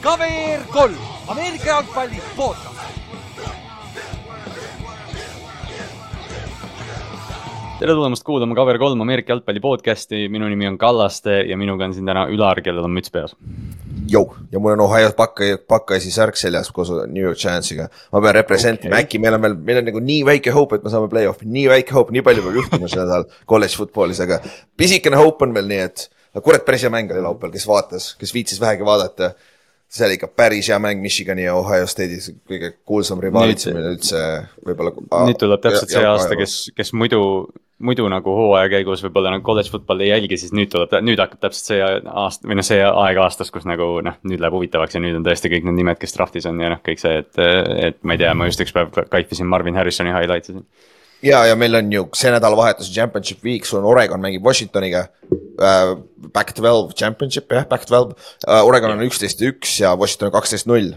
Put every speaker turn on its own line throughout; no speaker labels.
KVR kolm, Ameerika jalgpalli podcast.
tere tulemast kuulama Cover3 Ameerika jalgpalli podcasti, minu nimi on Kallaste ja minuga on siin täna Ülar, kellel on müts peas.
Jou ja mul on Ohio Buckeye, Buckeyesi särk seljas koos New York Giantsiga. ma pean represent ima okay., äkki meil on veel, meil on nagu nii väike hope, et me saame play-off'i, nii väike hope, nii palju peab juhtuma see nädal kolledž football'is, aga pisikene hope on veel nii, et kurat, päris hea mäng oli laupäeval, kes vaatas, kes viitsis vähegi vaadata see oli ikka päris hea mäng Michigani ja Ohio State'is, kõige kuulsam rivaalitsemine üldse võib-olla.
nüüd tuleb täpselt see aasta, kes, kes muidu, muidu nagu hooaja käigus võib-olla nagu college football'i ei jälgi, siis nüüd tuleb, nüüd hakkab täpselt see aasta või noh, see aeg aastas, kus nagu noh, nüüd läheb huvitavaks ja nüüd on tõesti kõik need nimed, kes draft'is on ja noh, kõik see, et, et ma ei tea, ma just üks päev kaifisin Marvin Harrisoni highlights'i siin
ja, ja meil on ju see nädalavahetus championship week, sul on Oregon mängib Washingtoniga uh,. Back twelve championship jah, back twelve uh,, Oregon on üksteist ja üks ja Washington on kaksteist null.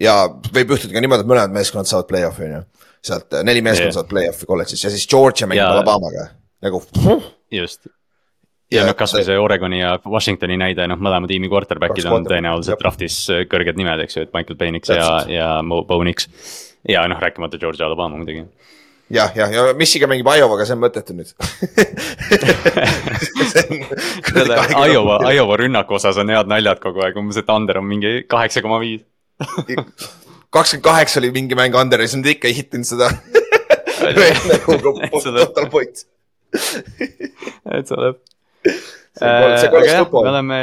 ja võib juhtuda ka niimoodi, et mõlemad meeskonnad saavad play-off'i on ju, sealt äh, neli meeskonda yeah. saavad play-off'i kolledžis ja siis Georgia mängib ja... Alabamaga nagu.
just ja, ja noh, kasvõi see Oregoni ja Washingtoni näide, noh, mõlema tiimi quarterback'id on tõenäoliselt draft'is kõrged nimed, eks ju, et Michael Penix ja, ja Bo Nix. ja noh, rääkimata Georgia, Alabama muidugi
jah, jah, ja Michigan mängib Iowaga, see on mõttetu nüüd.
Iowa, Iowa rünnaku osas on head naljad kogu aeg, umbes, et under on mingi kaheksa koma viis.
kakskümmend kaheksa oli mingi mäng under ja siis nad ikka ei hittinud seda. Nagu total point.
et see läheb. aga jah, me oleme,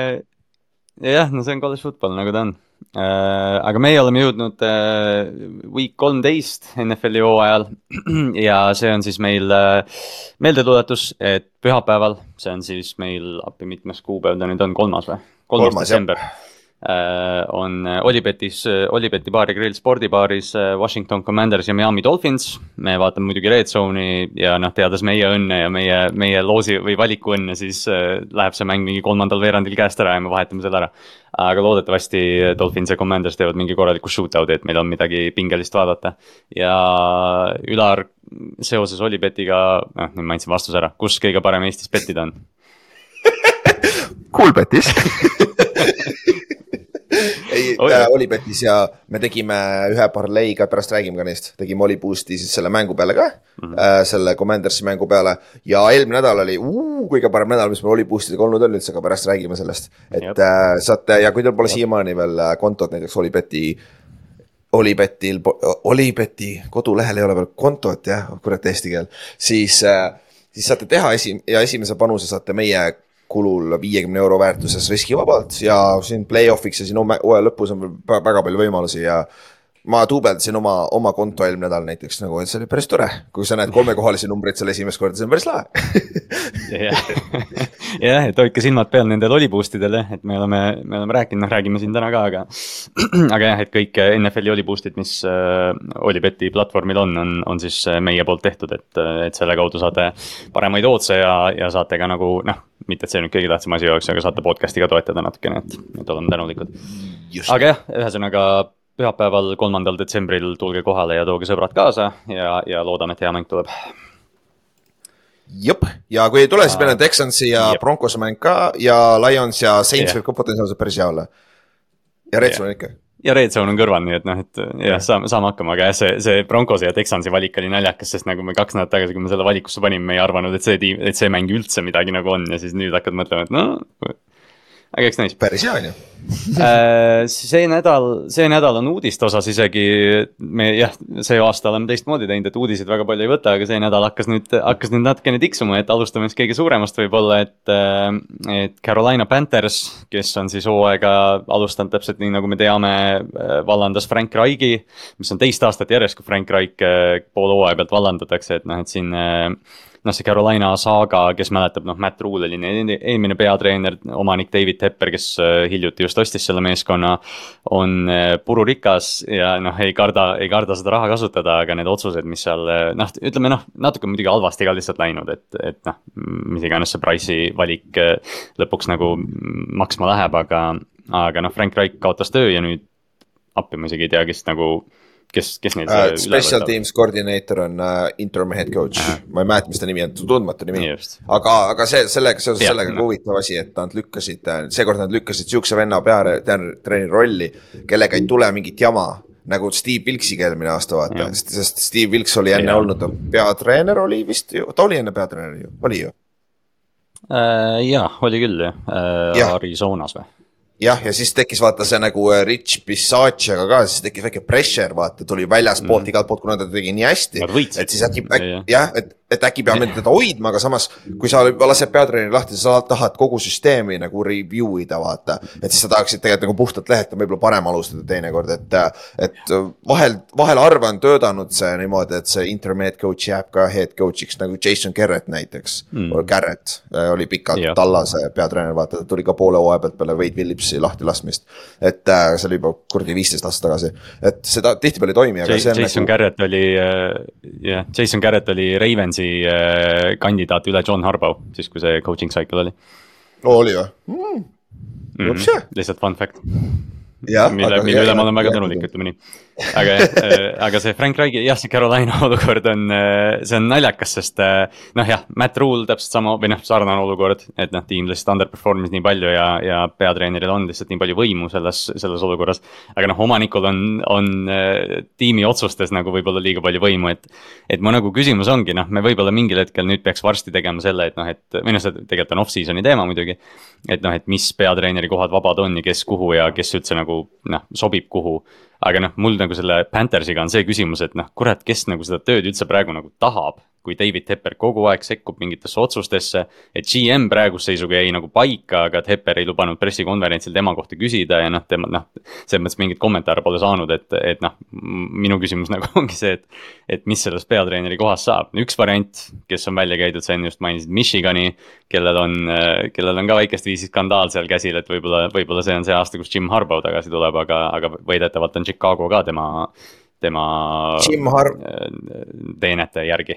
jah, no see on college football, nagu ta on. Äh, aga meie oleme jõudnud äh, week kolmteist NFL-i hooajal ja see on siis meil äh, meeldetuletus, et pühapäeval, see on siis meil appi mitmes kuupäev ta nüüd on, kolmas või? kolmas detsember Äh, on äh, Olipetis, äh, Olipeti baari grill spordibaaris Washington Commanders ja Miami Dolphins. me vaatame muidugi Red Zone'i ja noh, teades meie õnne ja meie, meie loosi või valiku õnne, siis läheb see mäng mingi kolmandal veerandil käest ära ja me vahetame selle ära. aga loodetavasti Dolphins ja Commanders teevad mingi korraliku shootout'i, et meil on midagi pingelist vaadata. ja Ülar, seoses Olipetiga, noh nüüd ma andsin vastuse ära, kus kõige parem Eestis bettida on?
Coolbetis ei oh, Olipetis ja me tegime ühe parleiga, pärast räägime ka neist, tegime Oliboost'i siis selle mängu peale ka mm, -hmm. selle Commandersi mängu peale. ja eelmine nädal oli uh, kõige parem nädal, mis meil Oliboost idega olnud on üldse, aga pärast räägime sellest. et äh, saate ja kui teil pole siiamaani veel äh, kontot näiteks Olipeti Olipetil, Olipeti kodulehel ei ole veel kontot jah, kurat eesti keel, siis äh,, siis saate teha esi- ja esimese panuse saate meie kulul viiekümne euro väärtuses riskivabalt ja siin play-off'iks ja siin hooaja lõpus on väga palju võimalusi ja ma duubeldasin oma, oma konto eelmine nädal näiteks nagu, et see oli päris tore, kui sa näed kolmekohalisi numbreid seal esimest korda, see on päris lahe
jah, et hoidke silmad peal nendel oliboost idel jah, et me oleme, me oleme rääkinud, noh räägime siin täna ka, aga. aga jah, et kõik NFL-i oliboost'id, mis äh, Olibeti platvormil on, on, on siis meie poolt tehtud, et, et selle kaudu saate paremaid ootse ja, ja saate ka nagu noh mitte, et see nüüd kõige tähtsam asi oleks, aga saate podcast'i ka toetada natukene, et, et oleme tänulikud. aga jah, ühesõnaga pühapäeval, kolmandal detsembril tulge kohale ja tooge sõbrad kaasa ja, ja loodame, et hea mäng tuleb.
jep, ja kui ei tule, siis meil on Texansi ja Jep. Broncose mäng ka ja Lions ja Saints yeah. võib ka potentsiaalselt päris hea olla. ja Red Zone yeah. ikka
ja Red Zone on kõrval, nii et noh, et jah, saame, saame hakkama, aga jah, see, see Broncose ja Texansi valik oli naljakas, sest nagu me kaks nädalat tagasi, kui me selle valikusse panime, me ei arvanud, et see tiim, et see mäng üldse midagi nagu on ja siis nüüd hakkad mõtlema, et no aga eks näis.
päris hea on ju
äh, see nädal, see nädal on uudiste osas isegi, me jah, see aasta oleme teistmoodi teinud, et uudiseid väga palju ei võta, aga see nädal hakkas nüüd, hakkas nüüd natukene tiksuma, et alustame siis kõige suuremast võib-olla, et. Äh, et Carolina Panthers, kes on siis hooaega alustanud täpselt nii, nagu me teame, äh, vallandas Frank Reich'i. mis on teist aastat järjest, kui Frank Reich poole hooaja pealt vallandatakse, et noh, et siin noh, see Carolina saaga, kes mäletab, noh, Matt Rule oli eelmine peatreener, omanik David Tepper, kes äh, hiljuti just ostis selle meeskonna. on äh, pururikas ja noh, ei karda, ei karda seda raha kasutada, aga need otsused, mis seal äh, noh, ütleme noh, natuke muidugi halvasti ka lihtsalt läinud, et, et noh, mis iganes see Price'i valik lõpuks nagu maksma läheb, aga, aga noh, Frank Reich kaotas töö ja nüüd appi ma isegi ei tea, kes nagu kes, kes neil
uh,? Special teams coordinator on uh, interim head coach uh, -huh. ma ei mäleta, mis ta nimi on, tundmatu nimi. aga, aga see, sellega, seoses ja, sellega no. ka huvitav asi, et nad lükkasid, seekord nad lükkasid sihukese venna peatreeneri rolli, kellega ei tule mingit jama nagu Steve Wilksiga eelmine aasta vaata, sest Steve Wilks oli enne ja. olnud peatreener oli vist ju, ta oli enne peatreener ju, oli ju
äh,? jah, oli küll jah äh, ja., Arizonas või?
Jah, ja siis tekkis vaata see nagu äh, Rich Bisacciaga ka, siis tekkis väike pressure, vaata, tuli väljaspoolt mm. igalt poolt, kuna ta tegi nii hästi. et siis äkki, jah, et, et äkki peame teda hoidma, aga samas, kui sa lased peatreeneri lahti, sa tahad kogu süsteemi nagu review ida, vaata. et siis sa tahaksid tegelikult nagu puhtalt lehelt võib-olla parem alustada teinekord, et, et vahel, vahel harva on töötanud see niimoodi, et see interim head coach jääb ka head coach'iks nagu Jason Garrett näiteks mm.. Garrett äh, oli pikalt Tallase peatreener, vaata, ta tuli ka poole hooaja pealt peale Wade Phillipsi lahtilaskmist. et äh, see oli juba kuradi viisteist aastat tagasi, et seda tihtipeale ei toimi,
aga see on Jason nagu... Garrett oli, äh, jah, Jason Garrett oli Ravensi äh, kandidaat üle John Harbaugh, siis kui see coaching cycle oli.
oli või mm.?
Mm -hmm. lihtsalt fun fact mille, mille üle ma olen väga tänulik, ütleme nii. aga äh,, aga see Frank Reigi, jah, see Carolina olukord on, äh, see on naljakas, sest äh, noh, jah, Matt Rule täpselt sama või noh, sarnane olukord. et noh, tiim lihtsalt underperform'is nii palju ja, ja peatreeneril on lihtsalt nii palju võimu selles, selles olukorras. aga noh, omanikul on, on tiimi otsustes nagu võib-olla liiga palju võimu, et. et mu nagu küsimus ongi, noh, me võib-olla mingil hetkel nüüd peaks varsti tegema selle, et noh, et või noh, see tegelikult on off-season'i teema muidugi. Et noh, et mis peatreeneri kohad vabad on ja kes kuhu ja kes üldse nagu noh, sobib kuhu. Aga noh, mul nagu selle Panthersiga on see küsimus, et noh, kurat, kes nagu seda tööd üldse praegu nagu tahab kui David Tepper kogu aeg sekkub mingitesse otsustesse. et GM praeguse seisuga jäi nagu paika, aga Tepper ei lubanud pressikonverentsil tema kohta küsida ja noh, tema noh. selles mõttes mingeid kommentaare pole saanud, et, et noh, minu küsimus nagu ongi see, et. et mis sellest peatreeneri kohast saab, üks variant, kes on välja käidud, sa enne just mainisid Michigani. kellel on, kellel on ka väikest viisi skandaal seal käsil, et võib-olla, võib-olla see on see aasta, kus Jim Harbaugh tagasi tuleb, aga, aga väidetavalt on Chicago ka tema tema
Har-
teenete järgi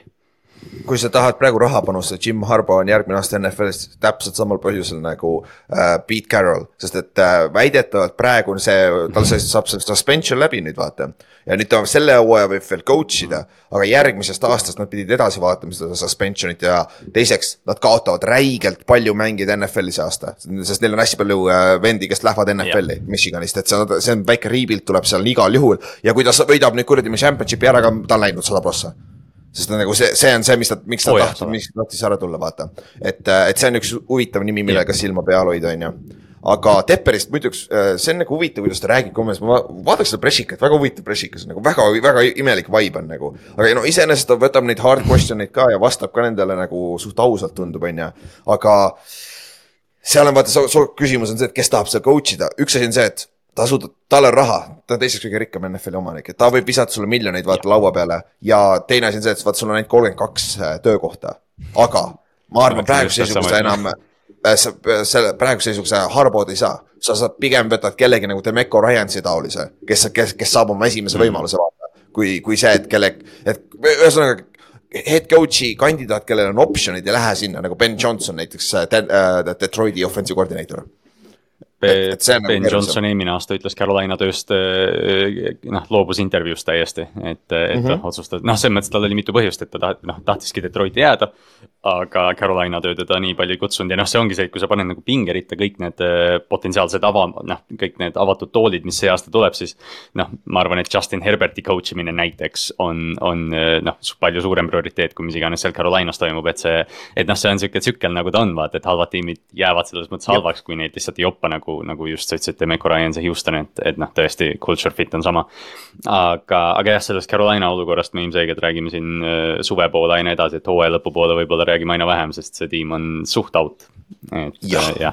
kui sa tahad praegu raha panustada, Jim Harbaugh on järgmine aasta NFL-is täpselt samal põhjusel nagu äh, Pete Carroll. sest et äh, väidetavalt praegu on see, tal see saab see suspension läbi nüüd vaata. ja nüüd ta selle hooaja võib veel coach ida, aga järgmisest aastast nad pidid edasi vaatama seda suspension'it ja teiseks, nad kaotavad räigelt palju mängijaid NFL-i see aasta. sest neil on hästi palju äh, vendi, kes lähevad NFL-i yeah. Michiganist, et see on, see on väike rebuild tuleb seal igal juhul. ja kui ta võidab nüüd kuradi championship'i ära, ta on läinud sada prossa sest nagu see, see on see, mis ta, miks ta oh, tahtis, miks ta tahtis ära tulla, vaata. et, äh, et see on üks huvitav nimi, millega silma peal hoida, on ju. aga Tepperist muideks, äh, see on nagu huvitav, kuidas ta räägib kommes, ma vaataks seda pressikat, väga huvitav pressikas, nagu väga, väga imelik vibe on nagu. aga no iseenesest ta võtab neid hard question eid ka ja vastab ka nendele nagu suht ausalt tundub, on ju, aga seal on vaata, su küsimus on see, et kes tahab seda coach ida, üks asi on see, et tasud, tal on raha, ta on teiseks kõige rikkam NFL-i omanik, et ta võib visata sulle miljoneid vaata ja. laua peale. ja teine asi on see, et vaata, sul on ainult kolmkümmend kaks äh, töökohta, aga ma arvan, praeguse seisuga sa enam äh, äh, selle praeguse seisuga sa harbod ei saa. sa saad pigem võtad kellegi nagu Demeco Ryansi taolise, kes, kes, kes saab oma esimese mm. võimaluse vaata. kui, kui see, et kelle, et ühesõnaga head coach'i kandidaat, kellel on optsioonid, ei lähe sinna nagu Ben Johnson näiteks äh, Detroiti offensive koordineeter
Ben nagu Johnson eelmine aasta ütles Carolina tööst, eh, noh, loobus intervjuust täiesti, et, et mm -hmm. otsustas, noh, selles mõttes tal oli mitu põhjust, et ta taht-, noh, tahtiski Detroiti jääda. aga Carolina töö teda nii palju ei kutsunud ja noh, see ongi see, et kui sa paned nagu pingeritta kõik need eh, potentsiaalsed ava-, noh, kõik need avatud toolid, mis see aasta tuleb, siis. noh, ma arvan, et Justin Herberti coach imine näiteks on, on eh, noh, palju suurem prioriteet, kui mis iganes seal Carolinas toimub, et see. et noh, see on sihuke tsükkel nagu ta on, vaata, et halvad tiimid jäävad selles mõttes halvaks, kui neid lihtsalt ei joppa nagu nagu, nagu just sa ütlesid, Demeco Ryan, see Houston, et, et noh, tõesti culture fit on sama. aga, aga jah, sellest Carolina olukorrast me ilmselgelt räägime siin äh, suve poole aina edasi, et hooaja lõpupoole võib-olla räägime aina vähem, sest see tiim on suht out. et jah äh, ja.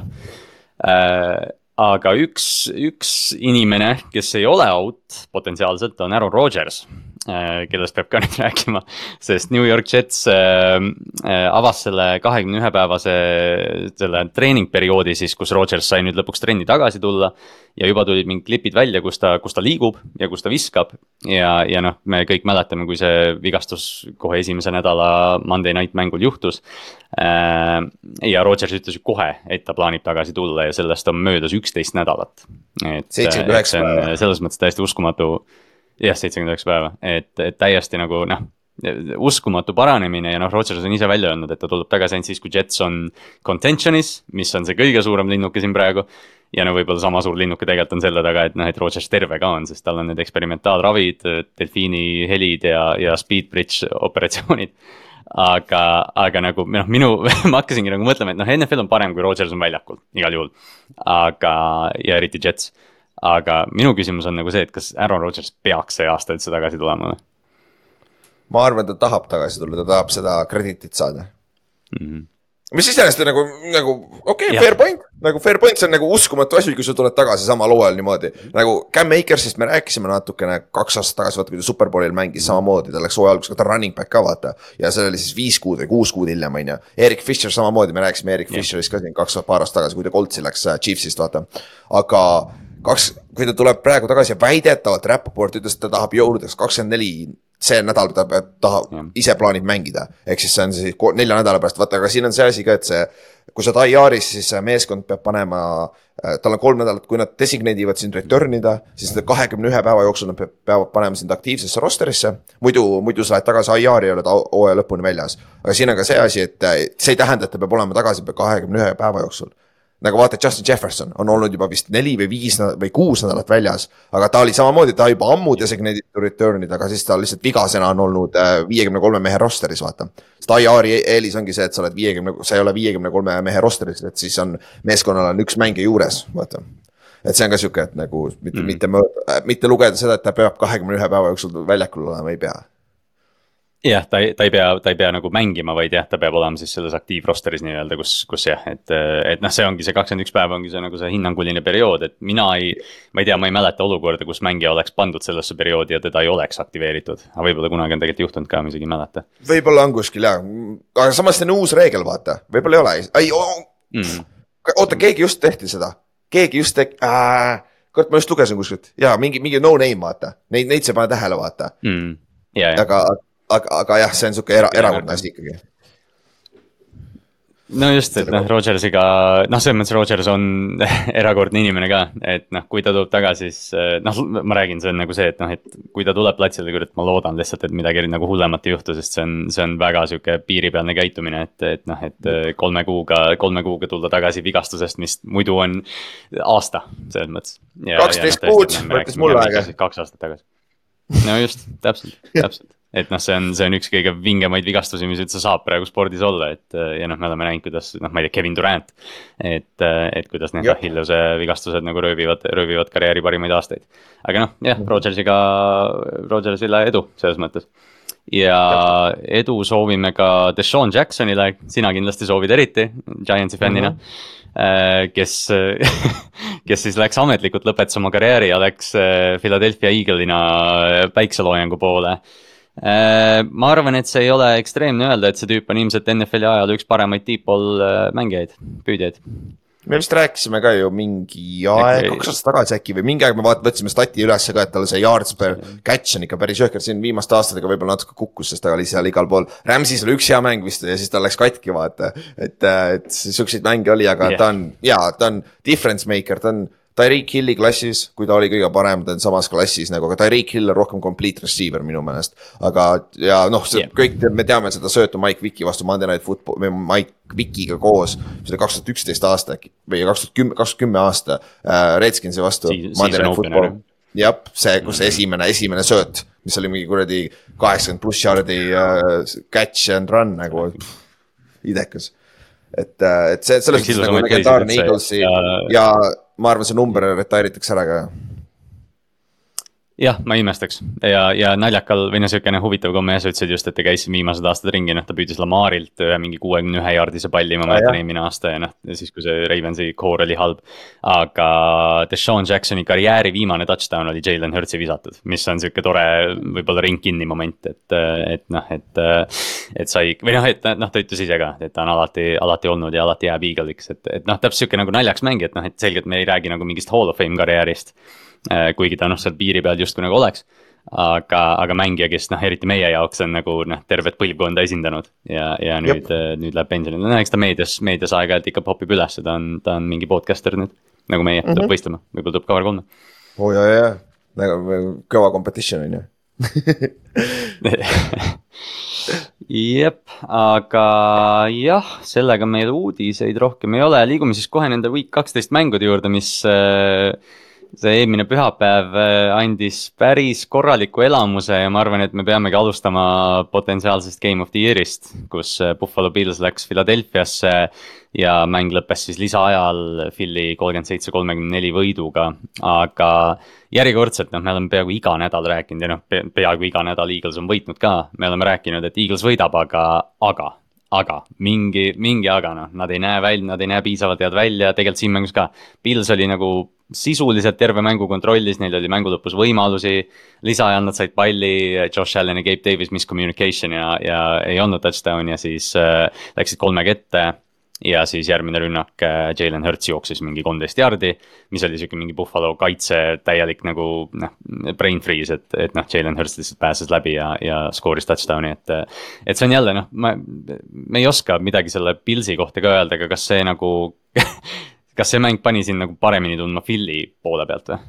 äh, aga üks, üks inimene, kes ei ole out potentsiaalselt, on Aaron Rodgers kellest peab ka nüüd rääkima. sest New York Jets äh, äh, avas selle kahekümne ühe päevase selle treeningperioodi siis, kus Rodgers sai nüüd lõpuks trenni tagasi tulla. ja juba tulid mingid klipid välja, kus ta, kus ta liigub ja kus ta viskab. ja, ja noh, me kõik mäletame, kui see vigastus kohe esimese nädala Monday night mängul juhtus. ja Rodgers ütles ju kohe, et ta plaanib tagasi tulla ja sellest on möödas üksteist nädalat. et see on selles mõttes täiesti uskumatu jah, seitsekümmend üheksa päeva, et, et täiesti nagu noh uskumatu paranemine ja noh, Rodgers on ise välja öelnud, et ta tuleb tagasi ainult siis, kui Jets on contention'is, mis on see kõige suurem linnuke siin praegu. ja no võib-olla sama suur linnuke tegelikult on selle taga, et noh, et Rodgers terve ka on, sest tal on need eksperimentaalravid, delfiini helid ja, ja speed bridge operatsioonid. aga, aga nagu noh, minu ma hakkasingi nagu mõtlema, et noh, NFL on parem, kui Rodgers on väljakul, igal juhul. aga, ja eriti Jets aga minu küsimus on nagu see, et kas Aaron Rodgers peaks see aasta üldse tagasi tulema või?
ma arvan, ta tahab tagasi tulla, ta tahab seda krediitit saada mm. -hmm mis iseenesest nagu, nagu okei okay,, fair point, nagu fair point, see on nagu uskumatu asi, kui sa tuled tagasi samal hooajal niimoodi. nagu Cam Akersist me rääkisime natukene kaks aastat tagasi, vaata kui ta superbowlil mängis samamoodi, ta läks hooaja alguses, ta running back ka vaata. ja see oli siis viis kuud või kuus kuud hiljem, on ju. Erik Fischer samamoodi, me rääkisime Erik yeah. Fischerist ka siin kaks, paar aastat tagasi, kui ta Coltsi läks äh, Chiefsist, vaata. aga kaks, kui ta tuleb praegu tagasi ja väidetavalt Rapoport ütles, et ta tahab jõuludeks kakskümmend neli see nädal ta peab, tahab, ise plaanib mängida. ehk siis see on siis nelja nädala pärast, vaata, aga siin on see asi ka, et see, kui sa oled IR-is, siis meeskond peab panema, äh, tal on kolm nädalat, kui nad designate ivad sind return ida, siis kahekümne ühe päeva jooksul nad peavad panema sind aktiivsesse rosterisse. muidu, muidu sa lähed tagasi IR-i ja oled hooaja lõpuni väljas. aga siin on ka see asi, et äh, see ei tähenda, et ta peab olema tagasi kahekümne ühe päeva jooksul nagu vaata, Justin Jefferson on olnud juba vist neli või viis või kuus nädalat väljas. aga ta oli samamoodi, ta juba ammu designated to return'id, aga siis ta lihtsalt vigasena on olnud äh, viiekümne kolme mehe roster'is, vaata. sest IR-i eelis ongi see, et sa oled viiekümne, sa ei ole viiekümne kolme mehe roster'is, et siis on, meeskonnal on üks mängija juures, vaata et see on ka sihuke, et nagu mitte mm., mitte, mitte lugeda seda, et ta peab kahekümne ühe päeva jooksul väljakul olema, ei pea
jah, ta ei, ta ei pea, ta ei pea nagu mängima, vaid jah, ta peab olema siis selles aktiivrosteris nii-öelda, kus, kus jah, et, et noh, see ongi see kakskümmend üks päeva ongi see nagu see hinnanguline periood, et mina ei. ma ei tea, ma ei mäleta olukorda, kus mängija oleks pandud sellesse perioodi ja teda ei oleks aktiveeritud, aga võib-olla kunagi on tegelikult juhtunud ka, ma isegi ei mäleta.
võib-olla on kuskil jah, aga samas see on uus reegel, vaata, võib-olla ei ole, ei oh. mm., oota, keegi just tehti seda, keegi just tegi äh,, kurat, ma just lugesin kuskilt. Ja mingi, mingi no name, vaata, neid, neid sa ei pane tähele, vaata. Mm.. aga, aga, aga jah, see on sihuke era, erakordne asi ikkagi
no just, et noh, Rogersiga, noh, selles mõttes Rogers on erakordne inimene ka, et noh, kui ta tuleb tagasi, siis noh, ma räägin, see on nagu see, et noh, et kui ta tuleb platsile, kurat, ma loodan lihtsalt, et midagi nagu hullemat ei juhtu, sest see on, see on väga sihuke piiripealne käitumine, et, et noh, et kolme kuuga, kolme kuuga tulla tagasi vigastusest, mis muidu on aasta, selles mõttes.
kaksteist kuud võttis mul aega.
kaks aastat tagasi. no just, täpselt, täpselt et noh, see on, see on üks kõige vingemaid vigastusi, mis üldse saab praegu spordis olla, et ja noh, me oleme näinud, kuidas noh, ma ei tea, Kevin Durant. et, et kuidas need Achilleuse vigastused nagu röövivad, röövivad karjääri parimaid aastaid. aga noh, jah, mhm. Rogersiga, Rogersile edu selles mõttes. ja edu soovime ka Deshaun Jacksonile, sina kindlasti soovid eriti, Giantsi fännina mm. -hmm kes kes siis läks ametlikult, lõpetas oma karjääri ja läks Philadelphia Eagle'ina päikseloojangu poole Äh, ma arvan, et see ei ole ekstreemne öelda, et see tüüp on ilmselt NFL-i ajaloo üks paremaid deep-ball äh, mängijaid, püüdjaid.
me vist rääkisime ka ju mingi aeg, kaks aastat tagasi äkki või mingi aeg me vaat-, võtsime stati ülesse ka, et tal see yards per catch on ikka päris jõhker, siin viimaste aastatega võib-olla natuke kukkus, sest ta oli seal igal pool. Rams'is oli üks hea mäng vist ja siis tal läks katki, vaata. et, äh, et siukseid mänge oli, aga yeah. ta on, jaa, ta on difference maker, ta on Tyreek Hilli klassis, kui ta oli kõige parem, ta on samas klassis nagu, aga Tyreek Hill on rohkem complete receiver minu meelest. aga, ja noh, see yeah. kõik, me teame seda söötu Mike Vicki vastu Monday Night Football Mike Vickiga koos. see oli kaks tuhat üksteist aasta äkki või kaks tuhat kümme, kaks tuhat kümme aasta äh, Redskinsi vastu si. Monday Night Football. jah, see, kus see esimene, esimene sööt, mis oli mingi kuradi kaheksakümmend pluss yard'i uh, catch and run nagu, idekas et, äh, et see, selles mõttes nagu legendaarne Eaglesi ja, ja ma arvan, see number retire itakse ära ka
jah, ma ei imestaks ja, ja naljakal või noh, sihukene huvitav komme, sa ütlesid just, et ta käis siin viimased aastad ringi, noh, ta püüdis Lamarilt ühe mingi kuuekümne ühe jaardise palli, ma mäletan eelmine aasta ja noh, siis kui see Ravensi core oli halb. aga Deshaun Jacksoni karjääri viimane touchdown oli Jalen Hurtsi visatud, mis on sihuke tore, võib-olla ring kinni moment, et, et noh, et. et sai, või noh, et noh, ta ütles ise ka, et ta on alati, alati olnud ja alati jääb Eagle'iks, et, et noh, täpselt sihuke nagu naljakas mäng, et noh, et selgelt me ei räägi nagu mingist hall of fame karjäärist kuigi ta noh, seal piiri peal justkui nagu oleks. aga, aga mängija, kes noh, eriti meie jaoks on nagu noh, tervet põlvkonda esindanud ja, ja nüüd, äh, nüüd läheb pensionile, no eks ta meedias, meedias aeg-ajalt ikka popib ülesse, ta on, ta on mingi podcaster nüüd. nagu meie mm, -hmm. tuleb võistlema, võib-olla tuleb Cover kolme.
oo oh, jaa, jaa, nagu kõva competition on ju
jep, aga jah, sellega meil uudiseid rohkem ei ole, liigume siis kohe nende week kaksteist mängude juurde, mis äh, see eelmine pühapäev äh, andis päris korraliku elamuse ja ma arvan, et me peamegi alustama potentsiaalsest Game of the Year'ist, kus äh, Buffalo Bills läks Philadelphiasse ja mäng lõppes siis lisaajal Philly kolmkümmend seitse, kolmekümne neli võiduga. aga järjekordselt, noh, me oleme peaaegu iga nädal rääkinud ja noh, peaaegu iga nädal Eagles on võitnud ka, me oleme rääkinud, et Eagles võidab, aga, aga aga mingi, mingi aga noh, nad ei näe välja, nad ei näe piisavalt head välja, tegelikult siin mängus ka. Pils oli nagu sisuliselt terve mängu kontrollis, neil oli mängu lõpus võimalusi. lisaajal nad said palli, Josh Allan ja Gabe Davis miscommunication ja, ja ei olnud touchdown'i ja siis äh, läksid kolmega ette ja siis järgmine rünnak äh, Jalen Hurts jooksis mingi kolmteist jardi, mis oli sihuke mingi Buffalo kaitse täielik nagu noh, brain freeze, et, et noh, Jalen Hurts lihtsalt pääses läbi ja, ja skooris touchdown'i, et. et see on jälle noh, ma, me ei oska midagi selle Pilsi kohta ka öelda, aga kas see nagu kas see mäng pani sind nagu paremini tundma Philly poole pealt või?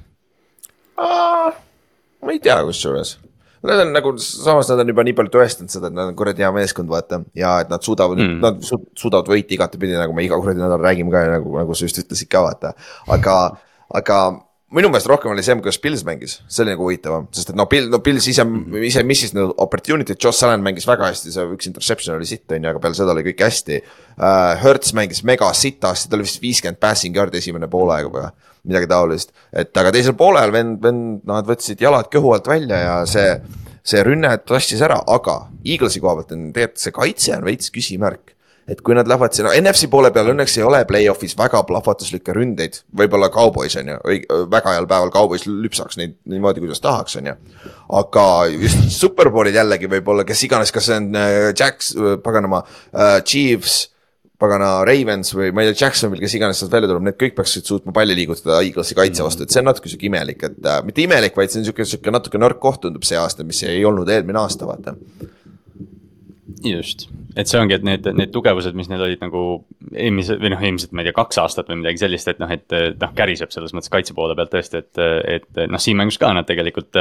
ma ei tea, kusjuures Nad on nagu, samas nad on juba nii palju tõestanud seda, et nad on kuradi hea meeskond, vaata. ja et nad suudavad mm., nad su suudavad võita igatepidi, nagu me iga kuradi nädal räägime ka nagu, nagu sa just ütlesid ka, vaata. aga, aga minu meelest rohkem oli see, kuidas Pils mängis, see oli nagu huvitavam, sest et noh, Pil-, no Pils ise mm, -hmm. ise missis need opportunity'd, Joss Allan mängis väga hästi, see üks interception oli sitt, on ju, aga peale seda oli kõik hästi uh,. Hertz mängis mega sitasti, tal oli vist viiskümmend passing yard'i esimene poolaeg või midagi taolist. et aga teisel poolel vend, vend, nad võtsid jalad kõhu alt välja ja see, see rünne tassis ära, aga Eaglesi koha pealt on tegelikult see kaitse on veits küsimärk et kui nad lähevad sinna, NFC poole peal õnneks ei ole play-off'is väga plahvatuslikke ründeid, võib-olla Cowboys on ju, väga heal päeval Cowboys lüpsaks neid niimoodi, kuidas tahaks, on ju. aga just superbowlid jällegi võib-olla, kes iganes, kas see on äh, Jacks, paganama uh,, Chiefs pagana Ravens või ma ei tea, Jacksonville, kes iganes sealt välja tuleb, need kõik peaksid suutma palli liigutada Eaglesi kaitse vastu, et see on natuke sihuke imelik, et äh, mitte imelik, vaid see on sihuke, sihuke natuke nõrk koht tundub see aasta, mis ei olnud eelmine aasta, vaata.
Just, et see ongi, et need, need tugevused, mis neil olid nagu eelmise või noh, eelmised, ma ei tea, kaks aastat või midagi sellist, et noh, et noh, käriseb selles mõttes kaitse poole pealt tõesti, et, et noh, siin mängus ka nad tegelikult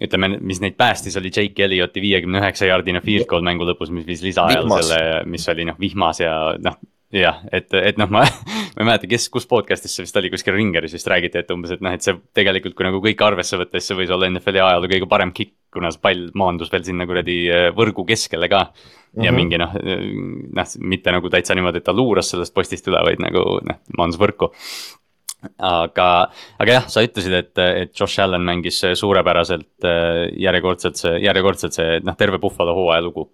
ütleme, mis neid päästis, oli Jake Elliotti viiekümne üheksa jaardine field goal mängu lõpus, mis viis lisaajal selle, mis oli noh, vihmas ja noh. jah, et, et noh, ma, ma ei mäleta, kes, kus podcast'is see vist oli, kuskil Ringeris vist räägiti, et umbes, et noh, et see tegelikult, kui nagu kõike arvesse võtta, siis see võis olla NFL-i ajaloo kõige parem kick, kuna see pall maandus veel sinna kuradi äh, võrgu keskele ka. ja mm -hmm. mingi noh, noh, mitte nagu täitsa niimoodi, et ta luuras sellest postist üle, vaid nagu noh, maandus võrku aga, aga jah, sa ütlesid, et, et Josh Allan mängis suurepäraselt järjekordselt see, järjekordselt see noh, terve Buffalo hooaja lugu.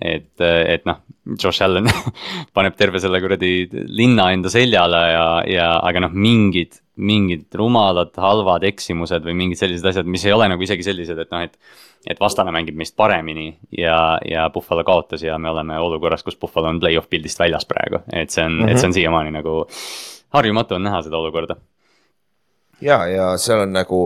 et, et noh, Josh Allan paneb terve selle kuradi linna enda seljale ja, ja aga noh, mingid, mingid rumalad, halvad eksimused või mingid sellised asjad, mis ei ole nagu isegi sellised, et noh, et. et vastane mängib meist paremini ja, ja Buffalo kaotas ja me oleme olukorras, kus Buffalo on play-off pildist väljas praegu, et see on mm, -hmm. et see on siiamaani nagu harjumatu on näha seda olukorda.
ja, ja seal on nagu,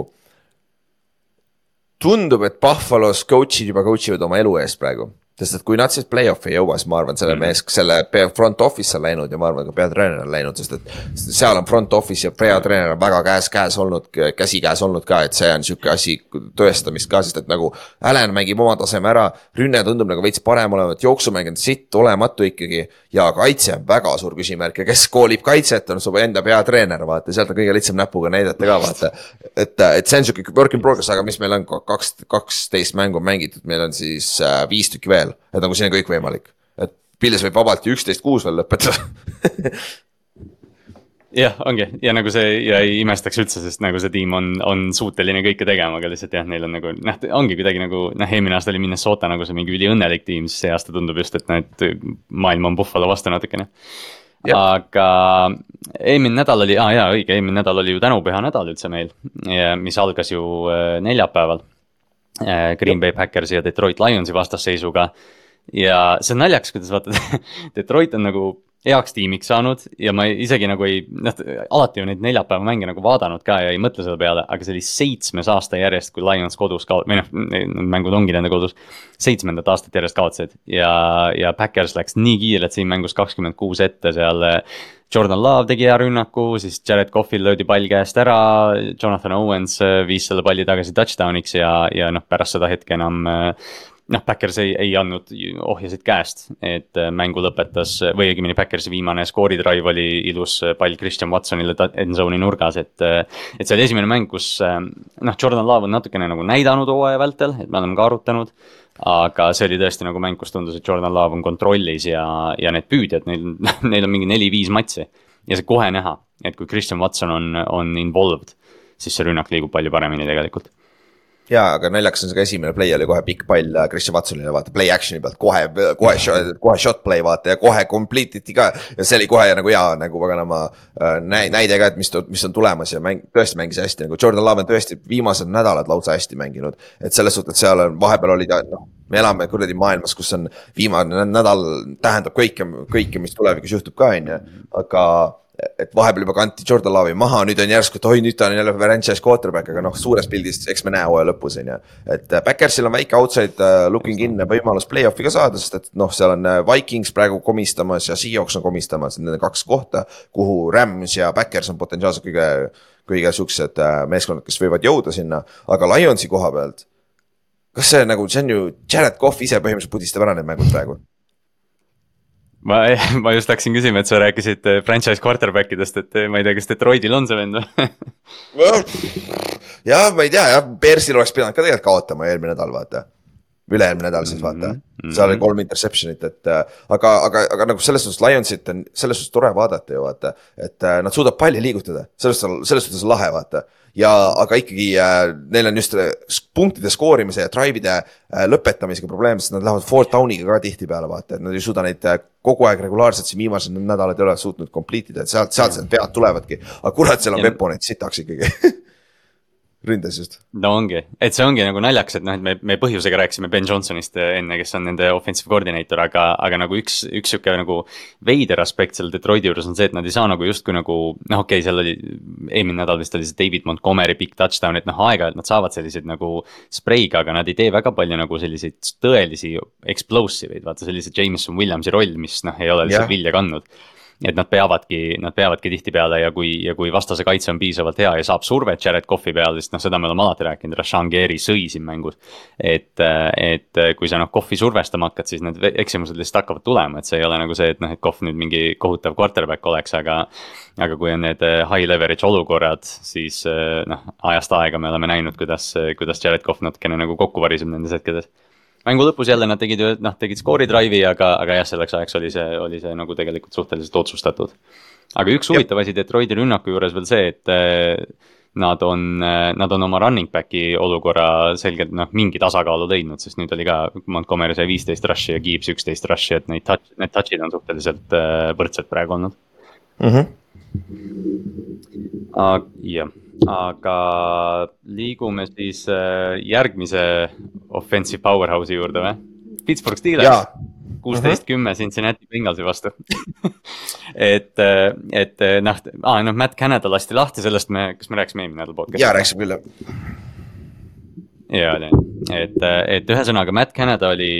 tundub, et Buffalo's coach'id juba coach ivad oma elu eest praegu sest et kui nad siis play-off'i ei jõua, siis ma arvan, selle -hmm. mees, selle front office on läinud ja ma arvan, ka peatreener on läinud, sest et. seal on front office ja peatreener on väga käes-käes olnud, käsikäes olnud ka, et see on sihuke asi tõestamist ka, sest et nagu. Allan mängib oma taseme ära, rünne tundub nagu veits parem olevat, jooksumäng on sitt olematu ikkagi. ja kaitse on väga suur küsimärk ja kes koolib kaitset, on su enda peatreener, vaata, sealt on kõige lihtsam näpuga näidata ka vaata. et, et see on sihuke work in progress, aga mis meil on kaks, kaksteist mängu mängitud, meil on siis äh, viis tükki veel veel, et nagu siin on kõik võimalik, et Pils võib vabalt ju üksteist kuus veel lõpetada.
Jah, ongi. Ja nagu see ja ei imestaks üldse, sest nagu see tiim on, on suuteline kõike tegema, aga lihtsalt jah, neil on nagu noh, ongi kuidagi nagu noh, eelmine aasta oli Minnesota nagu see mingi üliõnnelik tiim, siis see aasta tundub just, et noh, et maailm on Buffalo vastu natukene. aga eelmine nädal oli, aa ah, jaa, õige, eelmine nädal oli ju tänupüha nädal üldse meil, mis algas ju äh, neljapäeval Green Bay Packersi ja Detroit Lionsi vastasseisuga. ja see on naljakas, kuidas vaata Detroit on nagu heaks tiimiks saanud ja ma isegi nagu ei, noh, alati ju neid neljapäeva mänge nagu vaadanud ka ja ei mõtle selle peale, aga see oli seitsmes aasta järjest, kui Lions kodus ka-, või noh, need mängud ongi nende kodus. seitsmendat aastat järjest kaotasid ja, ja Backers läks nii kiirelt siin mängus kakskümmend kuus ette seal Jordan Love tegi hea rünnaku, siis Jared Coffil löödi pall käest ära, Jonathan Owens äh, viis selle palli tagasi touchdown'iks ja, ja noh, pärast seda hetke enam äh, noh, Backers ei, ei andnud ohjasid käest, et äh, mängu lõpetas või õigemini Backersi viimane score'i drive oli ilus pall Christian Watsonile endzone'i nurgas, et. et see oli esimene mäng, kus noh, Jordan Love on natukene nagu näidanud hooaja vältel, et me oleme ka arutanud aga see oli tõesti nagu mäng, kus tundus, et Jordan Love on kontrollis ja, ja need püüdjad, neil, neil on mingi neli-viis matši. ja see kohe näha, et kui Christian Watson on, on involved, siis see rünnak liigub palju paremini tegelikult
jaa, aga naljakas on see ka esimene play oli kohe pikk pall Christian Watsonile vaata play action'i pealt kohe, kohe kohe shot play vaata ja kohe complete iti ka. ja see oli kohe nagu hea nagu paganama äh, näide ka, et mis, mis on tulemas ja mäng, tõesti mängis hästi nagu Jordan Love on tõesti viimased nädalad lausa hästi mänginud. et selles suhtes seal on vahepeal olid noh, me elame kuradi maailmas, kus on viimane nädal tähendab kõike, kõike, mis tulevikus juhtub ka, on ju, aga et vahepeal juba kanti Jordan Love'i maha, nüüd on järsku, et oi, nüüd ta on jälle franchise quarterback, aga noh, suures pildis, eks me näe hooaja lõpus, on ju. et Backersil on väike outside uh, looking in võimalus play-off'i ka saada, sest et noh, seal on äh, Vikings praegu komistamas ja Seahawks on komistamas, need on kaks kohta, kuhu Rams ja Backers on potentsiaalselt kõige, kõige siuksed meeskonnad, kes võivad jõuda sinna, aga Lionsi koha pealt. kas see nagu, see on ju, Jared Cough ise põhimõtteliselt pudistab ära need mängud praegu
ma, ma just hakkasin küsima, et sa rääkisid äh, franchise quarterback idest, et äh, ma ei tea, kas Detroitil on see vend või
jah, ma ei tea jah, Bearsil oleks pidanud ka tegelikult kaotama eelmine nädal, vaata. üle-eelmine nädal siis vaata mm, -hmm. seal oli kolm interception'it, et äh, aga, aga, aga nagu selles suhtes Lionsit on selles suhtes tore vaadata ju vaata. et nad suudavad palli liigutada, selles suhtes, selles suhtes on lahe vaata ja, aga ikkagi äh, neil on just äh, punktide skoorimise ja drive'ide äh, lõpetamisega probleem, sest nad lähevad fourth down'iga ka tihtipeale vaata, et nad ei suuda neid äh, kogu aeg regulaarselt siin viimased nädalad ei ole suutnud complete ida, et sealt, sealt need vead tulevadki. aga kurat, seal on Veponeid sitaks ikkagi ründes just.
no ongi, et see ongi nagu naljakas, et noh, et me, me põhjusega rääkisime Ben Johnsonist enne, kes on nende offensive coordinator, aga, aga nagu üks, üks sihuke nagu veider aspekt seal Detroiti juures on see, et nad ei saa nagu justkui nagu. noh, okei okay,, seal oli, eelmine nädal vist oli see David Montgomery pikk touchdown, et noh, aeg-ajalt nad saavad selliseid nagu spreiga, aga nad ei tee väga palju nagu selliseid tõelisi explosive eid, vaata sellise Jameson Williamsi roll, mis noh, ei ole lihtsalt yeah. vilja kandnud et nad peavadki, nad peavadki tihtipeale ja kui, ja kui vastase kaitse on piisavalt hea ja saab survet Jared Cough'i peale, siis noh, seda me oleme alati rääkinud, Rashan Gary sõi siin mängus. et, et kui sa noh, Cough'i survestama hakkad, siis need eksimused lihtsalt hakkavad tulema, et see ei ole nagu see, et noh, et Coughh nüüd mingi kohutav quarterback oleks, aga. aga kui on need high leverage olukorrad, siis noh, ajast aega me oleme näinud, kuidas, kuidas Jared Coughh natukene nagu kokku variseb nendes hetkedes mängu lõpus jälle nad tegid ju, noh, tegid score'i drive'i, aga, aga jah, selleks ajaks oli see, oli see nagu tegelikult suhteliselt otsustatud. aga üks huvitav asi Detroiti rünnaku juures veel see, et eh, nad on, eh, nad on oma running back'i olukorra selgelt noh, mingi tasakaalu leidnud, sest nüüd oli ka Montgomery sai viisteist rush'i ja Gibbs üksteist rush'i, et neid touch, need touch'id on suhteliselt eh, võrdsed praegu olnud mm. -hmm. jah aga liigume siis äh, järgmise offensive powerhouse'i juurde või? Pittsburgh Steelers, kuusteist kümme Cincinnati Bengalsi vastu et, äh, et äh, noh, aa noh, Matt Canada lasti lahti, sellest me, kas me rääkisime eelmine nädal podcast'is?
jaa, rääkisime küll
jah. ja, et, et ühesõnaga Matt Canada oli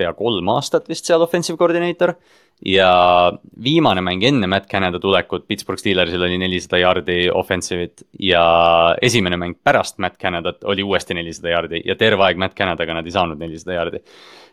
pea kolm aastat vist seal offensive coordinator ja viimane mäng enne Matt Canada tulekut Pittsburgh Steelersil oli nelisada jaardi offensive'it ja esimene mäng pärast Matt Canadat oli uuesti nelisada jaardi ja terve aeg Matt Canadaga nad ei saanud nelisada jaardi.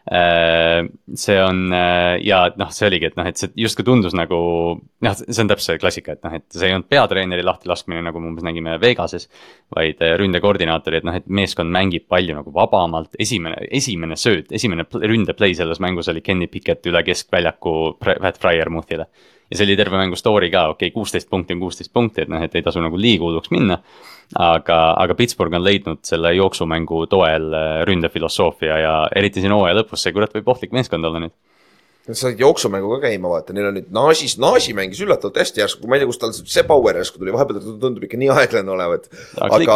Äh, see on äh, ja noh, see oligi, et noh, et see justkui tundus nagu noh, see on täpselt see klassika, et noh, et see ei olnud peatreeneri lahtilaskmine, nagu me umbes nägime Vegases. vaid äh, ründekoordinaatori, et noh, et meeskond mängib palju nagu vabamalt, esimene, esimene sööt, esimene ründeplay selles mängus oli Kenny Pickett üle keskväljaku Pat Fryermuthile ja see oli terve mängu story ka, okei okay,, kuusteist punkti on kuusteist punkti, et noh, et ei tasu nagu liiga hulluks minna. aga, aga Pittsburgh on leidnud selle jooksumängu toel äh, ründefilosoofia ja eriti siin hooaja lõpus, see kurat võib ohtlik meeskond olla nüüd
Nad said jooksumängu ka käima, vaata, neil on nüüd Nasis, Nasi mängis üllatavalt hästi järsku, ma ei tea, kust tal see power järsku tuli, vahepeal ta tundub ikka nii aeglane olevat. aga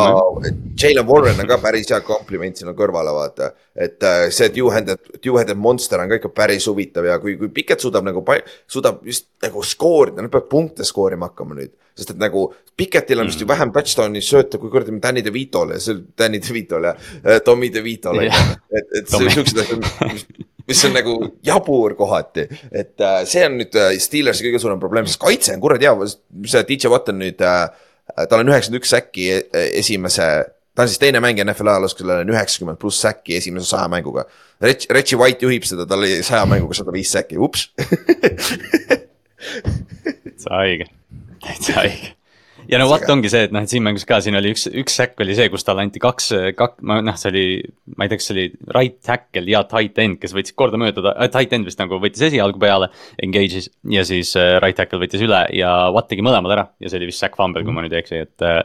Jalen Warren on ka päris hea kompliment sinna kõrvale, vaata. et äh, see two-handed, two-handed monster on ka ikka päris huvitav ja kui, kui Piket suudab nagu, suudab just nagu skoorida, nad peavad punkte skoorima hakkama nüüd. sest et nagu Piketil on vist ju mm. vähem touchdown'i sööte kui kuradi Danny DeVito'le, see Danny DeVito'le, äh, Tommy DeVito'le. et, et siuksed asjad mis on nagu jabur kohati, et äh, see on nüüd äh, Steelersi kõige suurem probleem, sest kaitse on kuradi hea, see DJ Watt on nüüd äh,, tal on üheksakümmend üks säkki e-, esimese, ta on siis teine mängija NFL ajaloos, kellel on üheksakümmend pluss säkki esimese saja mänguga. Rich, Richie White juhib seda, tal oli saja mänguga sada viis säkki, ups.
Täitsa haige, täitsa haige ja no vot ongi see, et noh, et siin mängus ka, siin oli üks, üks säkk oli see, kus talle anti kaks, kak-, noh, see oli, ma ei tea, kas see oli right tackle ja tight end, kes võtsid kordamööda äh,, tight end vist nagu võttis esialgu peale, engage'is. ja siis äh, right tackle võttis üle ja Watt tegi mõlemad ära ja see oli vist sack fumble, kui ma nüüd ei eksi, et äh,.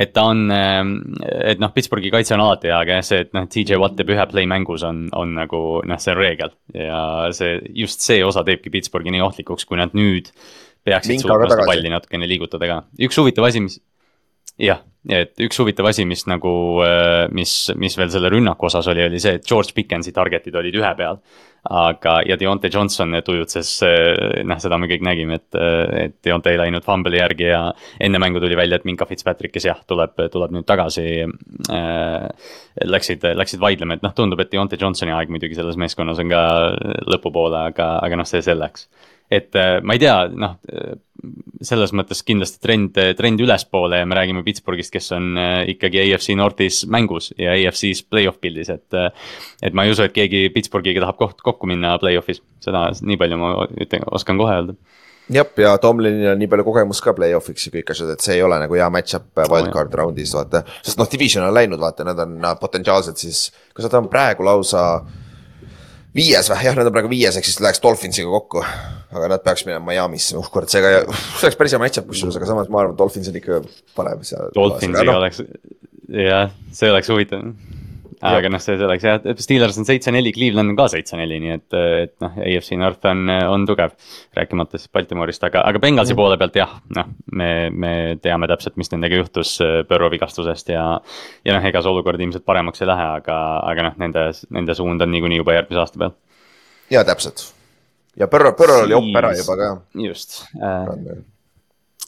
et ta on äh,, et noh, Pittsburghi kaitse on alati hea, aga jah, see, et noh, TJ Watt teeb ühe play mängus on, on nagu noh, see on reegel. ja see, just see osa teebki Pittsburghi nii ohtlikuks, kui nad nüüd peaksid suutma seda palli natukene liigutada ka, üks huvitav asi, mis. jah, et üks huvitav asi, mis nagu, äh, mis, mis veel selle rünnaku osas oli, oli see, et George Pickensi target'id olid ühe peal. aga, ja Deontay Johnson tujutses, äh, noh, seda me kõik nägime, et, äh, et Deontay ei läinud fumble'i järgi ja. enne mängu tuli välja, et Minka Fitzpatrick, kes jah, tuleb, tuleb nüüd tagasi äh,. Läksid, läksid vaidlema, et noh, tundub, et Deontay Johnsoni aeg muidugi selles meeskonnas on ka lõpupoole, aga, aga noh, see selleks et äh, ma ei tea, noh, äh, selles mõttes kindlasti trend, trend ülespoole ja me räägime Pittsburghist, kes on äh, ikkagi AFC Northis mängus ja AFC-s play-off pildis, et. et ma ei usu, et keegi Pittsburghiga tahab koht, kokku minna play-off'is, seda nii palju ma ütlen, oskan kohe öelda
jah, ja Tomlinil on nii palju kogemust ka play-off'iks ja kõik asjad, et see ei ole nagu hea match-up wildcard round'is vaata. sest noh, division on läinud, vaata, nad on potentsiaalselt siis, kas nad on praegu lausa viies või, jah, nad on praegu viies, ehk siis läheks Dolphinsiga kokku. aga nad peaks minema Miami'sse, uh kurat, seega, see oleks päris hea match-up kusjuures, aga samas ma arvan, Dolphins on ikka parem seal.
Dolphinsiga no. oleks, jah, see oleks huvitav aga noh, see selleks jah, Steelers on seitse-neli, Cleveland on ka seitse-neli, nii et, et noh, AFC North on, on tugev. rääkimata siis Baltimoorist, aga, aga Bengalsi mm. poole pealt jah, noh, me, me teame täpselt, mis nendega juhtus Põrro vigastusest ja. ja noh, ega see olukord ilmselt paremaks ei lähe, aga, aga noh, nende, nende suund on niikuinii juba järgmise aasta peal.
ja täpselt ja Põrro, Põrro oli op ära juba ka.
just äh,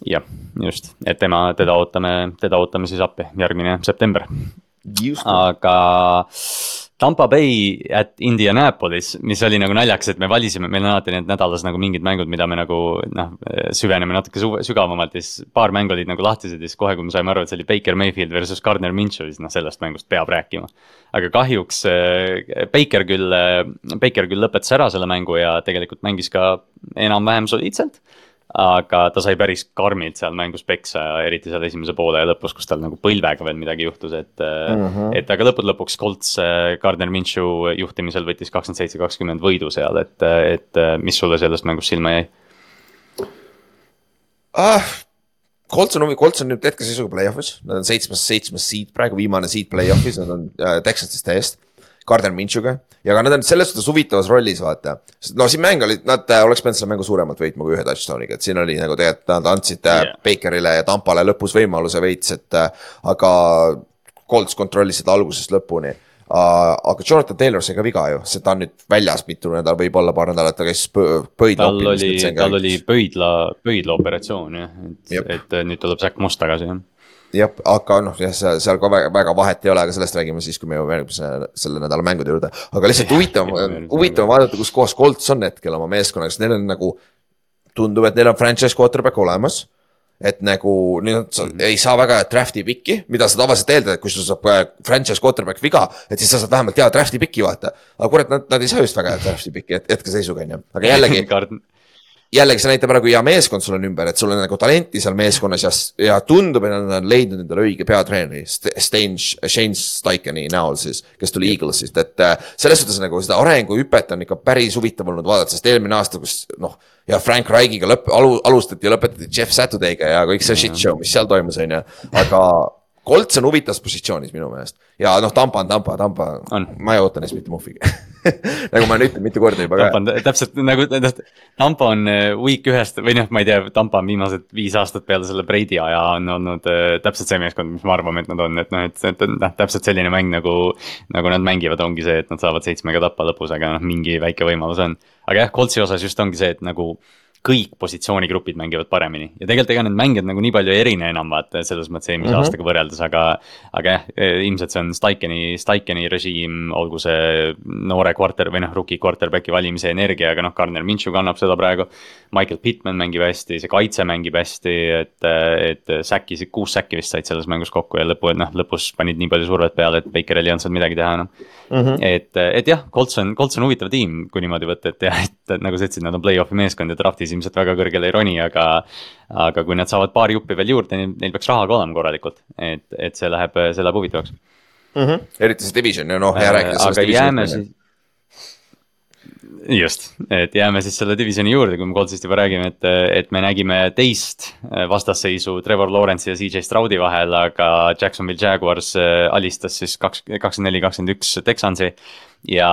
jah, just, et tema, teda ootame, teda ootame siis appi järgmine september aga Tampa Bay at Indianapolis, mis oli nagu naljakas, et me valisime, meil on alati need nädalas nagu mingid mängud, mida me nagu noh, süveneme natuke sügavamalt ja siis paar mängu olid nagu lahtised ja siis kohe, kui me saime aru, et see oli Baker Mayfield versus Gardner Minshew, siis noh, sellest mängust peab rääkima. aga kahjuks äh, Baker küll, äh, Baker küll lõpetas ära selle mängu ja tegelikult mängis ka enam-vähem soliidselt aga ta sai päris karmilt seal mängus peksa, eriti seal esimese poole lõpus, kus tal nagu põlvega veel midagi juhtus, et mm. -hmm. et aga lõppude lõpuks Colts äh, Gardner Minshew juhtimisel võttis kakskümmend seitse, kakskümmend võidu seal, et, et mis sulle sellest mängust silma jäi
ah,? Colts on, Colts on nüüd hetkeseisuga play-off'is, nad on seitsmes, seitsmes seed praegu, viimane seed play-off'is, nad on äh, Texasist eest Gardner Minshew'ga ja ka nad on selles suhtes huvitavas rollis, vaata. no siin mäng oli, nad äh, oleks pidanud selle mängu suuremalt võitma kui ühe touchdown'iga, et siin oli nagu tegelikult nad andsid yeah. Bakerile ja Tampale lõpus võimaluse veits, et äh, aga. Colts kontrollis seda algusest lõpuni aga Jonathan Taylor sai ka viga ju, sest ta on nüüd väljas mitu nädalat, võib-olla paar nädalat, ta käis pöidla.
tal oli, tal oli pöidla, pöidla operatsioon jah, et, et nüüd tuleb Zack Moss tagasi jah
jah, aga noh, jah, seal, seal ka väga, väga vahet ei ole, aga sellest räägime siis, kui me jõuame järgmise selle nädala mängude juurde. aga lihtsalt huvitav, huvitav vaadata, kus kohas Colts on hetkel oma meeskonnaga, sest neil on nagu. tundub, et neil on franchise quarterback olemas. et nagu nüüd sa mm -hmm. ei saa väga head draft'i pikki, mida sa tavaliselt eeldad, et kui sul saab äh, franchise quarterback viga. et siis sa saad vähemalt head draft'i pikki vaata. aga kurat, nad, nad ei saa just väga head draft'i pikki hetkeseisuga on ju, aga jällegi jällegi see näitab ära, kui hea meeskond sul on ümber, et sul on nagu talenti seal meeskonnas ja, ja tundub, et nad on leidnud endale õige peatreeneri. Sten, Shane Steikeni näol siis, kes tuli Eaglesist, et äh, selles suhtes nagu seda arenguhüpet on ikka päris huvitav olnud vaadata, sest eelmine aasta, kus noh. ja Frank Reichiga lõpp, alu-, alustati ja lõpetati Jeff Saturday'ga ja kõik see shit show, mis seal toimus, on ju, aga Kolts on huvitavas positsioonis minu meelest ja noh, Tampa on Tampa, Tampa, ma ei oota neist mitte muhvigi nagu ma olen ütelnud mitu korda juba
ka. täpselt nagu Tampa on äh, week ühest või noh, ma ei tea, Tampa on viimased viis aastat peale selle Brady aja on olnud äh, täpselt see meeskond, mis me arvame, et nad on, et noh, et, et noh, täpselt selline mäng nagu. nagu nad mängivad, ongi see, et nad saavad seitsmega tappa lõpus, aga noh, mingi väike võimalus on. aga jah, Coltsi osas just ongi see, et nagu kõik positsioonigrupid mängivad paremini ja tegelikult ega need mängijad nagu nii palju ei erine enam vaata selles mõttes eelmise mm -hmm. aastaga võrreldes, aga. aga jah, ilmselt see on Stikeni, Stikeni režiim, olgu see noore quarter või noh, rookie quarterback'i valimise energia, aga noh, Garner Minshew kannab seda praegu. Michael Pittman mängib hästi, see kaitse mängib hästi, et, et säkki, kuus säkki vist said selles mängus kokku ja lõpu, noh lõpus panid nii palju survet peale, et Bakeril ei olnud seal midagi teha enam mm. -hmm. et, et jah, Colts on, Colts on huvitav tiim, kui niimoodi võtta, et jah, et nagu sa ütlesid, nad on play-off'i meeskond ja draft'is ilmselt väga kõrgele ei roni, aga. aga kui nad saavad paari juppi veel juurde, neil peaks raha ka olema korralikult, et, et see läheb, see läheb huvitavaks
mm. -hmm. eriti see division ja noh, hea rääkida
sellest. siis just, et jääme siis selle divisioni juurde, kui me Coltsist juba räägime, et, et me nägime teist vastasseisu Trevor Lawrence'i ja CJ Stroudi vahel, aga Jacksonville Jaguars äh, alistas siis kaks, kakskümmend neli, kakskümmend üks Texansi. ja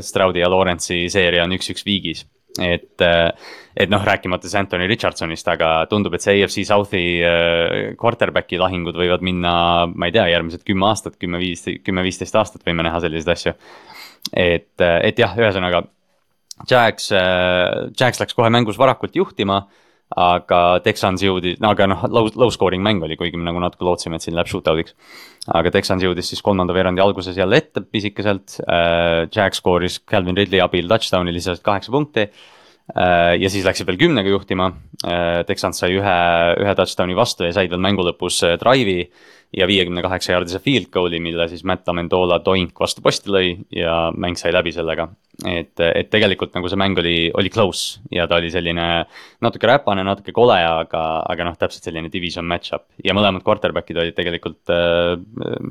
Stroudi ja Lawrence'i seeria on üks-üks viigis, et, äh, et noh, rääkimata siis Anthony Richardsonist, aga tundub, et see AFC South'i äh, quarterback'i lahingud võivad minna, ma ei tea, järgmised kümme aastat, kümme, viis, kümme, viisteist aastat võime näha selliseid asju. et, et jah, ühesõnaga Jax, Jax läks kohe mängus varakult juhtima. Aga Texans jõudis, aga noh, low, low scoring mäng oli, kuigi me nagu natuke lootsime, et siin läheb shootout'iks. aga Texans jõudis siis kolmanda veerandi alguses jälle ette pisikeselt äh,. Jax skooris Calvin Ridley abil touchdown'i lisas kaheksa punkti äh,. ja siis läksid veel kümnega juhtima äh,. Texans sai ühe, ühe touchdown'i vastu ja said veel mängu lõpus äh, drive'i ja viiekümne kaheksa jaardise field goal'i, mille siis Matt Amendola toink vastu posti lõi ja mäng sai läbi sellega et, et tegelikult nagu see mäng oli, oli close ja ta oli selline natuke räpane, natuke kole, aga, aga noh, täpselt selline division match-up. ja mõlemad quarterback'id olid tegelikult äh,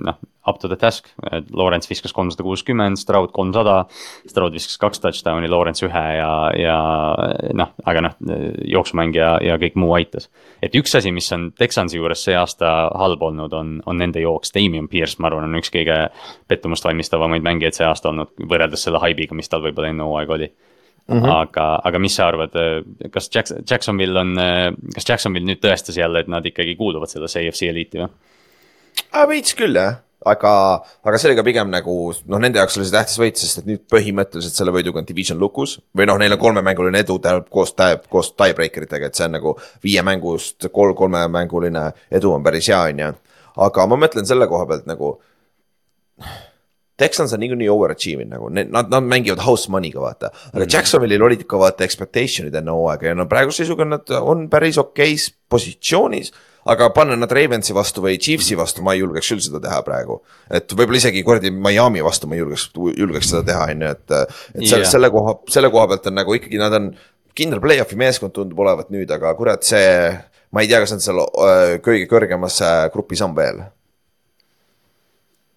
noh, up to the task. Lawrence viskas kolmsada kuuskümmend, Stroud kolmsada. Stroud viskas kaks touchdown'i, Lawrence ühe ja, ja noh, aga noh, jooksumäng ja, ja kõik muu aitas. et üks asi, mis on Texansi juures see aasta halb olnud, on, on nende jooks, Damien Pierce, ma arvan, on üks kõige pettumust valmistavamaid mängijaid see aasta olnud, võrreldes selle haibiga, mis tal võib-olla enne hooaega oli Mm -hmm. aga, aga mis sa arvad, kas Jackson, Jacksonville on, kas Jacksonville nüüd tõestas jälle, et nad ikkagi kuuluvad sellesse AFC eliiti või?
veits küll jah, aga, aga see oli ka pigem nagu noh, nende jaoks oli see tähtis võit, sest et nüüd põhimõtteliselt selle võiduga on division lukus. või noh, neil on kolmemänguline edu tähendab koos, koos tiebreaker itega, et see on nagu viie mängust kolm, kolmemänguline edu on päris hea, on ju. aga ma mõtlen selle koha pealt nagu Texans on niikuinii overachieve'id nagu, nad, nad mängivad house money'ga vaata. aga mm. Jacksonville'il olid ka vaata expectation'id enne hooaega ja no praeguse seisuga nad on päris okeis positsioonis. aga panna nad Ravensi vastu või Chiefsi vastu, ma ei julgeks küll seda teha praegu. et võib-olla isegi kuradi Miami vastu ma ei julgeks, julgeks seda teha, on ju, et. et selle, selle koha, selle koha pealt on nagu ikkagi nad on kindel play-off'i meeskond tundub olevat nüüd, aga kurat, see. ma ei tea, kas nad seal kõige kõrgemas grupis on veel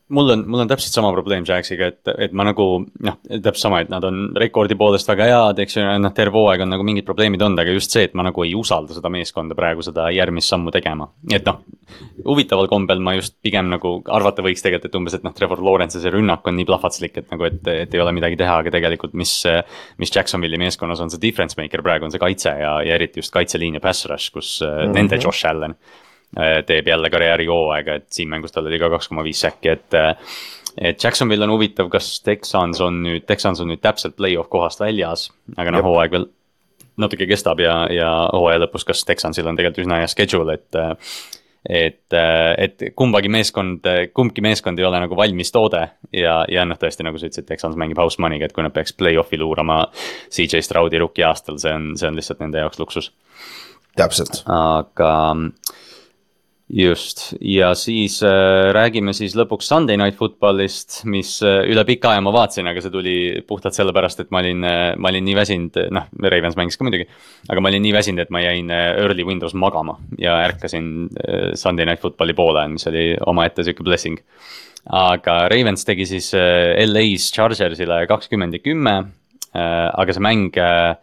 mul on, mul on täpselt sama probleem Jaxiga, et, et ma nagu noh, täpselt sama, et nad on rekordi poolest väga head, eks ju, noh terve hooaeg on nagu mingid probleemid olnud, aga just see, et ma nagu ei usalda seda meeskonda praegu seda järgmist sammu tegema. et noh, huvitaval kombel ma just pigem nagu arvata võiks tegelikult, et umbes, et noh, Trevor Lawrence'i see rünnak on nii plahvatuslik, et nagu, et, et ei ole midagi teha, aga tegelikult mis. mis Jacksonville'i meeskonnas on see difference maker praegu on see kaitse ja, ja eriti just kaitseliin ja pass rush, kus mm -hmm. nende Josh Allan teeb jälle karjääri hooaega, et siin mängus tal oli ka kaks koma viis säkki, et. Äh, et Jacksonville on huvitav, kas Texans on nüüd, Texans on nüüd täpselt play-off kohast väljas, aga noh, hooaeg veel natuke kestab ja, ja hooaja lõpus, kas Texansil on tegelikult üsna hea schedule, et et, et kumbagi meeskond, kumbki meeskond ei ole nagu valmis toode ja, ja noh, tõesti nagu sa ütlesid, Texans mängib house money'ga, et kui nad peaks play-off'i luurama. CJ Stroudi rookie aastal, see on, see on lihtsalt nende jaoks luksus.
täpselt.
aga just, ja siis äh, räägime siis lõpuks Sunday Night Footballist, mis äh, üle pika aja ma vaatasin, aga see tuli puhtalt sellepärast, et ma olin äh,, ma olin nii väsinud, noh, Ravens mängis ka muidugi. aga ma olin nii väsinud, et ma jäin äh, early windows magama ja ärkasin äh, Sunday Night Footballi poole, mis oli omaette sihuke blessing. aga Ravens tegi siis äh, LA-s Chargersile kakskümmend ja kümme äh,, aga see mäng äh,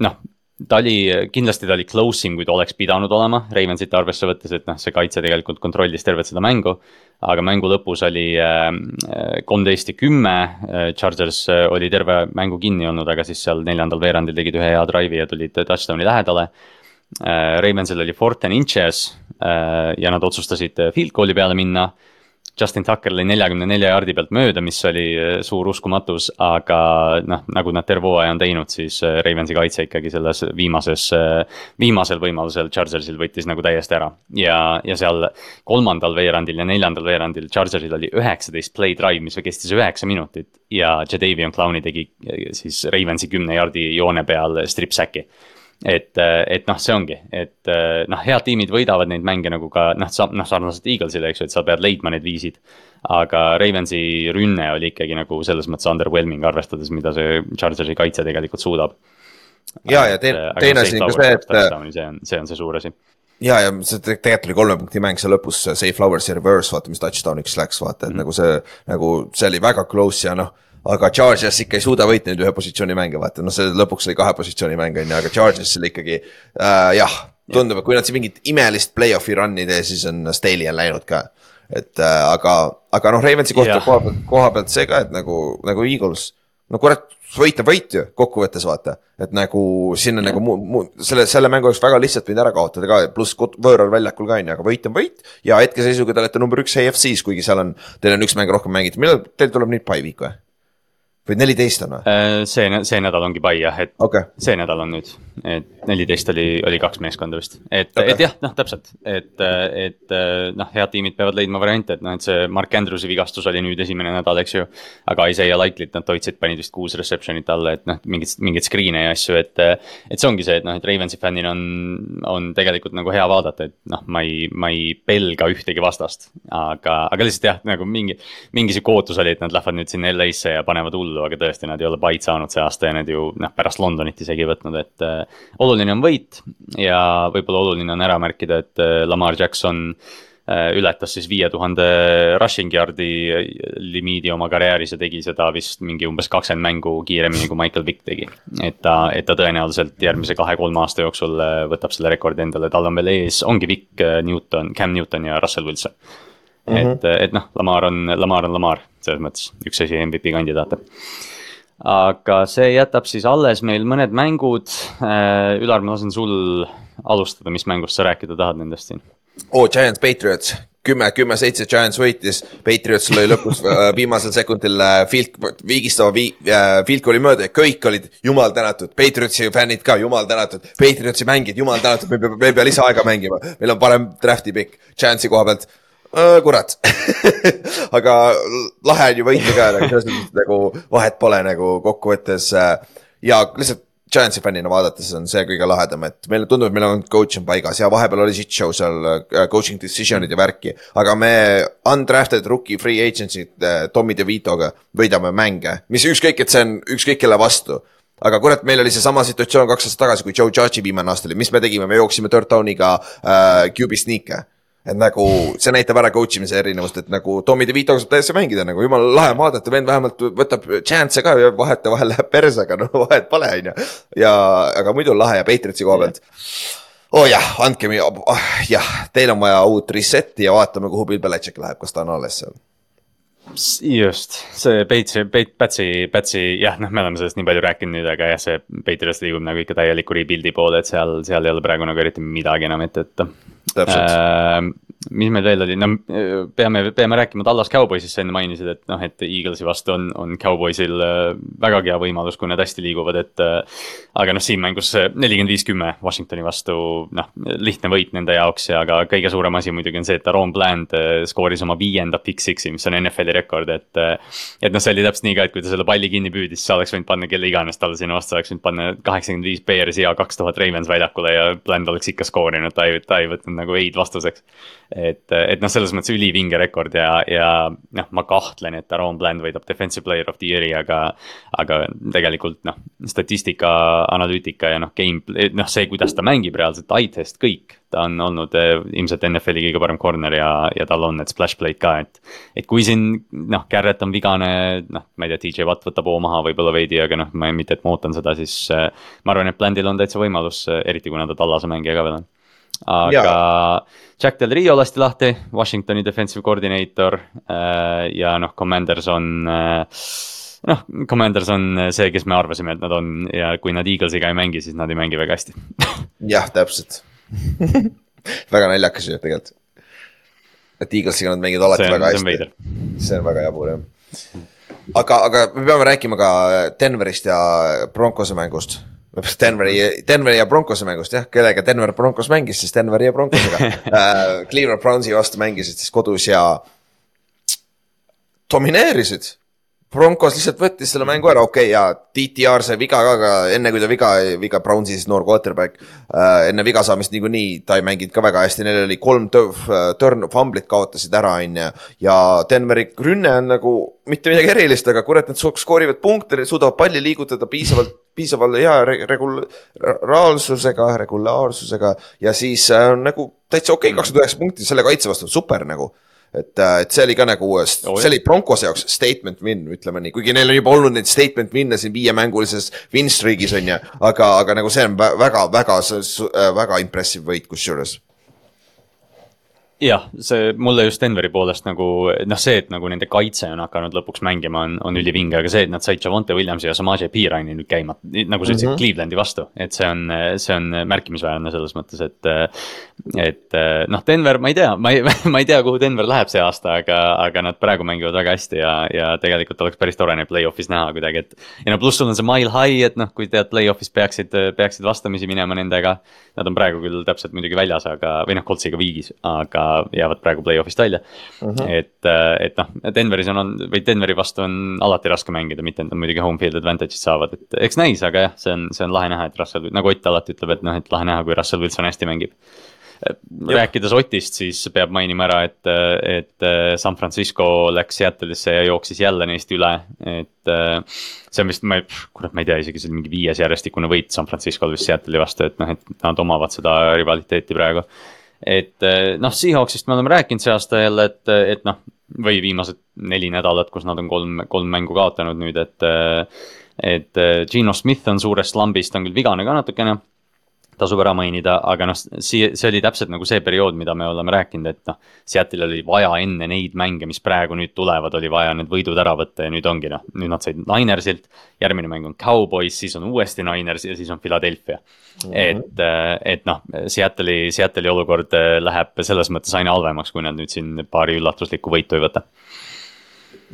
noh ta oli, kindlasti ta oli close im, kui ta oleks pidanud olema, Ravensit arvesse võttes, et noh, see kaitse tegelikult kontrollis tervet seda mängu. aga mängu lõpus oli äh, kolmteist ja kümme, äh, Chargers äh, oli terve mängu kinni olnud, aga siis seal neljandal veerandil tegid ühe hea drive'i ja tulid touchdown'i lähedale. Ravensil oli fourth and inches ja nad otsustasid field goal'i peale minna Justin Tucker lõi neljakümne nelja jaardi pealt mööda, mis oli suur uskumatus, aga noh, nagu nad terve hooaja on teinud, siis Ravensi kaitse ikkagi selles viimases, viimasel võimalusel Chargersil võttis nagu täiesti ära. ja, ja seal kolmandal veerandil ja neljandal veerandil Chargersil oli üheksateist play drive, mis kestis üheksa minutit. ja Jadavion Clowni tegi siis Ravensi kümne jaardi joone peal strip sack'i et, et noh, see ongi, et noh, head tiimid võidavad neid mänge nagu ka noh, noh sarnaselt Eaglesile, eks ju, et sa pead leidma need viisid. aga Ravensi rünne oli ikkagi nagu selles mõttes underwhelming, arvestades, mida see Chargersi kaitse tegelikult suudab.
ja, ja teine, teine asi on ka see, et.
see on, see on see suur asi
ja, ja see tegelikult oli kolme punkti mäng seal lõpus, see Flowers'i reverse, vaata, mis touchdown'iks läks, vaata, et mm -hmm. nagu see, nagu see oli väga close ja noh aga Chargers ikka ei suuda võita neid ühe positsiooni mänge, vaata, noh, see lõpuks oli kahe positsiooni mäng on ju, aga Chargersil ikkagi äh, jah, tundub, et kui nad siin mingit imelist play-off'i run'i ei tee, siis on Staley on läinud ka. et äh, aga, aga noh, Ravensi kohta koha pealt, koha pealt see ka, et nagu, nagu Eagles, no kurat, võit on võit ju kokkuvõttes vaata. et nagu siin on nagu mu, mu, selle, selle mängu oleks väga lihtsalt võinud ära kaotada ka, pluss võõral väljakul ka on ju, aga võit on võit. ja hetkeseisuga te olete number üks AFC-s, kuigi seal on, teil on üks mäng rohkem mängitud, millal teil tuleb nüüd pai week või? Või neliteist on või?
Äh, see, see nädal ongi pai jah, et
okay.
see nädal on nüüd, et neliteist oli, oli kaks meeskonda vist. et okay., et jah, noh, täpselt, et, et noh, head tiimid peavad leidma variante, et noh, et see Mark Andrewsi vigastus oli nüüd esimene nädal, eks ju. aga Isaiah Lightlit nad hoidsid, panid vist kuus reception'it alla, et noh, mingeid, mingeid screen'e ja asju, et. et see ongi see, et noh, et Ravensi fännina on, on tegelikult nagu hea vaadata, et noh, ma ei, ma ei pelga ühtegi vastast. aga, aga lihtsalt jah, nagu mingi, mingi sihuke ootus oli, et nad lähevad nüüd sinna LA-sse ja panevad hullu hullu, aga tõesti, nad ei ole baid saanud see aasta ja need ju noh, pärast Londonit isegi võtnud, et äh, oluline on võit. ja võib-olla oluline on ära märkida, et äh, Lamar Jackson äh, ületas siis viie tuhande rushing yard'i limiidi oma karjääris ja tegi seda vist mingi umbes kakskümmend mängu kiiremini, kui Michael Vick tegi. et ta, et ta tõenäoliselt järgmise kahe-kolme aasta jooksul äh, võtab selle rekordi endale, tal on veel ees, ongi Vick, äh, Newton, Cam Newton ja Russell Wilson Mm -hmm. et, et noh, Lamar on, Lamar on Lamar, selles mõttes üks asi MVP kandidaate. aga see jätab siis alles meil mõned mängud. Äh, Ülar, ma lasen sul alustada, mis mängust sa rääkida tahad nendest siin?
oo oh,, Giants Patriots, kümme, kümme, seitse Giants võitis. Patriots lõi lõpus äh, viimasel sekundil äh, field, viigistava vi, field goal'i mööda ja kõik olid jumal tänatud. Patriotsi fännid ka, jumal tänatud. Patriotsi mängijad, jumal tänatud, me peame, me ei pea lisaaega mängima. meil on parem draft'i pikk. Giantsi koha pealt kurat aga lahe on ju võita ka, nagu selles mõttes nagu vahet pole nagu kokkuvõttes. Äh, ja lihtsalt Giantsi fännina vaadates on see kõige lahedam, et meile tundub, et meil on coach on paigas ja vahepeal oli shit show seal äh, coaching decision'id ja värki. aga me undrafted rookie free agency'd Tommy DeVitoga võidame mänge, mis ükskõik, et see on ükskõik kelle vastu aga kurat, meil oli seesama situatsioon kaks aastat tagasi, kui Joe Judge'i viimane aasta oli, mis me tegime, me jooksime third down'iga äh, QB sneak'e et nagu see näitab ära coach imise erinevust, et nagu Tommy DeVitoga saab täiesti mängida nagu jumala lahe on vaadata, vend vähemalt võtab chance'e ka ja vahetevahel läheb perse, aga noh, vahet pole, on ju. ja, aga muidu on lahe ja Patriotsi koha pealt. oo oh jah, andke, oh, jah, teil on vaja uut reset'i ja vaatame, kuhu Bill Belichik läheb, kas ta on alles seal
just, see Patsi, Patsi, Patsi, jah, noh, me oleme sellest nii palju rääkinud nüüd, aga jah, see Patriots liigub nagu ikka täieliku rebuild'i poole, et seal, seal ei ole praegu nagu eriti midagi enam ette võtta.
Äh,
mis meil veel oli, no peame, peame rääkima Tallas Cowboysist, sa enne mainisid, et noh, et Eaglesi vastu on, on Cowboysil äh, vägagi hea võimalus, kui nad hästi liiguvad, et. Äh, aga noh, siin mängus nelikümmend viis, kümme Washingtoni vastu, noh, lihtne võit nende jaoks ja aga kõige suurem asi muidugi on see, et Aaron Bland äh, skooris oma viienda pick-six'i, mis on NFL-i rekord, et. et noh, see oli täpselt nii ka, et kui ta selle palli kinni püüdis, siis oleks võinud panna kelle iganes talle sinna vastu, oleks võinud panna kaheksakümmend viis Bears'i ja kaks tuhat Ravens väljakule ja Bland oleks ikka skoorinud, ta ei, ta ei võtnud nagu ei-d vastuseks et, et noh, selles mõttes ülivinge rekord ja, ja noh, ma kahtlen, et Aaron Bland võidab defensive player of the year'i, aga. aga tegelikult noh, statistika, analüütika ja noh, game, noh, see, kuidas ta mängib reaalselt, eye test, kõik. ta on olnud eh, ilmselt NFL-i kõige parem corner ja, ja tal on need splash play'd ka, et. et kui siin noh, Garrett on vigane, noh, ma ei tea, DJ Watt võtab hoo maha võib-olla veidi, aga noh, ma mitte, et ma ootan seda, siis äh,. ma arvan, et Blandil on täitsa võimalus, eriti kuna ta tallase mängija ka veel on aga ja. Jack Del Rio lasti lahti, Washingtoni defensive coordinator äh, ja noh, Commanders on äh, noh, Commanders on see, kes me arvasime, et nad on ja kui nad Eaglesiga ei mängi, siis nad ei mängi väga hästi
jah, täpselt väga naljakas ju tegelikult et Eaglesiga nad mängivad alati on, väga hästi. see on väga jabur jah. aga, aga me peame rääkima ka Denverist ja Broncose mängust. Denveri, Denveri ja Broncose mängust jah, kellega Denver Broncos mängis, siis Denveri ja Broncosega. Uh, Cleveland Brownsi vastu mängisid siis kodus ja domineerisid. Broncos lihtsalt võttis selle mängu ära, okei okay, ja DTR sai viga ka, aga enne kui ta viga, viga Brownsi siis noor quarterback. Äh,. enne viga saamist niikuinii ta ei mänginud ka väga hästi, neil oli kolm turn, fumblit kaotasid ära, on ju. ja Denveri rünne on nagu mitte midagi erilist, aga kurat, nad skoorivad punkte, suudavad palli liigutada piisavalt, piisavalt hea regulaarsusega, regulaarsusega ja siis äh, nagu täitsa okei okay,, kakskümmend üheksa punkti selle kaitse vastu, super nagu. Et, äh, et see oli ka nagu oh,, see oli Broncose jaoks statement win, ütleme nii, kuigi neil on juba olnud neid statement win'e siin viiemängulises win streak'is on ju, aga, aga nagu see on väga, väga, väga, väga impressive võit kusjuures
jah, see mulle just Denveri poolest nagu noh, see, et nagu nende kaitse on hakanud lõpuks mängima, on, on ülivinge, aga see, et nad said Javonte Williamsi ja Samaje Piirani nüüd käima, nagu sa ütlesid mm -hmm. Clevelandi vastu, et see on, see on märkimisväärne selles mõttes, et. et noh, Denver, ma ei tea, ma ei, ma ei tea, kuhu Denver läheb see aasta, aga, aga nad praegu mängivad väga hästi ja, ja tegelikult oleks päris tore neid play-off'is näha kuidagi, et. ja no pluss sul on see mile high, et noh, kui tead, play-off'is peaksid, peaksid vastamisi minema nendega. Nad on praegu küll täpselt muidugi väljas, aga, või noh, Coltsiga viigis, aga jäävad praegu play-off'ist välja uh. -huh. et, äh, et noh, Denveris on, on või Denveri vastu on alati raske mängida, mitte nad muidugi home field advantage'it saavad, et eks näis, aga jah, see on, see on lahe näha, et Russell, nagu Ott alati ütleb, et noh, et lahe näha, kui Russell Wilson hästi mängib rääkides Otist, siis peab mainima ära, et, et äh, San Francisco läks Seattle'isse ja jooksis jälle neist üle, et. Äh, see on vist, ma ei, kurat, ma ei tea, isegi see on mingi viies järjestikune võit San Francisco'l vist Seattle'i vastu, et noh, et nad omavad seda rivaliteeti praegu et eh, noh, Seahawksist me oleme rääkinud see aasta jälle, et, et noh, või viimased neli nädalat, kus nad on kolm, kolm mängu kaotanud nüüd, et. Eh, et eh, Gino Smith on suurest lambist, on küll vigane ka natukene tasub ära mainida, aga noh, see, see oli täpselt nagu see periood, mida me oleme rääkinud, et noh. Seattle'il oli vaja enne neid mänge, mis praegu nüüd tulevad, oli vaja need võidud ära võtta ja nüüd ongi noh, nüüd nad said Ninersilt. järgmine mäng on Cowboys, siis on uuesti Niners ja siis on Philadelphia mm. -hmm. et, äh, et noh, Seattle'i, Seattle'i olukord äh, läheb selles mõttes aina halvemaks, kui nad nüüd siin paari üllatuslikku võitu ei võta.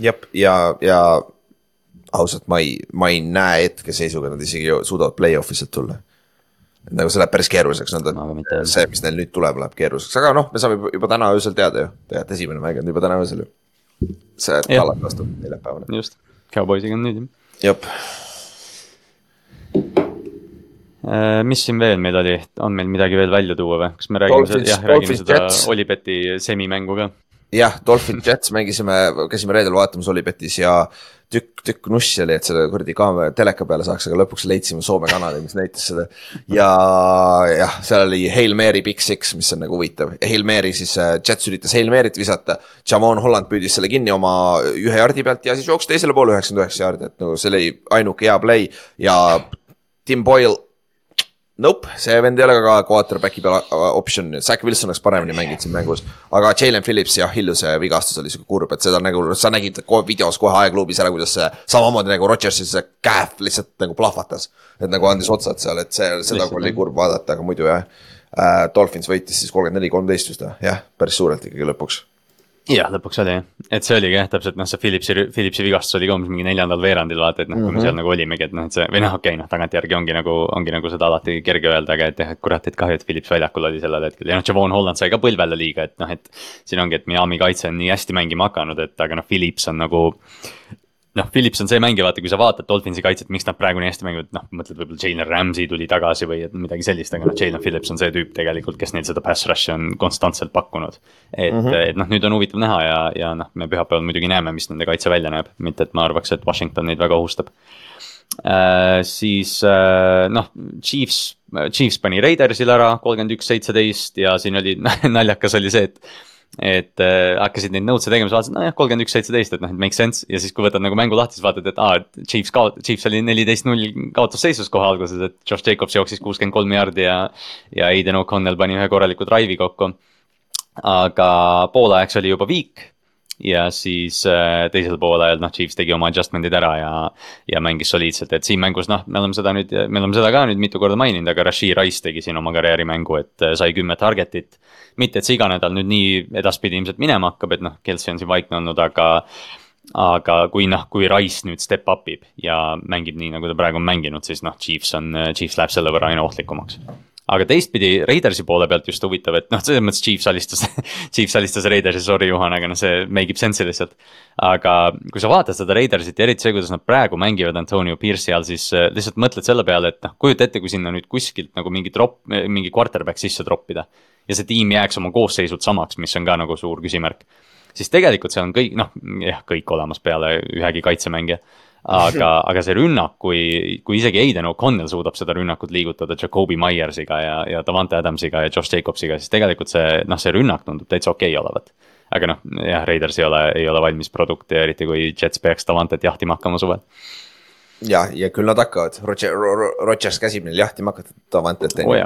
jah, ja, ja ausalt, ma ei, ma ei näe hetkeseisuga, nad isegi suudavad play-off'i sealt tulla nagu see läheb päris keeruliseks, nad on, see, mis neil nüüd tuleb, läheb keeruliseks, aga noh, me saame juba, juba täna öösel teada ju, tegelikult esimene mäng on juba täna öösel ju. see Tallat vastu, neljapäevane.
just, Cowboysiga on nüüd
jah. jep.
Äh, mis siin veel meil oli, on meil midagi veel välja tuua või, kas me räägime Dolphins, jah, räägime seda Olibeti semimängu ka?
jah, Dolphin Jets mängisime, käisime reedel vaatamas Olipetis ja tükk, tükk nussi oli, et selle kuradi kaamera, teleka peale saaks, aga lõpuks leidsime Soome kanali, mis näitas seda. ja jah, seal oli Hail Mary Big Six, mis on nagu huvitav, Hail Mary siis äh, Jets üritas Hail Mary't visata. Jamon Holland püüdis selle kinni oma ühe jardi pealt ja siis jooksis teisele poole üheksakümmend üheksa jardi, et nagu see oli ainuke hea play ja Tim Boyle Nope, see vend ei ole ka quarterback'i peal optsioon, Zack Wilson oleks paremini mänginud siin mängus. aga Jalen Phillips jah, Hilluse vigastus oli sihuke kurb, et seda nagu, sa nägid kohe videos kohe aegluubis ära, kuidas see samamoodi nagu Rodgersi see calf lihtsalt nagu plahvatas. et nagu andis otsad seal, et see, seda oli kurb vaadata, aga muidu jah äh,. Dolphins võitis siis kolmkümmend neli, kolmteist vist või, jah, päris suurelt ikkagi lõpuks
jah, lõpuks oli jah, et see oligi jah, täpselt noh, see Philipsi, Philipsi vigastus oli ka umbes mingi neljandal veerandil vaata, et noh mm -hmm., kui me mhm. seal nagu olimegi, et noh, et see või noh, okei okay,, noh, tagantjärgi ongi nagu, ongi nagu seda alati kerge öelda, aga et jah, et kurat, et kahju, et Philips väljakul oli sellel hetkel ja noh, Javon Holland sai ka põlvele liiga, et noh, et. siin ongi, et Miami kaitse on nii hästi mängima hakanud, et aga noh, Philips on nagu noh, Philips on see mängija, vaata, kui sa vaatad Dolphinsi kaitset, miks nad praegu nii hästi mängivad, noh, mõtled võib-olla Jalen Ramsey tuli tagasi või midagi sellist, aga noh, Jalen Phillips on see tüüp tegelikult, kes neil seda pass rush'i on konstantselt pakkunud. et mm, -hmm. et noh, nüüd on huvitav näha ja, ja noh, me pühapäeval muidugi näeme, mis nende kaitse välja näeb, mitte et ma arvaks, et Washington neid väga ohustab äh,. siis äh, noh, Chiefs, Chiefs pani Raidersile ära kolmkümmend üks, seitseteist ja siin oli naljakas oli see, et et äh, hakkasid neid nõudse tegema, siis vaatasid, nojah, kolmkümmend üks, seitseteist, et noh, et make sense ja siis, kui võtad nagu mängu lahti, siis vaatad, et aa, et Chiefs kaot-, Chiefs oli neliteist null kaotusseisus kohe alguses, et Josh Jacobs jooksis kuuskümmend kolm jaardi ja. ja Aiden O'Connell pani ühe korraliku drive'i kokku. aga poolaegaks oli juba viik ja siis äh, teisel poolel noh, Chiefs tegi oma adjustment'id ära ja, ja mängis soliidselt, et siin mängus noh, me oleme seda nüüd, me oleme seda ka nüüd mitu korda maininud, aga Rashid Rice tegi siin oma karjäärimängu, et äh, sai kümme target'it. mitte, et see iga nädal nüüd nii edaspidi ilmselt minema hakkab, et noh, Kelsey on siin vaikne olnud, aga aga kui noh, kui Rice nüüd step up ib ja mängib nii, nagu ta praegu on mänginud, siis noh, Chiefs on, Chiefs läheb selle võrra aina ohtlikumaks aga teistpidi Raidersi poole pealt just huvitav, et noh, selles mõttes Chiefs alistas Chiefs alistas Raidersi, sorry Juhan, aga noh, see make ib sense'i lihtsalt. aga kui sa vaatad seda Raidersit ja eriti see, kuidas nad praegu mängivad Antonio Pierce'i all, siis äh, lihtsalt mõtled selle peale, et noh, kujuta ette, kui sinna nüüd kuskilt nagu mingi drop, mingi quarterback sisse troppida. ja see tiim jääks oma koosseisult samaks, mis on ka nagu suur küsimärk. siis tegelikult seal on kõik, noh jah, kõik olemas peale ühegi kaitsemängija aga, aga see rünnak, kui, kui isegi Aiden O'Connell suudab seda rünnakut liigutada Jakobi Myersiga ja, ja Davante Adamsiga ja Josh Jacobsiga, siis tegelikult see, noh, see rünnak tundub täitsa okei okay olevat. aga noh, jah, Raiders ei ole, ei ole valmis produkt ja eriti kui Jets peaks Davantet jahtima hakkama suvel
ja, ja küll nad hakkavad, Roger, Rodgers käsib neil jahtima hakata Davantet
oh,.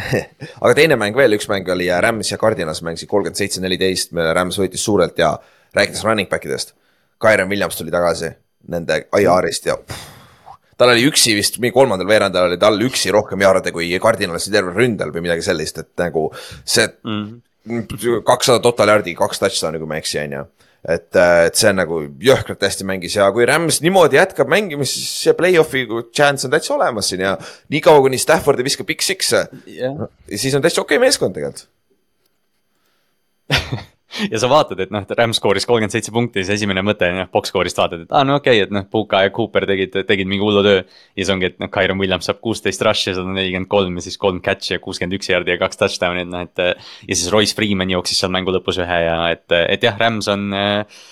aga teine mäng veel, üks mäng oli Rams ja Cardinas mängisid kolmkümmend seitse, neliteist, Rams võitis suurelt ja rääkides running back idest. Kyron Williams tuli tagasi nende IR-ist ja pff, tal oli üksi vist, mingi kolmandal veerandajal oli tal üksi rohkem jaarde kui kardinalisi tervel ründel või midagi sellist, et nagu see mhm. kakssada mm. total yard'i, kaks touchdown'i, kui ma ei eksi, on ju et, et see nagu jõhkralt hästi mängis ja kui Rams niimoodi jätkab mängimist, siis see play-off'i chance on täitsa olemas siin ja niikaua, kuni Staffordi viskab Big Six'e yeah., siis on täitsa okei okay meeskond tegelikult
ja sa vaatad, et noh, Ram skooris kolmkümmend seitse punkti, siis esimene mõte, noh, box score'ist vaatad, et aa ah, no okei okay,, et noh, Puka ja Cooper tegid, tegid mingi hullu töö. ja siis ongi, et noh, Kyron Williams saab kuusteist rush'i ja sada nelikümmend kolm ja siis kolm catch'i ja kuuskümmend üks yard'i ja kaks touchdown'i, et noh, et. ja siis Royce Freeman jooksis seal mängu lõpus ühe ja et, et jah, Rams on äh,,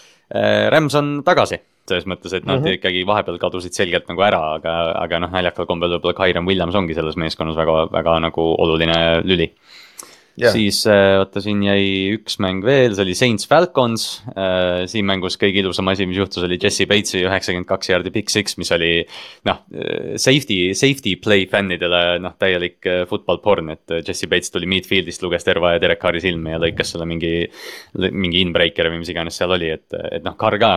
Rams on tagasi selles mõttes, et nad mm -hmm. ikkagi vahepeal kadusid selgelt nagu ära, aga, aga noh, naljakal kombel võib-olla Kyron Williams ongi selles meeskonnas väga, väga nagu oluline lüli Yeah. siis äh, oota, siin jäi üks mäng veel, see oli Saints Falcons äh,. siin mängus kõige ilusam asi, mis juhtus, oli Jesse Bates'i üheksakümmend kaks jaardi big six, mis oli noh, äh, safety, safety play fännidele noh, täielik football porn, et Jesse Bates tuli midfield'ist, luges terva ja Derek Carri silme ja lõikas selle mingi. mingi inbreaker või mis iganes seal oli, et, et noh, Carr ka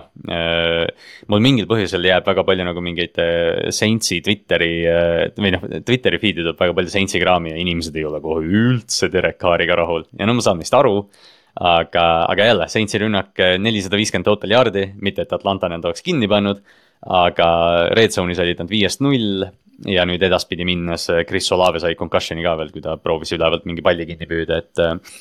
mul mingil põhjusel jääb väga palju nagu mingeid Saintsi Twitteri või noh, Twitteri feed'i tuleb väga palju Saintsi kraami ja inimesed ei ole kohe üldse Derek Carri Kaariga rahul ja no ma saan neist aru. aga, aga jälle, Saintsi rünnak eh, nelisada viiskümmend total yard'i, mitte et Atlanta need oleks kinni pannud. aga red zone'is olid nad viiest null ja nüüd edaspidi minnes eh, Chris Olave sai concussion'i ka veel, kui ta proovis ülevalt mingi palli kinni püüda, et eh,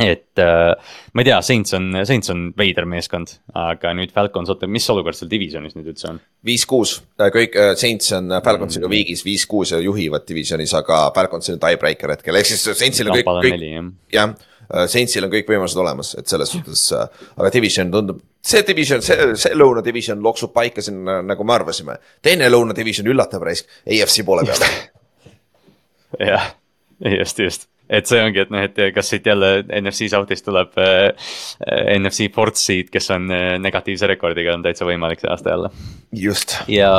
et äh, ma ei tea, Saints on, Saints on veider meeskond, aga nüüd Falcons, oota, mis olukord seal divisionis nüüd üldse on?
viis-kuus, äh, kõik äh, Saints on Falconsiga mm. viigis viis-kuus ja juhivad divisionis, aga Falconsil on tiebreaker hetkel, ehk siis Saintsil on kõik, kõik, jah. Saintsil on kõik võimalused olemas, et selles suhtes, aga division tundub, see division, see, see lõuna division loksub paika siin nagu me arvasime. teine lõuna division üllatab raisk, AFC poole peal.
jah, just, just et see ongi, et noh, et kas siit jälle NFC South'ist tuleb äh, NFC fourth seed, kes on äh, negatiivse rekordiga, on täitsa võimalik see aasta jälle.
just.
ja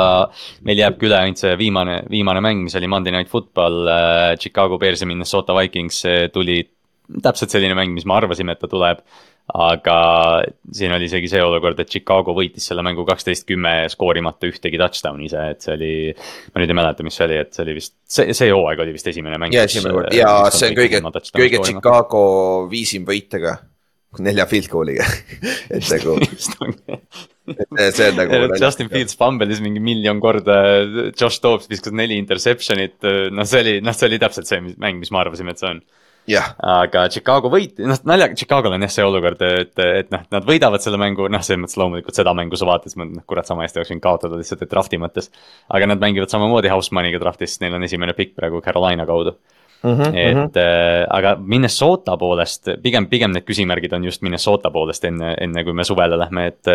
meil jääbki üle ainult see viimane, viimane mäng, mis oli Monday Night Football äh,, Chicago Bears ja Minnesota Vikings tuli täpselt selline mäng, mis me arvasime, et ta tuleb aga siin oli isegi see olukord, et Chicago võitis selle mängu kaksteist kümme skoorimata ühtegi touchdown'i ise, et see oli. ma nüüd ei mäleta, mis see oli, et see oli vist, see, see hooaeg oli vist esimene mäng.
ja esimene kord ja see on kõige, kõige Chicago viisim võitega, nelja field goal'iga et nagu see on nagu.
Justin Fields fumble'is mingi miljon korda, Josh Dobbs viskas neli interception'it, noh, see oli, noh, see oli täpselt see mäng, mis me arvasime, et see on
yeah..
aga Chicago võit-, noh naljaga, Chicago'l on jah see olukord, et, et noh, nad võidavad selle mängu, noh, selles mõttes loomulikult seda mängu sa vaatad, siis mõtled, noh kurat, sama hästi oleks võinud kaotada lihtsalt, et draft'i mõttes. aga nad mängivad samamoodi house money'ga draft'is, neil on esimene pikk praegu Carolina kaudu Mm -hmm, et mm -hmm. äh, aga Minnesota poolest, pigem, pigem need küsimärgid on just Minnesota poolest enne, enne kui me suvele lähme, et.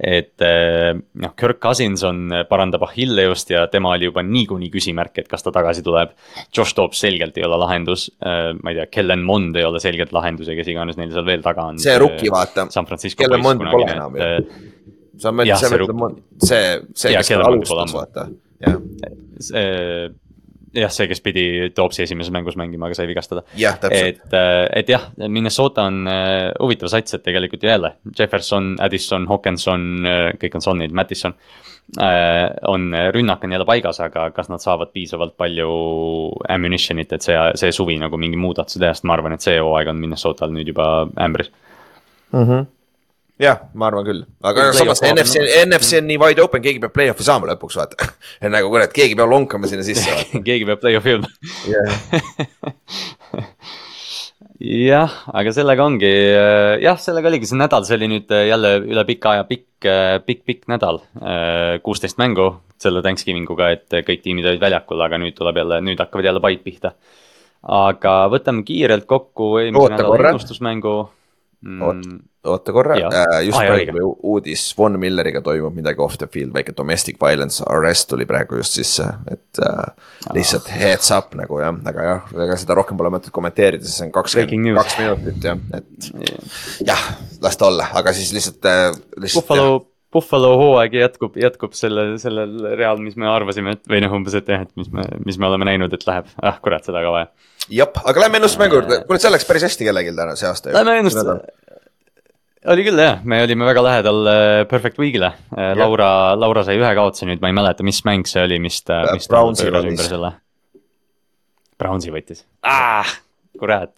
et äh, noh, Kirk Cousins on, parandab Achilleust ja tema oli juba niikuinii küsimärk, et kas ta tagasi tuleb. Josh Dobbs selgelt ei ole lahendus äh,, ma ei tea, Kellen Mond ei ole selgelt lahendus ja kes iganes neil seal veel taga on.
see rukki vaata.
San Francisco.
Kellen Mond pole enam ju. Äh, sa mõtled, see, see, see, kes alustas, vaata, jah.
Jah, see, kes pidi Toopsi esimeses mängus mängima, aga sai vigastada.
et,
äh, et jah, Minnesota on uh, huvitav sats, et tegelikult jälle Jefferson, Addison, Hawkinson uh,, kõik on sonid, Mattison on, rünnak on jälle paigas, aga kas nad saavad piisavalt palju ammunition'it, et see, see suvi nagu mingi muudatuse teha, sest ma arvan, et see hooaeg on Minnesotal nüüd juba ämbris
mm. -hmm jah, ma arvan küll, aga samas NFC, NFC on nii wide open, keegi peab play-off'i saama lõpuks vaata. Nagu kurat, keegi peab lonkama sinna sisse
keegi peab play-off'i jõudma. Jah, aga sellega ongi, äh, jah, sellega oligi see nädal, see oli nüüd äh, jälle üle pika aja pikk, äh, pikk, pikk nädal. kuusteist mängu selle Thanksgiving uga, et kõik tiimid olid väljakul, aga nüüd tuleb jälle, nüüd hakkavad jälle paid pihta. aga võtame kiirelt kokku eelmise nädala ennustusmängu
mm. oota korra, äh, just ah, praegu uudis, Von Milleriga toimub midagi off the field, väike domestic violence arrest tuli praegu just sisse, et äh, lihtsalt heads up nagu jah, aga jah, ega seda rohkem pole mõtet kommenteerida, sest see on kakskümmend kaks minutit jah, et jah, las ta olla, aga siis lihtsalt äh,.
Buffalo, Buffalo hooaeg jätkub, jätkub sellel, sellel real, mis me arvasime, et või noh, umbes, et jah, et mis me, mis me oleme näinud, et läheb, ah kurat, seda ka vaja.
Jah, aga lähme ennustusmängu juurde, kuule see läks päris hästi kellelgi täna see aasta.
Lähme ennustuse, oli küll jah, me olime väga lähedal uh, Perfect Week'ile uh,. Laura, Laura sai ühe kaotuse nüüd, ma ei mäleta, mis mäng see oli, mis ta, mis ta pööras ümber selle. Brownsi võttis ah,, kurat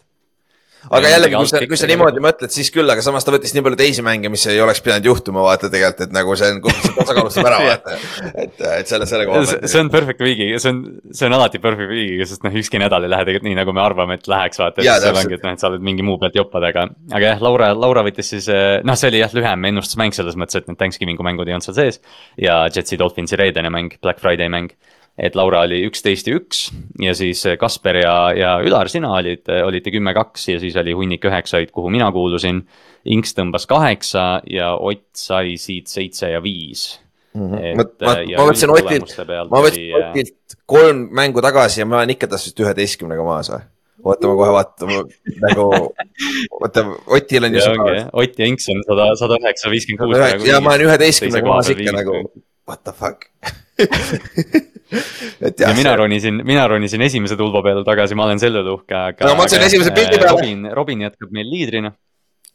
aga jällegi, kui sa, kui sa niimoodi mõtled, siis küll, aga samas ta võttis nii palju teisi mänge, mis ei oleks pidanud juhtuma, vaata tegelikult, et nagu see on, tasakaalustab ära vaata. et, et selle, selle koha
pealt. see on perfect week'i, see on, see on alati perfect week'iga, sest noh, ükski nädal ei lähe tegelikult nii, nagu me arvame, et läheks, vaata. et seal ongi, et noh, et sa oled mingi muu pealt joppad, aga, aga jah, Laura, Laura võttis siis, eh, noh, see oli jah, lühem ennustusmäng selles mõttes, et need Thanksgiving'u mängud ei olnud seal sees. ja Jetsi Dolphinsi reedene mäng, Black Friday mäng et Laura oli üksteist ja üks ja siis Kasper ja, ja Ülar, sina olid, olite kümme, kaks ja siis oli hunnik üheksaid, kuhu mina kuulusin. Inks tõmbas kaheksa ja Ott sai siit seitse ja viis
-hmm. et, ma, ma, ma võtsin Otilt, ma võtsin Otilt kolm mängu tagasi ja ma olen ikka tast vist üheteistkümnega maas või? oota, ma kohe vaatan, nagu, oota, Otil on ju.
Ott ja Inks on sada, sada üheksa, viiskümmend kuus.
ja ma olen üheteistkümnega maas ikka nagu, what the fuck.
ja mina ronisin, mina ronisin esimese tulba peale tagasi, ma olen selle üle uhke, aga.
no ma otsin esimese pildi peale.
Robin, Robin jätkab meil liidrina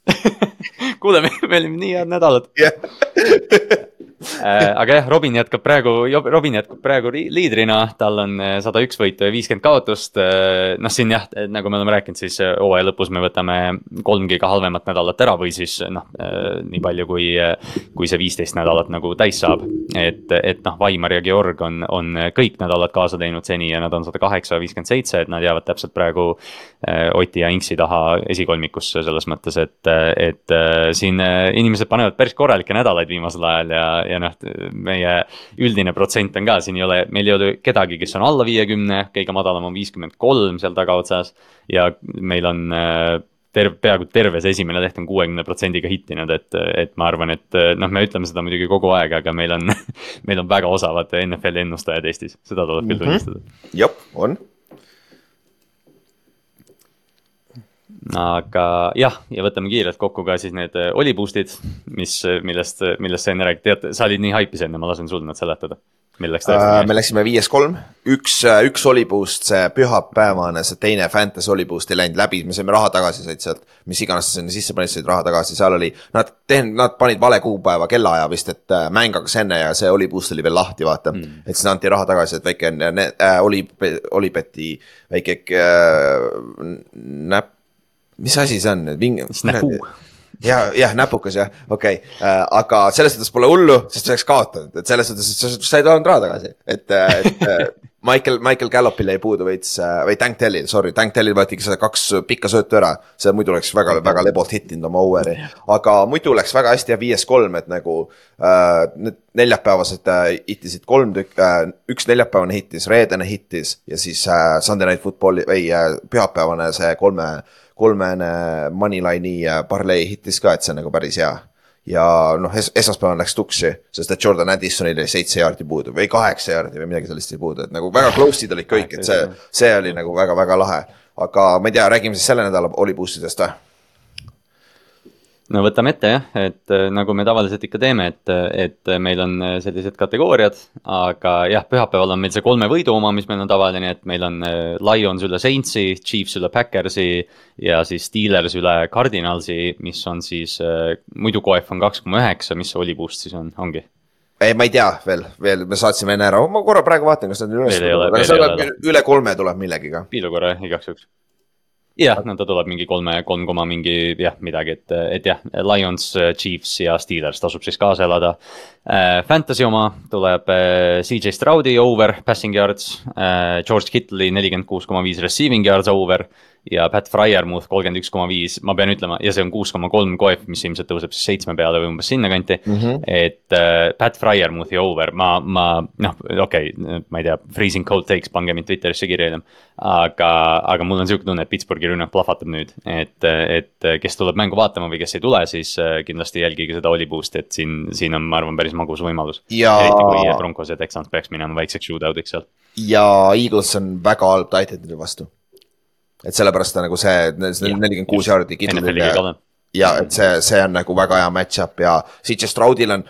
kuule, me olime nii head nädalad yeah. Äh, aga jah, Robin jätkab praegu, Robin jätkab praegu liidrina, tal on äh, sada üks võitu ja viiskümmend kaotust. Äh, noh, siin jah, nagu me oleme rääkinud, siis hooaja lõpus me võtame kolm kõige halvemat nädalat ära või siis noh, nii palju, kui, kui see viisteist nädalat nagu täis saab. et, et noh, Vaimar ja Georg on, on kõik nädalad kaasa teinud seni ja nad on sada kaheksa viiskümmend seitse, et nad jäävad täpselt praegu Oti ja Inksi taha esikolmikusse selles mõttes, et, et siin inimesed panevad päris korralikke nädalaid viimasel ajal ja, ja noh, meie üldine protsent on ka, siin ei ole, meil ei ole kedagi, kes on alla viiekümne, kõige madalam on viiskümmend kolm seal tagaotsas. ja meil on äh, terve, peaaegu terve see esimene leht on kuuekümne protsendiga hittinud, et, et ma arvan, et noh, me ütleme seda muidugi kogu aeg, aga meil on meil on väga osavad NFL-i ennustajad Eestis, seda tuleb küll mm -hmm. tunnistada.
jah, on
aga jah, ja võtame kiirelt kokku ka siis need äh, oli boost'id, mis, millest, millest sa enne räägid, tead, sa olid nii haipis enne, ma lasen sul nad seletada. meil läks
tõesti uh,. me läksime viies kolm, üks, äh, üks oli boost, see pühapäevane, see teine Fantasy oli boost ei läinud läbi, me saime raha tagasi, said sealt. mis iganes sa sinna sisse panid, said raha tagasi, seal oli, nad tehn-, nad panid vale kuupäeva, kellaaja vist, et äh, mäng hakkas enne ja see oli boost oli veel lahti, vaata mm.. et siis anti raha tagasi, et väike äh, oli, Olibeti väike äh, näpp mis asi see on,
näpu.
ja, jah, näpukas jah, okei okay. äh,, aga selles suhtes pole hullu, sest sa oleks kaotanud, et selles suhtes, et sa said ainult raha tagasi, et, äh, et äh, Michael, Michael Gallopil jäi puudu veits äh, või Tank Tellil, sorry, Tank Tellil võetigi seda kaks pikka söötu ära. see muidu oleks väga, väga lebolt hittinud oma over'i, aga muidu läks väga hästi ja viies kolm, et nagu äh,. Need neljapäevased äh, hittisid kolm tükki äh,, üks neljapäevane hittis, reedene hittis ja siis äh, Sunday Night Football'i või äh, pühapäevane see kolme kolmene Moneyline'i parlei hittis ka, et see on nagu päris hea. ja noh es, esmaspäeval läks tuksi, sest et Jordan Addisonil oli seitse jaardi puudu või kaheksa jaardi või midagi sellist oli puudu, et nagu väga close'id olid kõik, et see, see oli nagu väga-väga lahe. aga ma ei tea, räägime siis selle nädala oli boost idest või?
No võtame ette jah, et äh, nagu me tavaliselt ikka teeme, et, et meil on äh, sellised kategooriad, aga jah, pühapäeval on meil see kolme võidu oma, mis meil on tavaline, et meil on äh, Lions üle Saintsi, Chiefs üle Packersi ja siis Steelers üle Cardinalsi, mis on siis muidu koef on kaks koma üheksa, mis see oli boost siis on, ongi?
ei, ma ei tea veel, veel me saatsime enne ära, ma korra praegu vaatan, kas nad on üles üle kolme tuleb millegiga.
piilu korra igaks juhuks jah, no ta tuleb mingi kolme, kolm koma mingi jah, midagi, et, et jah, Lions, Chiefs ja Steelers tasub siis kaasa elada. Äh, Fantasy oma tuleb äh, CJ Stroudi over passing yards, äh, George Kittle'i nelikümmend kuus koma viis receiving yards over ja Pat Fryermuth kolmkümmend üks koma viis, ma pean ütlema, ja see on kuus koma kolm koef, mis ilmselt tõuseb siis seitsme peale või umbes sinnakanti mm. -hmm. et äh, Pat Fryermuthi over, ma, ma noh, okei okay,, ma ei tea, freezing cold takes, pange mind Twitterisse kirja hiljem. aga, aga mul on sihuke tunne, et Pittsburghi rünnak plahvatab nüüd, et, et kes tuleb mängu vaatama või kes ei tule, siis äh, kindlasti jälgige seda Oli Boost'i, et siin, siin on, ma arvan, päris magus võimalus
ja....
eriti kui Broncos ja Texans peaks minema väikseks shootout'iks seal.
ja Eagles on väga halb Titanide vastu et sellepärast ta nagu see, nelikümmend kuus jaardi Kittle'il ja, ja et see, see on nagu väga hea match-up ja CJ Stroudil on,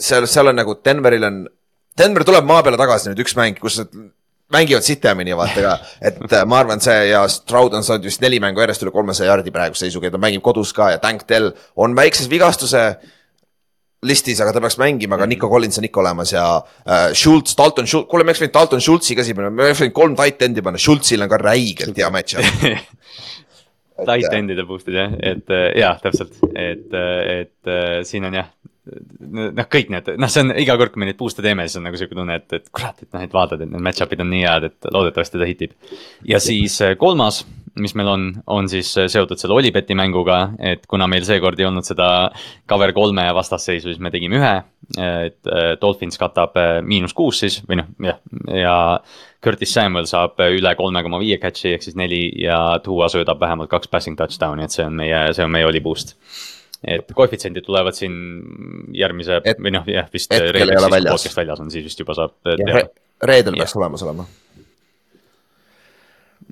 seal, seal on nagu Denveril on, Denver tuleb maa peale tagasi nüüd üks mäng, kus nad mängivad sitemini vaata ka, et äh, ma arvan, see ja Stroud on saanud vist neli mängu järjest üle kolmesaja jaardi praeguse seisuga ja ta mängib kodus ka ja Tank Dell on väikses vigastuse listis, aga ta peaks mängima, aga Nico Collins on ikka olemas ja äh, Schultz, Dalton Schultz, kuule, me oleks võinud Dalton Schultzi ka siia panna, me oleks võinud kolm tight end'i panna, Schultzil on ka räigelt hea match-up.
Tight end'ide boost'id jah, et äh, jah, täpselt, et, äh, et äh, siin on jah, noh, kõik need, noh, see on iga kord, kui me neid boost'e teeme, siis on nagu sihuke tunne, et, et kurat, et noh, et vaatad, et need match-up'id on nii head, et loodetavasti ta hitib. ja siis kolmas mis meil on, on siis seotud selle Olibeti mänguga, et kuna meil seekord ei olnud seda cover kolme vastasseisu, siis me tegime ühe. et Dolphins katab äh, miinus kuus siis või noh, jah, ja Curtis Samuel saab üle kolme koma viie catch'i ehk siis neli ja Tua söödab vähemalt kaks passing touchdown'i, et see on meie, see on meie Oli boost et koefitsiendid tulevad siin järgmise et, või noh, jah vist.
hetkel ei ole väljas.
väljas on, siis vist juba saab.
reedel peaks olemas olema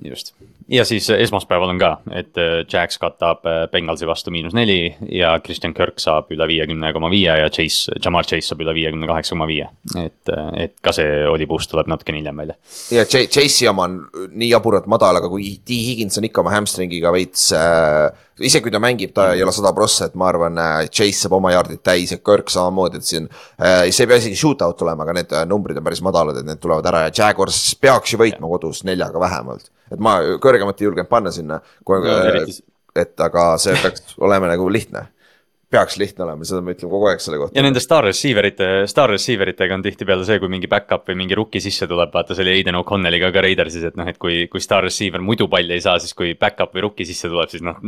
just, ja siis esmaspäeval on ka, et äh, Jax katab äh, Bengalsi vastu miinus neli ja Christian Kirk saab üle viiekümne koma viie ja Chase, Jamar Chase saab üle viiekümne kaheksa koma viie. et, äh, et ka see oli boost tuleb natukene hiljem välja.
ja Chase'i oma on nii jaburalt madal, aga kui T Higgins on ikka oma hamstringiga veits äh,. isegi kui ta mängib, ta ei ole sada prossa, et ma arvan äh,, Chase saab oma jaardid täis ja Kirk samamoodi, et siin äh,. see ei pea isegi shootout tulema, aga need numbrid on päris madalad, et need tulevad ära ja Jaguars peaks ju võitma kodus neljaga vähemalt et ma kõrgemat ei julgenud panna sinna, et aga see peaks olema nagu lihtne peaks lihtne olema, seda me ütleme kogu aeg selle kohta.
ja nende star receiver ite, star receiver itega on tihtipeale see, kui mingi back-up või mingi rookie sisse tuleb, vaata see oli Aiden O'Connelliga ka Raidersis, et noh, et kui, kui star receiver muidu palli ei saa, siis kui back-up või rookie sisse tuleb, siis noh.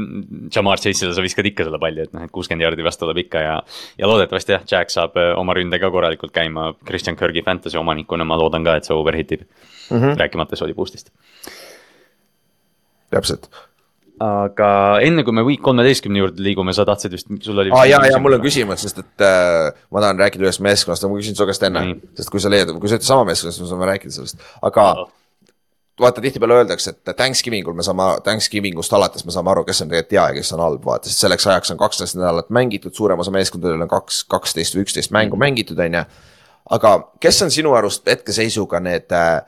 Jamar Chase'ile sa viskad ikka selle palli, et noh, et kuuskümmend jaardi vastu tuleb ikka ja. ja loodetavasti jah, Jack saab äh, oma ründe ka korralikult käima, Christian Kirgi fantasy omanikuna ma loodan ka, et see overhit ib mm. -hmm. rääkimata Soli boost'ist
täpselt
aga enne kui me week kolmeteistkümne juurde liigume, sa tahtsid vist, sul oli.
aa ah, ja, ja mul on küsimus, sest et äh, ma tahan rääkida ühest meeskonnast, ma küsin su käest enne mm., sest kui sa leiad, kui sa ütled sama meeskonnast, siis me saame rääkida sellest, aga oh. vaata, tihtipeale öeldakse, et Thanksgiving ul me saame, Thanksgivingust alates me saame aru, kes on tegelikult hea ja kes on halb, vaata, sest selleks ajaks on kaksteist nädalat mängitud, suurem osa meeskondadel on kaks, kaksteist või üksteist mängu mm. mängitud, on ju. aga kes on sinu arust hetkeseisuga need äh,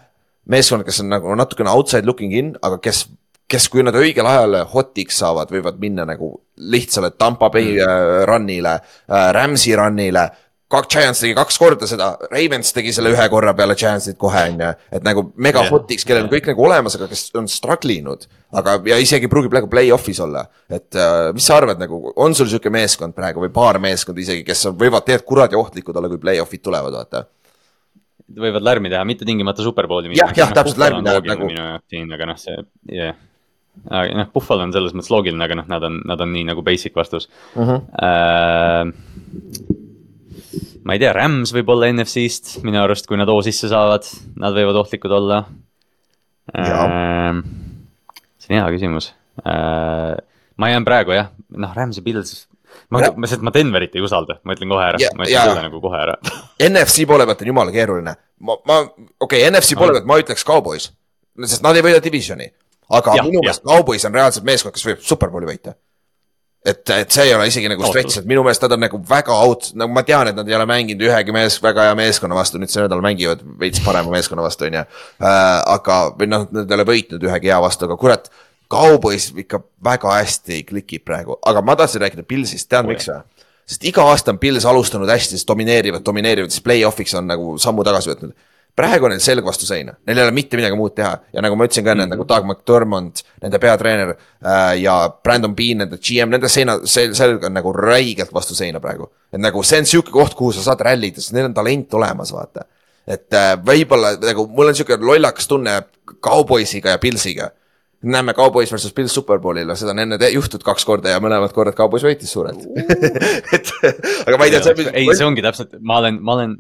meeskonnad, kes on nagu natukene outside looking in, aga kes kes, kui nad õigel ajal hot'iks saavad, võivad minna nagu lihtsale Tampa Bay mm. run'ile äh,, Rams'i run'ile. kaks, Giants tegi kaks korda seda, Ravens tegi selle ühe korra peale Giantsit kohe, on ju. et nagu mega yeah. hot'iks, kellel on kõik nagu olemas, aga kes on struggle inud. aga, ja isegi pruugib nagu play-off'is olla. et äh, mis sa arvad nagu, on sul sihuke meeskond praegu või paar meeskonda isegi, kes on, võivad tegelikult kuradi ohtlikud olla, kui play-off'id tulevad, vaata
võivad lärmi teha, mitte tingimata superbowli.
jah, jah, täpselt lärmi teha
nagu. minu jaoks siin, aga noh, see, jah yeah noh, Buffalo on selles mõttes loogiline, aga noh, nad on, nad on nii nagu basic vastus uh. -huh. Uh, ma ei tea, Rams võib olla NFC-st minu arust, kui nad hoo sisse saavad, nad võivad ohtlikud olla uh,. see on hea küsimus uh,. ma jään praegu jah, noh, Rams'i Pils ma, ma, sest ma Denverit ei usalda, ma ütlen kohe ära, ma ütlen selle nagu kohe ära
NFC poole pealt on jumala keeruline, ma, ma, okei okay,, NFC poole pealt ma ütleks Cowboys, sest nad ei võida divisioni aga ja, minu meelest Cowboys on reaalselt meeskond, kes võib superbowli võita. et, et see ei ole isegi nagu stretch, et minu meelest nad on nagu väga out, nagu ma tean, et nad ei ole mänginud ühegi mees, väga hea meeskonna vastu, nüüd see nädal mängivad veits parema meeskonna vastu, on ju. Äh, aga, või noh, nad ei ole võitnud ühegi hea vastu, aga kurat. Cowboys ikka väga hästi klikib praegu, aga ma tahtsin rääkida Pilsist, tead miks või? sest iga aasta on Pils alustanud hästi, siis domineerivad, domineerivad, siis play-off'iks on nagu sammu tagasi võtnud praegu on neil selg vastu seina, neil ei ole mitte midagi muud teha ja nagu ma ütlesin ka enne mm -hmm. nagu Doug McDermott, nende peatreener äh, ja Brandon Bean, nende GM, nende seina, selg on nagu räigelt vastu seina praegu. et nagu see on sihuke koht, kuhu sa saad rällida, sest neil on talent olemas, vaata. et äh, võib-olla nagu mul on sihuke lollakas tunne Cowboysiga ja Pilsiga näeme Cowboys versus Pils Superbowlil, seda on enne juhtunud kaks korda ja mõlemad korrad Cowboys võitis suurelt et aga ma ei tea,
see. ei, see ongi täpselt, ma olen, ma olen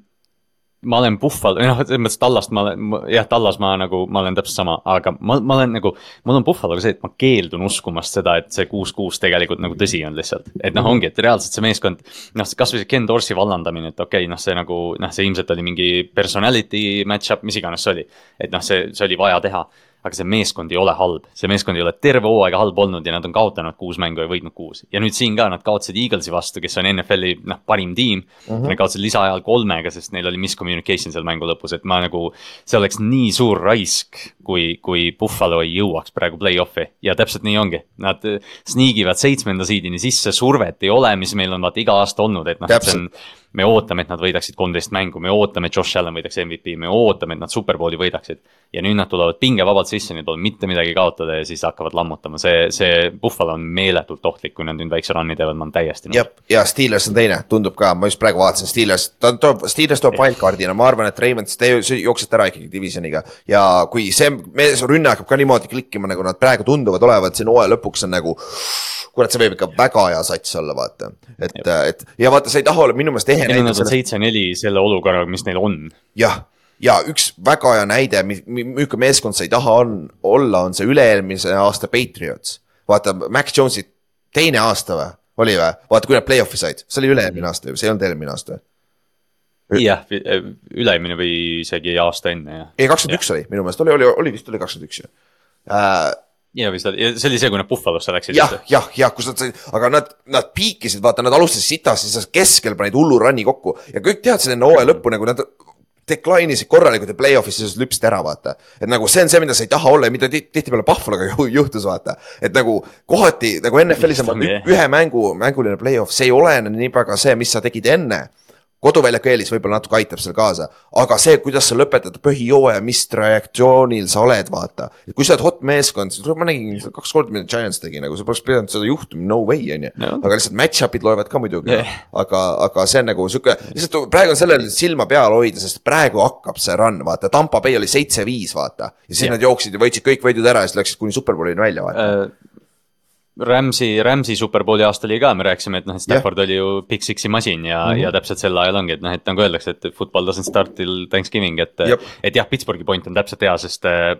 ma olen Buffalo, noh, selles mõttes Tallast ma olen, jah, Tallas ma nagu, ma olen täpselt sama, aga ma, ma olen nagu. mul on Buffaloga see, et ma keeldun uskumast seda, et see kuus-kuus tegelikult nagu tõsi on lihtsalt. et noh, ongi, et reaalselt see meeskond, noh, kasvõi see Ken Dorsi vallandamine, et okei okay,, noh, see nagu, noh, see ilmselt oli mingi personality match-up, mis iganes see oli. et noh, see, see oli vaja teha aga see meeskond ei ole halb, see meeskond ei ole terve hooaega halb olnud ja nad on kaotanud kuus mängu ja võitnud kuus. ja nüüd siin ka nad kaotasid Eaglesi vastu, kes on NFL-i noh, parim tiim mm. -hmm. Nad kaotasid lisaajal kolmega, sest neil oli miscommunication seal mängu lõpus, et ma nagu. see oleks nii suur raisk, kui, kui Buffalo ei jõuaks praegu play-off'i ja täpselt nii ongi. Nad sniigivad seitsmenda seedini sisse, survet ei ole, mis meil on vaata iga aasta olnud, et noh, see on me ootame, et nad võidaksid kolmteist mängu, me ootame, et Josh Allan võidaks MVP, me ootame, et nad superbowli võidaksid. ja nüüd nad tulevad pingevabalt sisse, neil pole mitte midagi kaotada ja siis hakkavad lammutama, see, see Buffalo on meeletult ohtlik, kui nad nüüd väikse run'i teevad, ma olen täiesti
nõus. ja Steelers on teine, tundub ka, ma just praegu vaatasin, Steelers, ta toob, Steelers toob wildcard'ina, ma arvan, et Raymond, te jooksete ära ikkagi divisioniga. ja kui see mees rünne hakkab ka niimoodi klikkima, nagu nad praegu tunduvad olevat siin hooaja lõpuks on nagu kurat, see võib ikka väga hea sats olla, vaata. et, et ja vaata, sa ei taha olla minu meelest ehe
näide. Neil on seitse-neli selle olukorraga, mis neil on.
jah, ja üks väga hea näide, milline meeskond sa ei taha on, olla, on see üle-eelmise aasta Patriots. vaata, Mac Jones'i teine aasta või, oli või? vaata, kui nad play-off'i said, see oli üle-eelmine aasta ju, see ei olnud eelmine aasta
jah, üle-eelmine või isegi aasta enne, jah.
ei, kakskümmend üks oli, minu meelest oli, oli, oli vist oli kakskümmend üks ju
äh, ja vist oli, see oli see, kui nad Buffalosse läksid.
jah, jah, jah, kus nad said, aga nad, nad piikisid, vaata, nad alustasid sitast, siis keskel panid hullu run'i kokku ja kõik teadsid enne hooaja lõppu nagu nad decline isid korralikult ja play-off'is siis lüpsid ära, vaata. et nagu see on see, mida sa ei taha olla ja mida tihtipeale Buffaloga juhtus, vaata. et nagu kohati nagu NFL-is on ühe mängu, mänguline play-off, see ei olene nii väga see, mis sa tegid enne koduväljaku eelis võib-olla natuke aitab seal kaasa, aga see, kuidas sa lõpetad põhijooaja, mis trajektsioonil sa oled, vaata. kui sa oled hot meeskond, siis ma nägin kaks korda, mida Giants tegi, nagu sa poleks pidanud seda juhtuma, no way, on ju. aga lihtsalt match-up'id loevad ka muidugi yeah., aga, aga see on nagu sihuke, lihtsalt praegu on sellel silma peal hoida, sest praegu hakkab see run, vaata, Tampa Bay oli seitse-viis, vaata. ja siis yeah. nad jooksid ja võitsid kõik võidud ära ja siis läksid kuni superbowlini välja, vaata uh
Rams'i, Rams'i superbowli aasta oli ka, me rääkisime, et noh, et Stafford yeah. oli ju Big Six'i masin ja mm, -hmm. ja täpselt sel ajal ongi, et noh, et nagu öeldakse, et football doesn't start till Thanksgiving, et yep.. et jah, Pittsburghi point on täpselt hea, sest äh,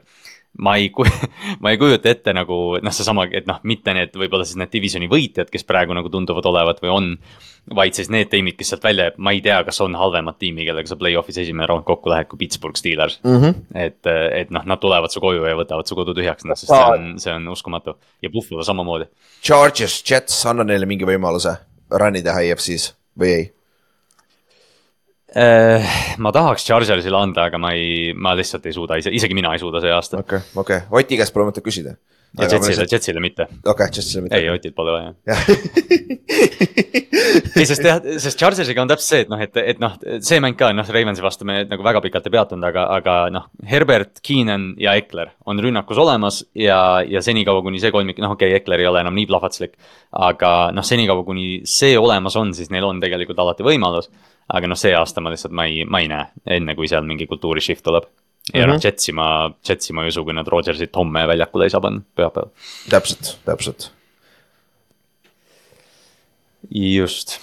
ma ei, ma ei kujuta ette nagu noh, seesama, et noh, mitte need võib-olla siis need divisioni võitjad, kes praegu nagu tunduvad olevat või on. vaid siis need tiimid, kes sealt välja jääb, ma ei tea, kas on halvemat tiimi, kellega sa play-off'is esimene round kokku lähed kui Pittsburgh Steelers mm. -hmm. et, et noh, nad tulevad su koju ja võtavad su kodu tühjaks, noh, sest see on, see on uskumatu ja Buffalo samamoodi.
Chargers, Jets, anna neile mingi võimaluse run'i teha EFC-s või ei?
Äh, ma tahaks Chargersile anda, aga ma ei, ma lihtsalt ei suuda ise, isegi mina ei suuda see aasta.
okei okay,, okei okay., Oti käest pole mõtet küsida.
ja Jetsile, Jetsile mitte.
okei okay,, Jetsile mitte.
ei, Otil pole vaja ei, sest jah, sest Chargersiga on täpselt see, et noh, et, et noh, see mäng ka noh, Ravensi vastu me nagu väga pikalt ei peatunud, aga, aga noh, Herbert, Keenan ja Ekler on rünnakus olemas ja, ja senikaua, kuni see kolmik, noh, okei okay,, Ekler ei ole enam nii plahvatuslik. aga noh, senikaua, kuni see olemas on, siis neil on tegelikult alati võimalus aga noh, see aasta ma lihtsalt, ma ei, ma ei näe, enne kui seal mingi kultuuri shift tuleb. ja noh mm -hmm., Jetsi ma, Jetsi ma ei usu, kui nad Rodgersit homme väljakule ei saa panna, pühapäeval.
täpselt, täpselt.
just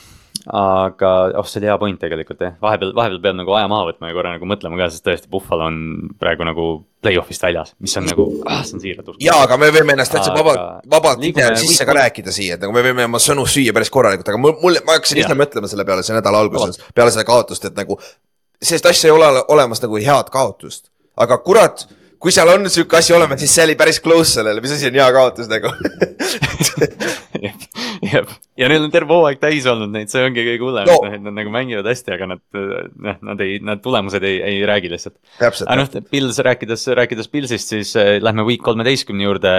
aga oh, see oli hea point tegelikult jah, vahepeal, vahepeal peab nagu aja maha võtma ja korra nagu mõtlema ka, sest tõesti Buffalo on praegu nagu play-off'ist väljas, mis on nagu ah,, see on siiralt
uskumatu. jaa, aga me võime ennast täitsa vabalt, vabalt ide sisse ka rääkida siia, et nagu me võime oma sõnu süüa päris korralikult, aga mul, mul, ma hakkasin ise mõtlema selle peale see nädala alguses, peale seda kaotust, et nagu. sellist asja ei ole olemas nagu head kaotust, aga kurat kui seal on sihuke asi olemas, siis see oli päris close sellele, mis asi on hea kaotus nagu
jah, ja neil on terve hooaeg täis olnud neid, see ongi kõige hullem no., et nad nagu mängivad hästi, aga nad, noh, nad ei, nad tulemused ei, ei räägi lihtsalt. aga noh, Pils rääkides, rääkides Pilsist, siis äh, lähme week kolmeteistkümne juurde.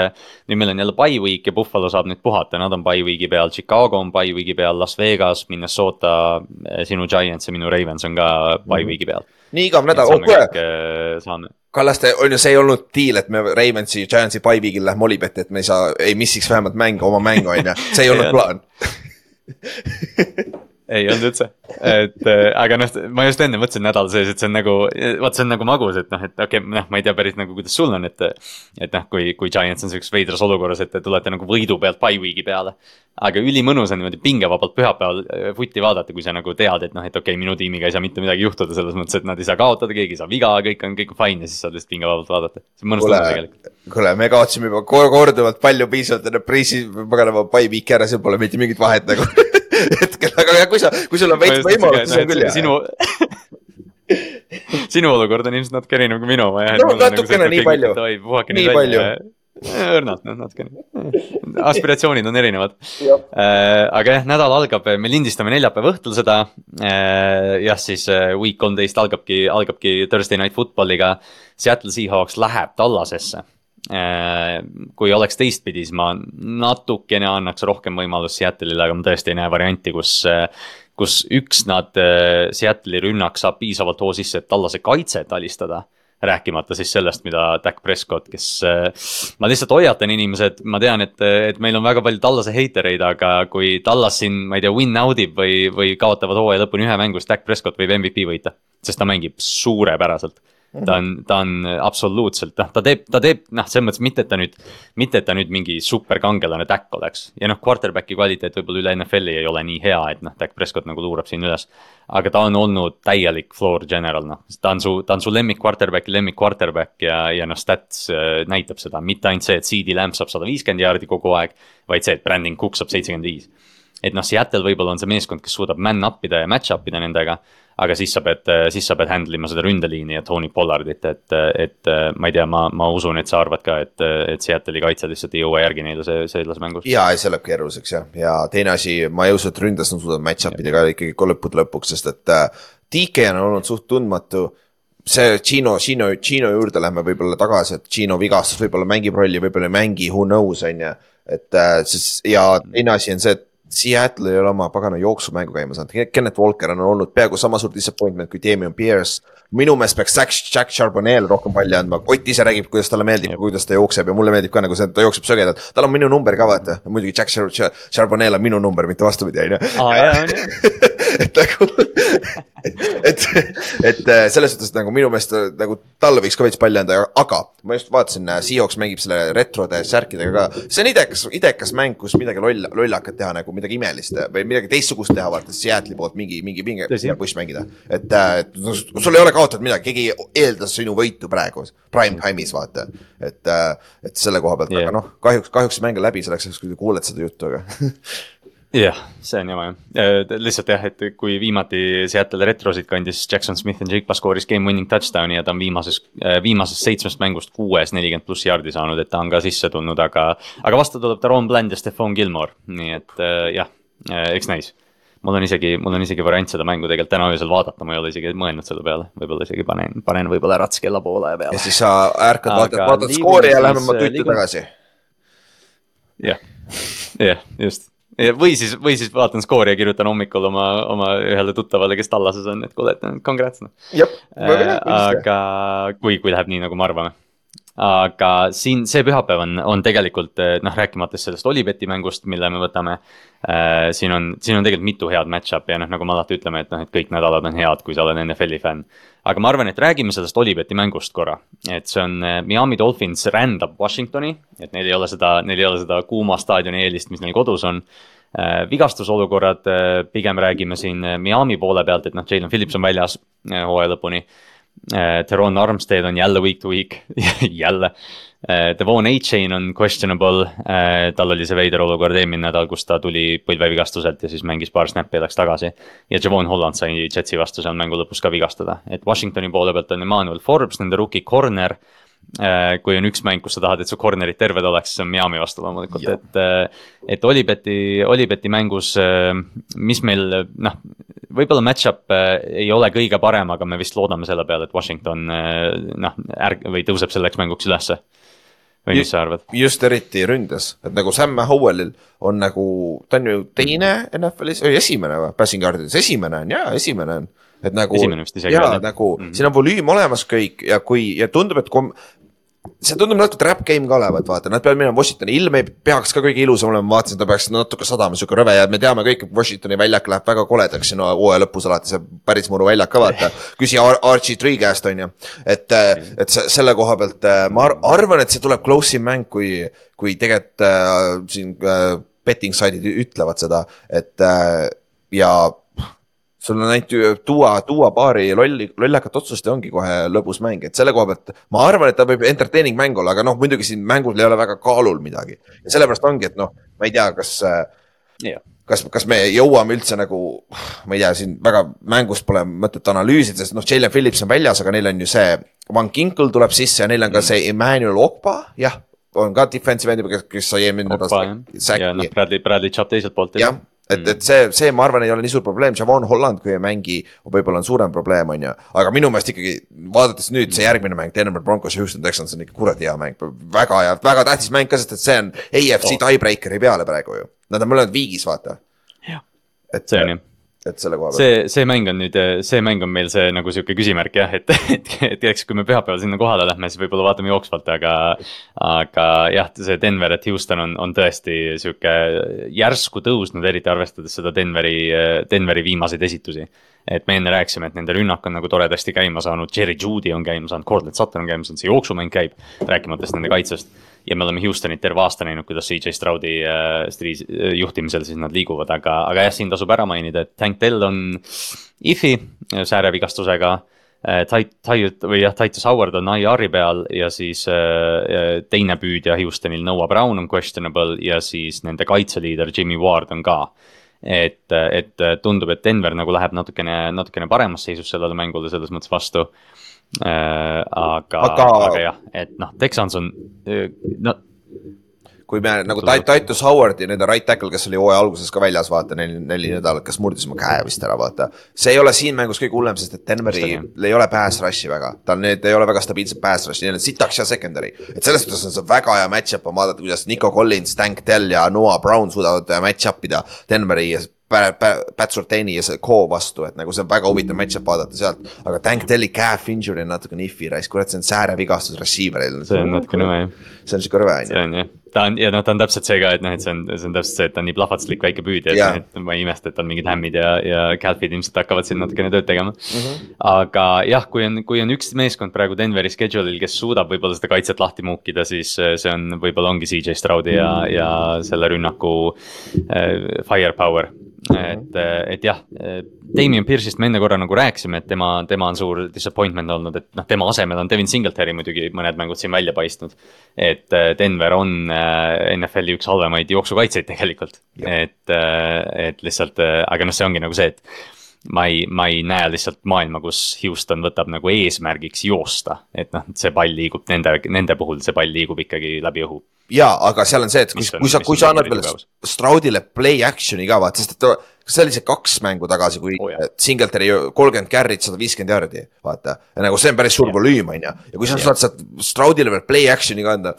nüüd meil on jälle by week ja Buffalo saab nüüd puhata, nad on by week'i peal, Chicago on by week'i peal, Las Vegas, Minnesota, äh, sinu Giants ja minu Ravens on ka by mhm. week'i peal.
nii igav nädal, oh kuule. Äh, saame Kallaste, on ju, see ei olnud deal, et me Ravensi, Giantsi, Pipe'iga lähme Olipetti, et me ei saa, ei missiks vähemalt mänge, oma mängu, on ju, see ei olnud. plaan
ei olnud üldse, et äh, aga noh, ma just enne mõtlesin nädala sees, et see on nagu, vaat see on nagu magus, et noh, et okei okay,, noh, ma ei tea päris nagu, kuidas sul on, et. et noh, kui, kui Giants on sihukeses veidras olukorras, et te tulete nagu võidu pealt by week'i peale. aga ülimõnus on niimoodi pingevabalt pühapäeval footi vaadata, kui sa nagu tead, et noh, et okei okay,, minu tiimiga ei saa mitte midagi juhtuda, selles mõttes, et nad ei saa kaotada, keegi ei saa viga, kõik on, kõik on fine ja siis saad lihtsalt pingevabalt vaadata. see on mõnus tunne tegelikult.
kuule, me kaotasime juba korduvalt palju piisavalt enne preisi, paganama by week'i ära, seal pole mitte mingit vahet nagu hetkel, aga kui sa, kui sul on veits võimalust, siis on küll hea.
sinu sinu olukord on ilmselt natuke erinev kui minu.
no nagu natukene nii palju, nii palju
õrnalt, noh natukene, aspiratsioonid on erinevad äh,. aga jah, nädal algab, me lindistame neljapäeva õhtul seda jah, siis week kolmteist algabki, algabki Thursday Night Footballiga. Seattle Seahawks läheb Tallasesse kui oleks teistpidi, siis ma natukene annaks rohkem võimalust Seattle'ile, aga ma tõesti ei näe varianti, kus. kus üks nad, äh, Seattle'i rünnak saab piisavalt hoo sisse, et tallase kaitset alistada rääkimata siis sellest, mida Dak Prescott, kes, äh, ma lihtsalt hoiatan inimesed, ma tean, et, et meil on väga palju Tallase heitereid, aga kui Tallas siin, ma ei tea, win out ib või, või kaotavad hooaja lõpuni ühe mängu, siis Dak Prescott võib MVP võita. sest ta mängib suurepäraselt ta on, ta on absoluutselt, noh, ta teeb, ta teeb, noh, selles mõttes mitte, et ta nüüd, mitte, et ta nüüd mingi superkangelane Dak oleks. ja noh, quarterback'i kvaliteet võib-olla üle NFL-i ei ole nii hea, et noh, Dak Prescott nagu luurab siin üles. aga ta on olnud täielik floor general, noh, ta on su, ta on su lemmik quarterback, lemmik quarterback ja, ja noh, stats äh, näitab seda, mitte ainult see, et CD Lamb saab sada viiskümmend jaardi kogu aeg, vaid see, et Brandon Cook saab seitsekümmend viis et noh, Seattle võib-olla on see meeskond, kes suudab man-up ida ja match-up ida nendega aga siis sa pead, siis sa pead handle ima seda ründeliini ja Tony Pollardit, et, et ma ei tea, ma, ma usun, et sa arvad ka, et, et Seattle'i kaitsjad lihtsalt ei jõua järgi neile see, selles mängus.
ja, see läheb keeruliseks jah, ja teine asi, ma ei usu, et ründes nad suudavad match-up ida ka ikkagi lõppude lõpuks, sest et äh, DK on olnud suht tundmatu see Gino, Gino, Gino juurde lähme võib-olla tagasi, et Gino vigastus võib-olla mängib rolli, võib-olla ei mängi, who knows, on ju. et äh, siis ja teine asi on see, et Seattle ei ole oma pagana jooksumängu käima saanud, Kenneth Walker on olnud peaaegu sama suur disappointment kui Damien Pierce. minu meelest peaks Jack, Jack Charbonnel rohkem palli andma, Ott ise räägib, kuidas talle meeldib, kuidas ta jookseb ja mulle meeldib ka nagu see, et ta jookseb sögedalt. tal on minu number ka vaata, muidugi Jack Charbonnel on minu number, mitte vastupidi, on ju. et nagu, et, et selles suhtes nagu minu meelest nagu talle võiks ka veits palli anda, aga ma just vaatasin, Seahawks mängib selle retrode särkidega ka. see on idekas, idekas mäng, kus midagi loll, lollakat teha nagu midagi imelist või midagi teistsugust teha, vaata Seattle'i poolt mingi, mingi pinge, push mängida. et, et sul ei ole kaotatud midagi, keegi ei eelda sinu võitu praegu, prime time'is vaata. et, et selle koha pealt yeah., aga noh, kahjuks, kahjuks mäng on läbi selleks kui kuuled seda juttu, aga
jah, see on jama jah, lihtsalt jah, et kui viimati Seattle retrosid kandis Jackson Smith and Jigba skooris game winning touchdown'i ja ta on viimases, äh, viimasest seitsmest mängust kuues nelikümmend pluss jaardi saanud, et ta on ka sisse tulnud, aga. aga vastu tuleb ta Ron Bland ja Stefan Gilmore, nii et äh, jah, äh, eks näis mul on isegi, mul on isegi variant seda mängu tegelikult täna öösel vaadata, ma ei ole isegi mõelnud selle peale, võib-olla isegi panen, panen võib-olla rats kella poole peale.
ja siis sa ärkad, vaatad, vaatad skoori ja lähme oma tutti tagasi.
jah, jah, just või siis, või siis vaatan skoori ja kirjutan hommikul oma, oma ühele tuttavale, kes Tallases on, et kuule, et congrats noh.
Äh,
aga kui, kui läheb nii, nagu me arvame. aga siin see pühapäev on, on tegelikult noh, rääkimata sellest Olibeti mängust, mille me võtame äh,. siin on, siin on tegelikult mitu head match-up'i ja noh, nagu me alati ütleme, et noh, et kõik nädalad on head, kui sa oled NFL-i fänn aga ma arvan, et räägime sellest Olibeti mängust korra, et see on äh, Miami Dolphins rändab Washingtoni, et neil ei ole seda, neil ei ole seda kuuma staadioni eelist, mis neil kodus on vigastusolukorrad, äh, pigem räägime siin Miami poole pealt, et noh, Jalen Phillips on väljas hooaja lõpuni. Teron Armstead on jälle week to week jälle. Äh, Devon A-Chain on questionable, äh, tal oli see veider olukord eelmine nädal, kus ta tuli põlvevigastuselt ja siis mängis paar snappi ja läks tagasi. ja Javon Holland sai Jetsi vastu seal mängu lõpus ka vigastada, et Washingtoni poole pealt on Emmanuel Forbes, nende rookie corner. Äh, kui on üks mäng, kus sa tahad, et su corner'id terved oleks, siis on Miami vastu loomulikult, et. Äh, et Olibeti, Olibeti mängus, äh, mis meil noh, võib-olla match-up ei ole kõige parem, aga me vist loodame selle peale, et Washington noh, ärg- või tõuseb selleks mänguks ülesse või mis sa arvad?
just eriti ründes, et nagu Sam Howellil on nagu, ta on ju teine NFL-is või esimene või, passing yard'ides, esimene on jaa, esimene on et nagu. jaa, nagu mm -hmm. siin on volüüm olemas kõik ja kui ja tundub, et kom-, see tundub natuke trap game ka olevat, vaata, nad peavad minema Washingtoni, ilm ei peaks ka kõige ilusam olema, ma vaatasin, ta peaks natuke sadama, sihuke rõve ja me teame kõik, et Washingtoni väljak läheb väga koledaks siin no, hooaja lõpus alati, see päris muru väljak ka vaata. küsi Ar Archie Tree käest, on ju, et, et selle koha pealt ma ar arvan, et see tuleb close im mäng, kui, kui tegelikult äh, siin äh, betting side'id ütlevad seda, et äh, ja sul on ainult tuua, tuua paari lolli, lollakat otsust ja ongi kohe lõbus mäng, et selle koha pealt ma arvan, et ta võib entertaining mäng olla, aga noh, muidugi siin mängul ei ole väga kaalul midagi. ja sellepärast ongi, et noh, ma ei tea, kas yeah. kas, kas me jõuame üldse nagu, ma ei tea, siin väga mängust pole mõtet analüüsida, sest noh, Jalen Phillips on väljas, aga neil on ju see, Van Kinkle tuleb sisse ja neil on ka mm. see Emmanuel Okpa, jah, on ka defensive end, kes sai eelmine
nädal. ja noh, Bradley, Bradley Chubb teiselt poolt.
jah et, et see, see, ma arvan, ei ole nii suur probleem, Javon Holland, kui ei mängi, võib-olla on suurem probleem, on ju. aga minu meelest ikkagi vaadates nüüd see järgmine mäng, Denver Broncos ja Houston Texans on ikka kuradi hea mäng, väga hea, väga tähtis mäng ka, sest et see on AFC oh. tiebreaker'i peale praegu ju. Nad on mõlemad viigis, vaata.
et see on jah
et selle koha
pealt. see, see mäng on nüüd, see mäng on meil see nagu sihuke küsimärk jah, et, et, et eks, kui me pühapäeval sinna kohale lähme, siis võib-olla vaatame jooksvalt, aga. aga jah, see Denver, et Houston on, on tõesti sihuke järsku tõusnud, eriti arvestades seda Denveri, Denveri viimaseid esitusi. et me enne rääkisime, et nende rünnak on nagu toredasti käima saanud, Jerry Judy on käima saanud, Cortland Sutton on käima saanud, see jooksumäng käib, rääkimata siis nende kaitsest ja me oleme Houstonit terve aasta näinud, kuidas CJ Stroudi äh, äh, juhtimisel siis nad liiguvad, aga, aga jah, siin tasub ära mainida, et Tank Dell on ifi äh, säärevigastusega äh,. Tait-, Tait- või jah, Titus Howard on IR-i peal ja siis äh, teine püüdja Houstonil, Noah Brown on questionable ja siis nende kaitseliider Jimmy Ward on ka et, et tundub, et Denver nagu läheb natukene, natukene paremas seisus sellele mängule selles mõttes vastu aga, aga, aga jah, et noh, Texans on, äh, no
kui me nagu Titus Howard ja nende right tackle, kes oli hooaja alguses ka väljas, vaata neli, neli nädalat, kes murdis oma käe vist ära, vaata. see ei ole siin mängus kõige hullem, sest et Denveril ei ole pass rush'i väga, tal need ei ole väga stabiilsed pass rush'i, neil on sitaks ja secondary. et selles mõttes on see väga hea match-up on vaadata, kuidas Nico Collins, Tank Dell ja Noah Brown suudavad match-up ida Denveri Pat Surtaini ja see Ko vastu, et nagu see on väga huvitav match-up vaadata sealt. aga Tank Telli calf injury on natuke nihvi raisk, kurat, see on säärevigastus receiver'il.
see on natuke nõme jah.
See on siuke rõve on
ju. see on jah, ta on ja noh, ta on täpselt see ka, et noh, et see on, see on täpselt see, et ta on nii plahvatuslik väike püüdja, et, noh, et ma ei imesta, et on mingid hämmid ja, ja calf'id ilmselt hakkavad siin natukene tööd tegema mm. -hmm. aga jah, kui on, kui on üks meeskond praegu Denveri schedule'il, kes suudab võib-olla seda kaitset lahti muukida, siis see on, võib-olla ongi CJ Stroudi ja, ja selle rünnaku äh, firepower et, et jah, Damien Pierce'ist me enne korra nagu rääkisime, et tema, tema on suur disappointment olnud, et noh, tema asemel on Devin Singletary muidugi mõned mängud siin välja paistnud. et äh, Denver on äh, NFL-i üks halvemaid jooksukaitseid tegelikult, et, et lihtsalt, aga noh, see ongi nagu see, et ma ei, ma ei näe lihtsalt maailma, kus Houston võtab nagu eesmärgiks joosta, et noh, see pall liigub nende, nende puhul see pall liigub ikkagi läbi õhu.
ja, aga seal on see, et kui, kui sa, kui sa annad veel Stroudile play action'i ka vaata, sest et kas see oli see kaks mängu tagasi, kui oh, Singletary kolmkümmend carry't, sada viiskümmend jardi, vaata. ja nagu see on päris suur volüüm, on ju, ja kui sa saad sealt Stroudile veel play action'i ka anda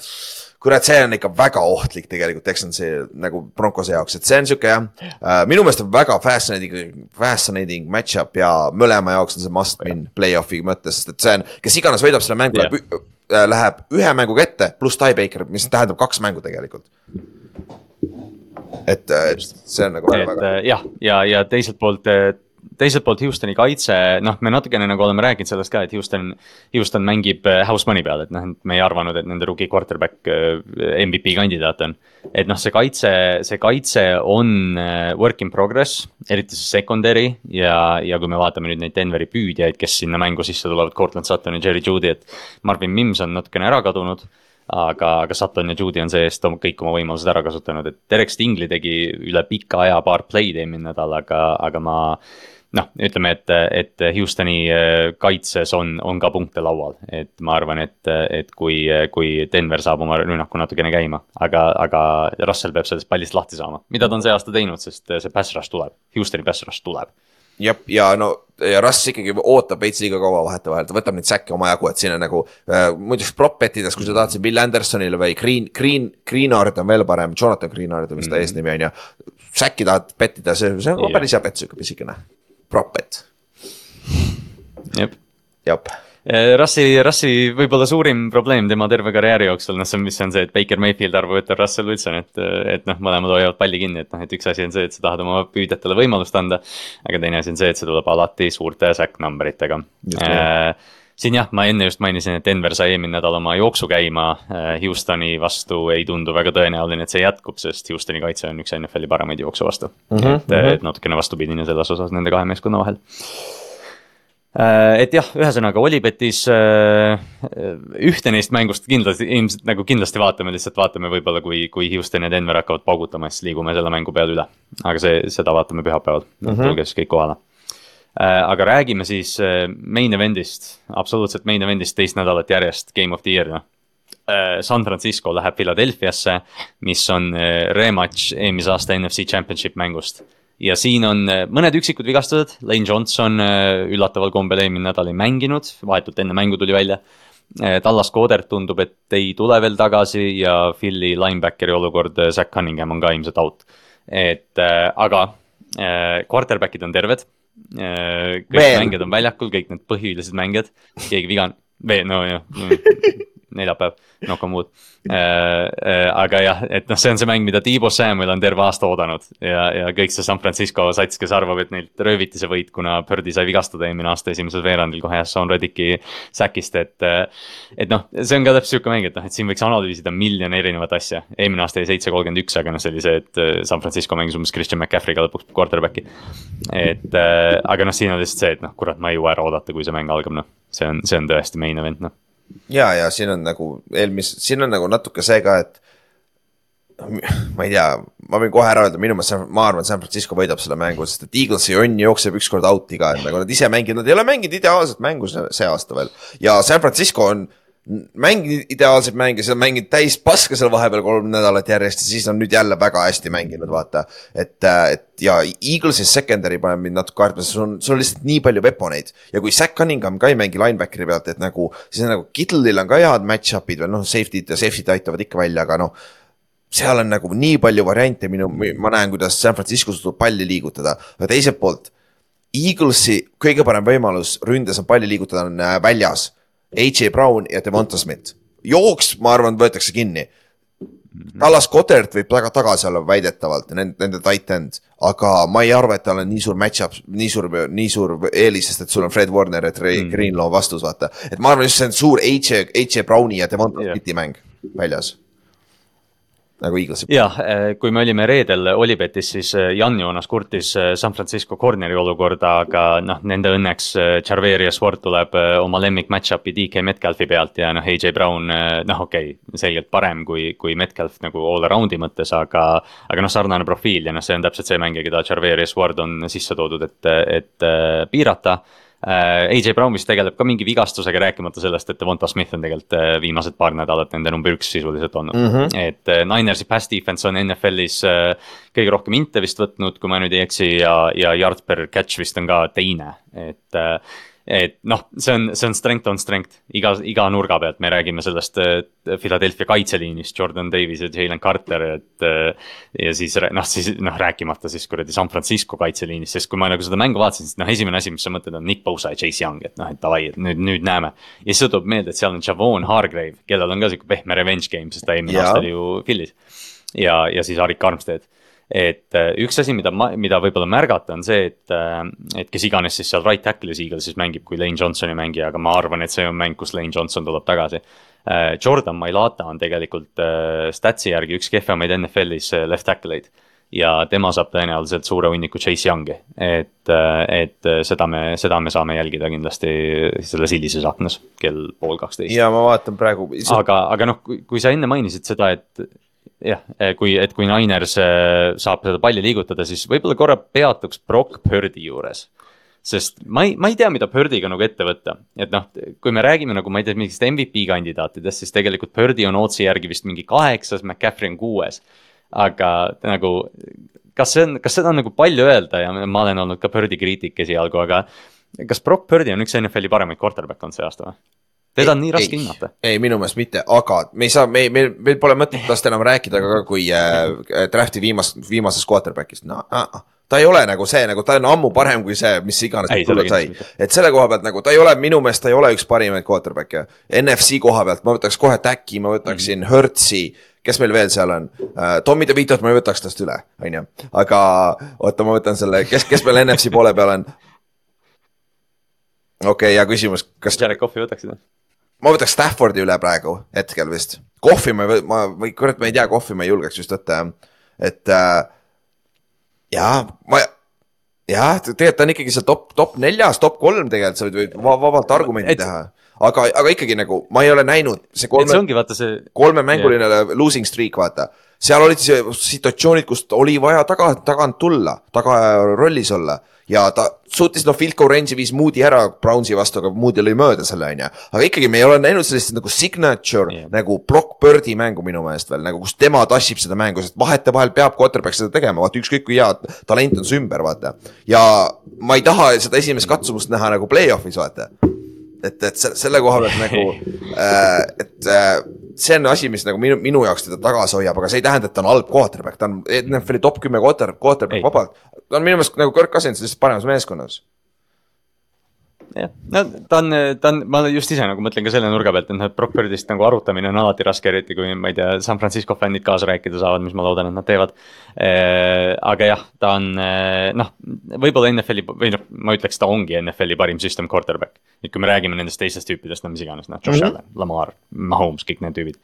kurat, see on ikka väga ohtlik tegelikult Texansi nagu Broncose jaoks, et see on sihuke jah uh,. minu meelest on väga fascinating, fascinating match-up ja mõlema jaoks on see must win play-off'i mõttes, sest et see on, kes iganes võidab selle mängu yeah., läheb, äh, läheb ühe mänguga ette, pluss tiebaker, mis tähendab kaks mängu tegelikult et, äh, et see on nagu väga, väga.
jah, ja, ja, ja teiselt poolt teiselt poolt Houstoni kaitse, noh, me natukene nagu oleme rääkinud sellest ka, et Houston, Houston mängib äh, house money peal, et noh, me ei arvanud, et nende rookie quarterback äh, MVP kandidaat on. et noh, see kaitse, see kaitse on äh, work in progress, eriti see secondary ja, ja kui me vaatame nüüd neid Denveri püüdjaid, kes sinna mängu sisse tulevad, Cortland Sutton ja Jerry Judy, et Marvin Mims on natukene ära kadunud aga, aga Sutton ja Judy on see-eest kõik oma võimalused ära kasutanud, et Derek Stingley tegi üle pika aja paar play'd eelmine nädal, aga, aga ma noh, ütleme, et, et Houstoni kaitses on, on ka punkte laual, et ma arvan, et, et kui, kui Denver saab oma rünnaku natukene käima, aga, aga Russell peab sellest pallist lahti saama, mida ta on see aasta teinud, sest see pass rush tuleb, Houstoni pass rush tuleb
jah, ja no ja Russ ikkagi ootab veits liiga kaua vahetevahel, ta võtab neid säkke omajagu, et siin on nagu äh,. muideks prop betides, kui sa tahtsid Bill Andersonile või Green, Green, Greenard on veel parem, Jonathan Greenard on vist ta mm -hmm. eesnimi on ju. Säkki tahad bettida, see, see on päris hea bet, sihuke pisikene prop bet.
jep.
jah
Eh, Russi, Russi võib-olla suurim probleem tema terve karjääri jooksul, noh, see on, mis on see, et Baker Mayfield on Russell Wilson, et, et noh, mõlemad hoiavad palli kinni, et noh, et üks asi on see, et sa tahad oma püüdjatele võimalust anda. aga teine asi on see, et see tuleb alati suurte sack number itega. Äh, siin jah, ma enne just mainisin, et Denver sai eelmine nädal oma jooksu käima äh, Houstoni vastu, ei tundu väga tõenäoline, et see jätkub, sest Houstoni kaitse on üks NFL-i paremaid jooksu vastu mm. -hmm, et, mhm. et natukene vastupidine selles osas nende kahe meeskonna vahel Äh, et jah, ühesõnaga Olipetis äh, ühte neist mängust kindlasti, ilmselt nagu kindlasti vaatame, lihtsalt vaatame võib-olla, kui, kui Houston ja Denver hakkavad paugutama, siis liigume selle mängu peale üle. aga see, seda vaatame pühapäeval mm, -hmm. tulge siis kõik kohale. Äh, aga räägime siis main event'ist, absoluutselt main event'ist teist nädalat järjest, Game of the Year noh. San Francisco läheb Philadelphiasse, mis on rematch eelmise aasta NFC Championship mängust ja siin on äh, mõned üksikud vigastused, Lane Johnson äh, üllataval kombel eelmine nädal ei mänginud, vahetult enne mängu tuli välja. Äh, Dallas Codert tundub, et ei tule veel tagasi ja Philly linebackeri olukord, Zack Cunningham on ka ilmselt out. et aga quarterback'id on terved. Kõik Veel. mängijad on väljakul, kõik need põhilised mängijad, keegi viga, veel, no jah neljapäev, knock on wood äh,. Äh, aga jah, et noh, see on see mäng, mida Tiibo Samuel on terve aasta oodanud ja, ja kõik see San Francisco sats, kes arvab, et neilt rööviti see võit, kuna Birdi sai vigastada eelmine aasta esimesel veerandil kohe Sean Redicki säkist, et. et noh, see on ka täpselt sihuke mäng, et noh, et siin võiks analüüsida miljon erinevat asja. eelmine aasta oli seitse kolmkümmend üks, aga noh, see oli see, et äh, San Francisco mängis umbes Christian McCaffrey'ga lõpuks quarterback'i. et äh, aga noh, siin on lihtsalt see, et noh, kurat, ma ei jõua ära oodata, kui see mäng algab, noh, see on, see on tõesti main event, noh
ja, ja siin on nagu eelmis-, siin on nagu natuke see ka, et ma ei tea, ma võin kohe ära öelda, minu meelest, ma arvan, San Francisco võidab selle mängu, sest et Eaglesi jonn jookseb ükskord out'i ka, et nagu nad ise mängivad, nad ei ole mänginud ideaalset mängu see aasta veel. ja San Francisco on mänginud ideaalseid mänge, sa mängid täis paska seal vahepeal kolm nädalat järjest ja siis on nüüd jälle väga hästi mänginud, vaata. et, äh, et ja Eaglesi secondary paneb mind natuke kartma, sul on, sul on lihtsalt nii palju veponeid. ja kui Zack Cunningham ka ei mängi linebackeri pealt, et nagu, siis on nagu Kittle'il on ka head match-up'id veel, noh, safety'd ja safety'd aitavad ikka välja, aga noh seal on nagu nii palju variante, minu, ma näen, kuidas San Francisco suudab palli liigutada, aga teiselt poolt. Eaglesi kõige parem võimalus ründes on palli liigutada on äh, väljas AJ Brown ja Devonta Smith. jooks, ma arvan, võetakse kinni. Dallas Goddard võib taga, tagasi olla väidetavalt, nende, nende tight end, aga ma ei arva, et tal on nii suur match-up, nii suur, nii suur eelis, sest et sul on Fred Warner ja Trey mm. Greenlaw vastus, vaata. et ma arvan, just see on suur AJ, AJ Browni ja Devonta Smithi yeah. mäng väljas nagu Eaglesi.
jah, eh, kui me olime reedel Olipetis, siis eh, Jan Joonas kurtis eh, San Francisco corner'i olukorda, aga noh, nende õnneks Charverius Ward tuleb oma lemmik match-up'i DK Metcalfi pealt ja noh, AJ Brown, noh, okei okay,, selgelt parem kui, kui Metcalf nagu all around'i mõttes, aga. aga noh, sarnane profiil ja noh, see on täpselt see mängija, keda Charverius Ward on sisse toodud, et, et piirata AJ Brown vist tegeleb ka mingi vigastusega, rääkimata sellest, et Devonta Smith on tegelikult äh, viimased paar nädalat nende number üks sisuliselt olnud mm. -hmm. et äh, Ninersi pass defense on NFL-is kõige rohkem inte vist võtnud, kui ma nüüd ei eksi ja, ja yard per catch vist on ka teine, et et noh, see on, see on strength on strength iga, iga nurga pealt, me räägime sellest Philadelphia kaitseliinist, Jordan Davis ja Jalen Carter, et. ja siis noh, siis noh, rääkimata siis kuradi San Francisco kaitseliinist, sest kui ma nagu seda mängu vaatasin, siis noh, esimene asi, mis sa mõtled, on Nick Bosa ja Chase Young, et noh, et davai, et nüüd, nüüd näeme. ja siis tuleb meelde, et seal on Javon Hargrave, kellel on ka sihuke pehme revenge game, sest ta eelmine aasta oli ju Philly's. ja, ja siis Arik Armstead et äh, üks asi, mida ma, mida võib-olla märgata, on see, et, äh, et kes iganes siis seal right tackle'is Eaglesis mängib, kui Lane Johnsoni mängija, aga ma arvan, et see on mäng, kus Lane Johnson tuleb tagasi. Äh, Jordan Mailata on tegelikult statsi järgi üks kehvemaid NFL-is left tackle'eid ja tema saab tõenäoliselt suure hunniku Chase Young'i, et, et seda me, seda me saame jälgida kindlasti selles hilises aknas kell pool kaksteist.
ja ma vaatan praegu.
aga, aga noh, kui sa enne mainisid seda, et jah, eh, kui, et kui Niners eh, saab seda palli liigutada, siis võib-olla korra peatuks Brock Purdy juures. sest ma ei, ma ei tea, mida Birdiga nagu ette võtta, et noh, kui me räägime nagu ma ei tea, mingist MVP kandidaatidest, siis tegelikult Birdi on Otsi järgi vist mingi kaheksas, McCaffrey on kuues. aga nagu, kas see on, kas seda on nagu palju öelda ja ma olen olnud ka Birdi kriitik esialgu, aga kas Brock Birdi on üks NFL-i paremaid quarterback olnud see aasta või? Teda on nii raske hinnata.
ei, minu meelest mitte, aga me ei saa, me, meil, meil pole mõtet tast enam rääkida ka kui äh, draft'i viimast, viimasest quarterback'ist, no uh, ta ei ole nagu see, nagu ta on ammu parem kui see, mis iganes tulnud sai. et selle koha pealt nagu ta ei ole, minu meelest ta ei ole üks parimaid quarterback'e. NFC koha pealt ma võtaks kohe Täki, ma võtaksin mm -hmm. Hertzi, kes meil veel seal on uh,? Tommy DeVitot ma ei võtaks tast üle, on ju, aga oota, ma võtan selle, kes, kes meil NFC poole peal on? okei okay,, hea küsimus,
kas. Jared Cough'i võtaksid või?
Ma võtaks Staffordi üle praegu, hetkel vist. kohvi ma ma, või kurat, ma ei tea, kohvi ma ei julgeks just võtta, et äh, jaa, ma, jah, tegelikult ta on ikkagi seal top, top neljas, top kolm tegelikult, sa võid vabalt argumenti et, teha. aga, aga ikkagi nagu ma ei ole näinud
see kolme,
kolmemänguline losing streak, vaata. Seal olid situatsioonid, kust oli vaja taga, tagant tulla, taga rollis olla ja ta suutis, noh, goal range'i viis Moody ära Brownsi vastu, aga Moody lõi mööda selle, on ju. aga ikkagi me ei ole näinud sellist nagu signature yeah. nagu Brock Birdi mängu minu meelest veel nagu, kus tema tassib seda mängu, sest vahetevahel peab quarterback seda tegema, vaata ükskõik kui hea talent on su ümber, vaata. ja ma ei taha seda esimest katsumust näha nagu play-off'is, vaata et, et selle koha pealt nagu äh,, et äh, see on asi, mis nagu minu, minu jaoks teda tagasi hoiab, aga see ei tähenda, et ta on halb quarterback, ta on NFL-i top kümme quarter, quarterback vabalt. ta on minu meelest nagu Kirk Cousins lihtsalt paremas meeskonnas
jah, no ta on, ta on, ma just ise nagu mõtlen ka selle nurga pealt, et noh, Brock Birdist nagu arutamine on alati raske, eriti kui ma ei tea, San Francisco fännid kaasa rääkida saavad, mis ma loodan, et nad teevad aga jah, ta on noh, võib-olla NFL-i või noh, ma ütleks, ta ongi NFL-i parim system quarterback. et kui me räägime nendest teistest tüüpidest, no mis iganes, noh, Josh mm -hmm. Allan, Lamar, Mahomes, kõik need tüübid.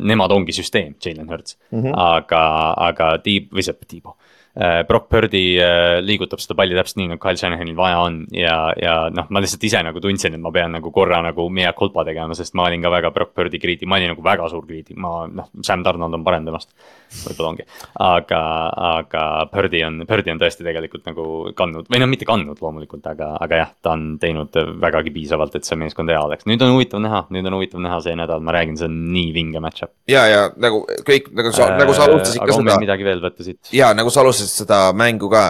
Nemad ongi süsteem, Jalen Hurts mm, -hmm. aga, aga Tiib või see Äh, Brock Purdy äh, liigutab seda palli täpselt nii, nagu Kyle Shanahanil vaja on ja, ja noh, ma lihtsalt ise nagu tundsin, et ma pean nagu korra nagu mea culpa tegema, sest ma olin ka väga Brock Purdy kriitik, ma olin nagu väga suur kriitik, ma noh, Sam Donald on parem temast. Võib-olla ongi, aga, aga Purdy on, Purdy on tõesti tegelikult nagu kandnud või noh, mitte kandnud loomulikult, aga, aga jah, ta on teinud vägagi piisavalt, et see meeskond hea oleks. nüüd on huvitav näha, nüüd on huvitav näha see nädal, ma räägin, see on nii vinge match-up.
ja, ja nagu kõik nagu sa äh,, nagu sa alustasid
ka seda. midagi veel võtta siit.
ja nagu sa alustasid seda mängu ka.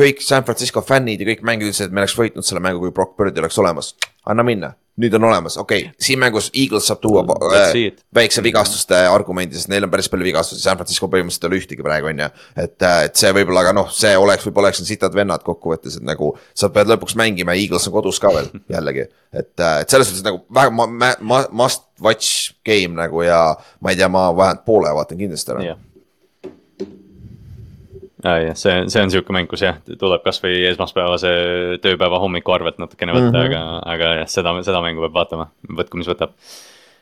kõik San Francisco fännid ja kõik mängijad ütlesid, et me oleks võitnud selle mängu, kui Brock Bird oleks olemas. anna minna, nüüd on olemas, okei okay., siin mängus Eagles saab tuua äh, väikse vigastuste argumendi, sest neil on päris palju vigastusi, San Francisco põhimõtteliselt ei ole ühtegi praegu, on ju. et, äh, et see võib-olla, aga noh, see oleks, võib-olla oleks sitad vennad kokkuvõttes, et nagu sa pead lõpuks mängima, Eagles on kodus ka veel jällegi. et, äh, et selles suhtes nagu väga ma, ma, ma, must watch game nagu ja ma ei tea, ma vähemalt poole vaatan kindlasti ära yeah
jah, see, see on sihuke mäng, kus jah, tuleb kasvõi esmaspäevase tööpäeva hommiku arvelt natukene võtta mm, -hmm. aga, aga jah, seda, seda mängu peab vaatama, võtku, mis võtab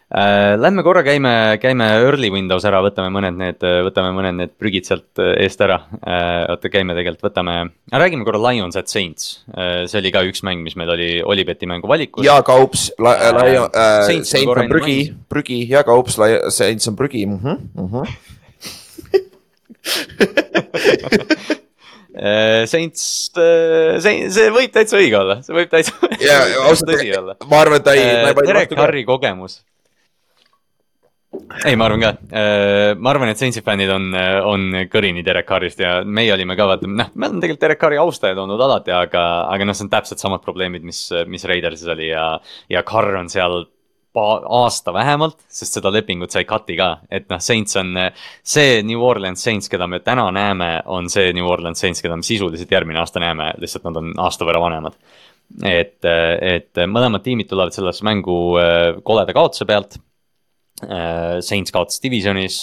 äh,. Lähme korra, käime, käime early windows ära, võtame mõned need, võtame mõned need prügid sealt eest ära äh,. oota, käime tegelikult, võtame, räägime korra Lions at Saints äh,. see oli ka üks mäng, mis meil oli Olibeti mängu valikus.
ja Kaups, Lion äh,, Saints on prügi, prügi ja Kaups, Saints on prügi mm. -hmm, mm -hmm
Äh, Saints, äh, see, see võib täitsa õige olla, see võib täitsa
yeah, tõsi olla. ma arvan, et ta ei
äh,. Derek Harri kogemus. ei, ma arvan ka, ma arvan, et Saintsi fännid on, on kõrini Derek Harrist ja meie olime ka vaata, noh, me oleme tegelikult Derek Harri austajad olnud alati, aga, aga noh, see on täpselt samad probleemid, mis, mis Raidersis oli ja, ja Carr on seal aasta vähemalt, sest seda lepingut sai cut'i ka, et noh, Saints on see New Orleans Saints, keda me täna näeme, on see New Orleans Saints, keda me sisuliselt järgmine aasta näeme, lihtsalt nad on aasta võrra vanemad. et, et mõlemad tiimid tulevad sellesse mängu äh, koleda kaotuse pealt. Saints kaotas divisionis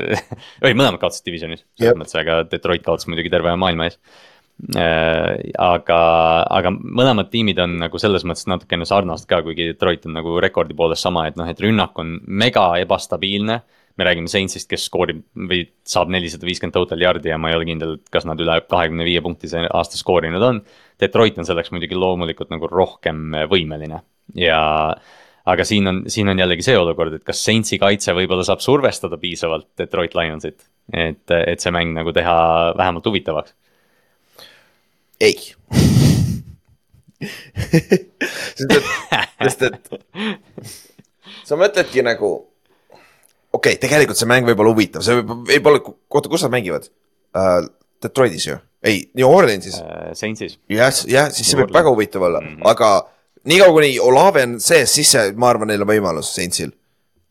või mõlemad kaotasid divisionis, selles mõttes, aga Detroit kaotas muidugi terve maailma ees aga, aga mõlemad tiimid on nagu selles mõttes natukene sarnased ka, kuigi Detroit on nagu rekordi poolest sama, et noh, et rünnak on mega ebastabiilne. me räägime Saintsist, kes skoorib või saab nelisada viiskümmend total yard'i ja ma ei ole kindel, kas nad üle kahekümne viie punktise aasta skoorinud on. Detroit on selleks muidugi loomulikult nagu rohkem võimeline ja aga siin on, siin on jällegi see olukord, et kas Saintsi kaitse võib-olla saab survestada piisavalt Detroit Lionsit, et, et see mäng nagu teha vähemalt huvitavaks
ei sest et, sest et sa mõtledki nagu, okei okay,, tegelikult see mäng võib olla huvitav, see võib, võib-olla, oota, kus nad mängivad uh,? Detroitis ju, ei, New Orleansis
uh,. Saintsis.
jah, jah, siis see võib väga huvitav olla mm, -hmm. aga niikaua kuni Olave on sees, siis see, ma arvan, neil on võimalus Saintsil.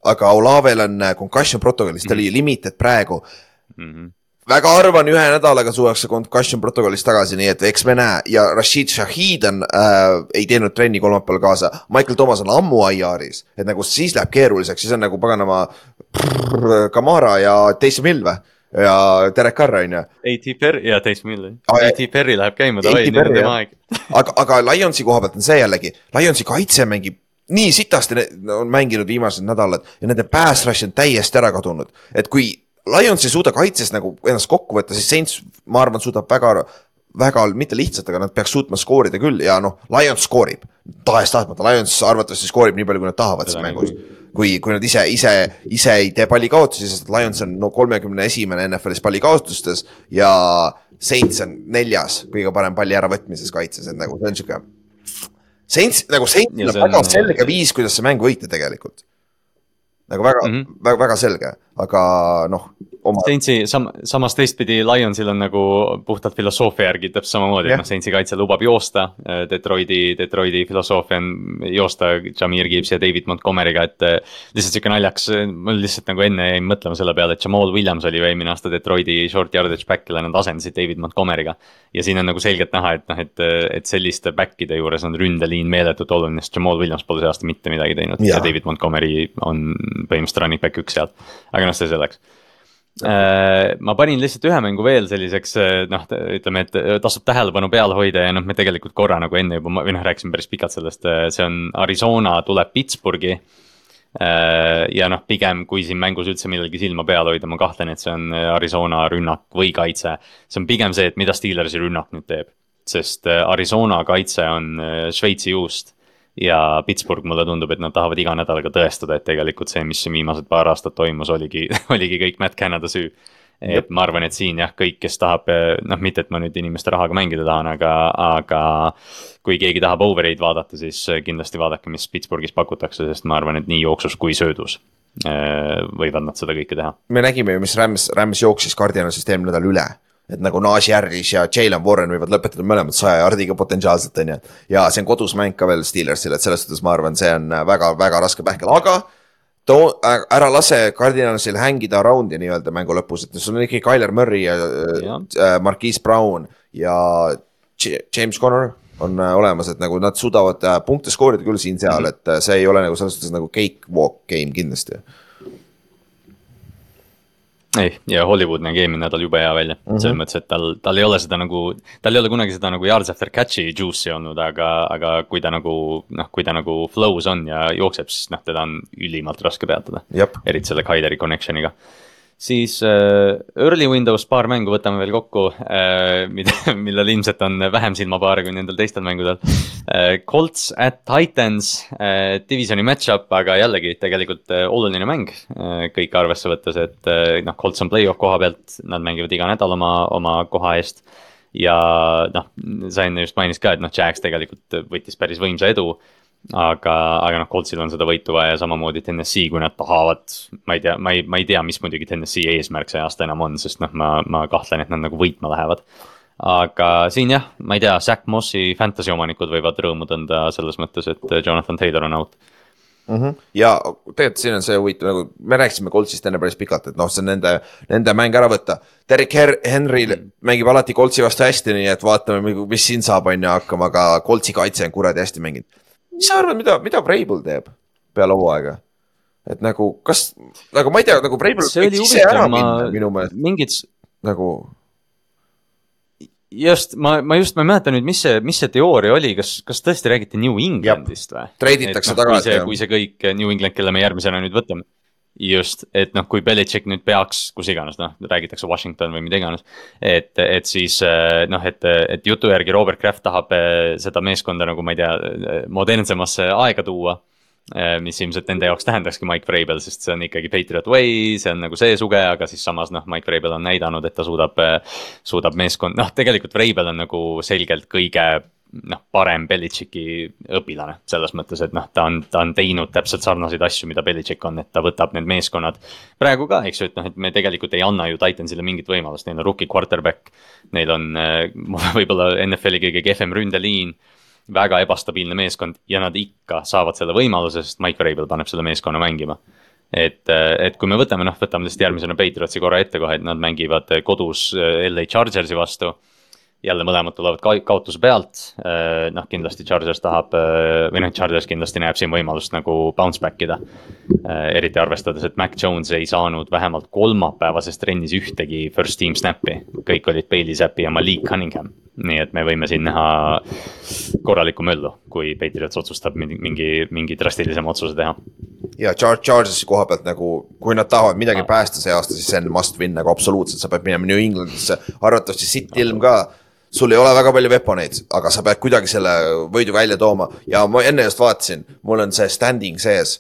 aga Olavel on äh, concussion protokollis, ta mm -hmm. oli limited praegu mm. -hmm väga harva on ühe nädalaga tuuakse concussion protokollist tagasi, nii et eks me näe ja Rashid Shahid on äh,, ei teinud trenni kolmapäeval kaasa. Michael Thomas on ammu IR-is, et nagu siis läheb keeruliseks, siis on nagu paganama Kamara ja Taysom Hill või? ja Derek Carr on ju.
AT Perry ja Taysom Hill, AT Perry läheb käima, davai, nüüd on tema aeg.
aga, aga Lionsi koha pealt on see jällegi, Lionsi kaitse mängib nii sitasti on mänginud viimased nädalad ja nende pass rush on täiesti ära kadunud, et kui Lions ei suuda kaitses nagu ennast kokku võtta, siis Saints, ma arvan, suudab väga, väga mitte lihtsalt, aga nad peaks suutma skoorida küll ja noh, Lions skoorib. tahes-tahtmata, Lions arvatavasti skoorib nii palju, kui nad tahavad siin mängus. kui, kui nad ise, ise, ise ei tee pallikaotusi, sest Lions on no kolmekümne esimene NFL-is pallikaotustes ja Saints on neljas kõige parem palli äravõtmises kaitses, et nagu see on sihuke. Saints, nagu Saints on väga selge viis, kuidas see mäng võita tegelikult nagu väga mm, -hmm. väga, väga selge, aga noh
oma. Saintsi sam-, samas teistpidi Lionsil on nagu puhtalt filosoofia järgi täpselt samamoodi et noh, Saintsi kaitse lubab joosta. Äh, Detroiti, Detroiti filosoofia on joosta Jameer Gibbs ja David Montgomery'ga, et äh, lihtsalt sihuke naljakas, mul lihtsalt nagu enne jäin mõtlema selle peale, et Jamal Williams oli ju eelmine aasta Detroiti short yardage back, kelle nad asendasid David Montgomery'ga. ja siin on nagu selgelt näha, et noh, et, et selliste back'ide juures on ründeliin meeletult oluline, sest Jamal Williams pole see aasta mitte midagi teinud ja, ja David Montgomery on põhimõtteliselt running back üks sealt. aga noh, see selleks Äh, ma panin lihtsalt ühe mängu veel selliseks äh, noh, ütleme, et äh, tasub tähelepanu peal hoida ja noh, me tegelikult korra nagu enne juba või noh, rääkisime päris pikalt sellest, see on Arizona tuleb Pittsburghi. ja noh, pigem kui siin mängus üldse millelgi silma peal hoida, ma kahtlen, et see on Arizona rünnak või kaitse. see on pigem see, et mida Steelersi rünnak nüüd teeb, sest Arizona kaitse on Šveitsi juust ja Pittsburgh, mulle tundub, et nad tahavad iga nädalaga tõestada, et tegelikult see, mis viimased paar aastat toimus, oligi, oligi kõik Matt Canada süü. et Jep. ma arvan, et siin jah, kõik, kes tahab, noh, mitte et ma nüüd inimeste rahaga mängida tahan, aga, aga. kui keegi tahab over'eid vaadata, siis kindlasti vaadake, mis Pittsburghis pakutakse, sest ma arvan, et nii jooksus kui söödus äh, võivad nad seda kõike teha.
me nägime ju, mis Rams, Rams jooksis Cardinalisest eelmine nädal üle et nagu Najee Harris ja Jalen Warren võivad lõpetada mõlemad saja jardiga potentsiaalselt, on ju. ja see on kodus mäng ka veel Steelersile, et selles suhtes ma arvan, see on väga-väga raske pähkel, aga too, ära lase Cardinalsil hängida round'i nii-öelda mängu lõpus, et sul on ikkagi Tyler Murray ja, ja. Äh, Marquise Brown ja James Connor on äh, olemas, et nagu nad suudavad äh, punkte skoorida küll siin-seal -hmm. et see ei ole nagu selles suhtes nagu cakewalk game kindlasti
ei, ja Hollywood nägi eelmine nädal jube hea välja mm -hmm., selles mõttes, et tal, tal ei ole seda nagu, tal ei ole kunagi seda nagu yards after catch'i juice'i olnud, aga, aga kui ta nagu noh, kui ta nagu flow's on ja jookseb, siis noh, teda on ülimalt raske peatada. eriti selle Kaideri connection'iga siis äh, early windows paar mängu võtame veel kokku äh,, mida, millel ilmselt on vähem silmapaare kui nendel teistel mängudel äh,. Colts at Titans äh,, divisioni match-up, aga jällegi tegelikult äh, oluline mäng äh,. kõike arvesse võttes, et äh, noh, Colts on play-off koha pealt, nad mängivad iga nädal oma, oma koha eest. ja noh, sa enne just mainisid ka, et noh, Jax tegelikult võttis päris võimsa edu aga, aga noh, Coltsil on seda võitu vaja ja samamoodi TNS-i, kui nad tahavad, ma ei tea, ma ei, ma ei tea, mis muidugi TNS-i eesmärk see aasta enam on, sest noh, ma, ma kahtlen, et nad nagu võitma lähevad. aga siin jah, ma ei tea, Zack Mossi fantasy omanikud võivad rõõmu tunda selles mõttes, et Jonathan Taylor on out
mm. -hmm. ja tegelikult siin on see huvitav, nagu me rääkisime Coltsist enne päris pikalt, et noh, see on nende, nende mäng ära võtta. Derek Henry mm mängib alati Coltsi vastu hästi, nii et vaatame, mis siin saab, on ju, hakkama, aga Coltsi kaitse on kuradi hästi mänginud mis sa arvad, mida, mida Vrabel teeb peale hooaega? et nagu, kas, nagu ma ei tea, nagu Vrabel võiks ise ära minna minu meelest.
mingid.
nagu.
just, ma, ma just, ma ei mäleta nüüd, mis see, mis see teooria oli, kas, kas tõesti räägiti New Englandist või?
treiditakse no, tagasi.
kui see kõik New England, kelle me järgmisena nüüd võtame just, et noh, kui Belichik nüüd peaks, kus iganes, noh, räägitakse Washington või mida iganes. et, et siis noh, et, et jutu järgi Robert Kraft tahab eh, seda meeskonda nagu ma ei tea, modernsemasse aega tuua. Eh, mis ilmselt nende jaoks tähendakski Mike Vrabel, sest see on ikkagi Patriot Way, see on nagu see suge, aga siis samas noh, Mike Vrabel on näidanud, et ta suudab, suudab meeskond, noh, tegelikult Vrabel on nagu selgelt kõige noh, parem Belichicki õpilane selles mõttes, et noh, ta on, ta on teinud täpselt sarnaseid asju, mida Belichick on, et ta võtab need meeskonnad. praegu ka, eks ju, et noh, et me tegelikult ei anna ju Titansile mingit võimalust, neil on rookie quarterback. Neil on äh, võib-olla NFL-i kõige kehvem ründeliin väga ebastabiilne meeskond ja nad ikka saavad selle võimaluse, sest Mike Vrabel paneb selle meeskonna mängima et, et kui me võtame, noh, võtame lihtsalt järgmisena Patriotsi korra ette kohe, et nad mängivad kodus äh, LA Chargersi vastu. Jälle mõlemad tulevad ka kaotuse pealt, äh, noh, kindlasti Chargers tahab äh, või noh, Chargers kindlasti näeb siin võimalust nagu bounce back ida. eriti arvestades, et Mac Jones ei saanud vähemalt kolmapäevases trennis ühtegi first team snap'i, kõik olid Bailey Zappi ja Malik Cunningham. Nii et me võime siin näha korralikku möllu, kui Patriots otsustab mingi, mingi, drastilisema otsuse teha.
ja Char-, Charges'i koha pealt nagu, kui nad tahavad midagi päästa see aasta, siis see on must win nagu absoluutselt, sa pead minema New Englandisse, arvatavasti sitt ilm ka sul ei ole väga palju veponeid, aga sa pead kuidagi selle võidu välja tooma. Ja ma enne just vaatasin, mul on see standing sees.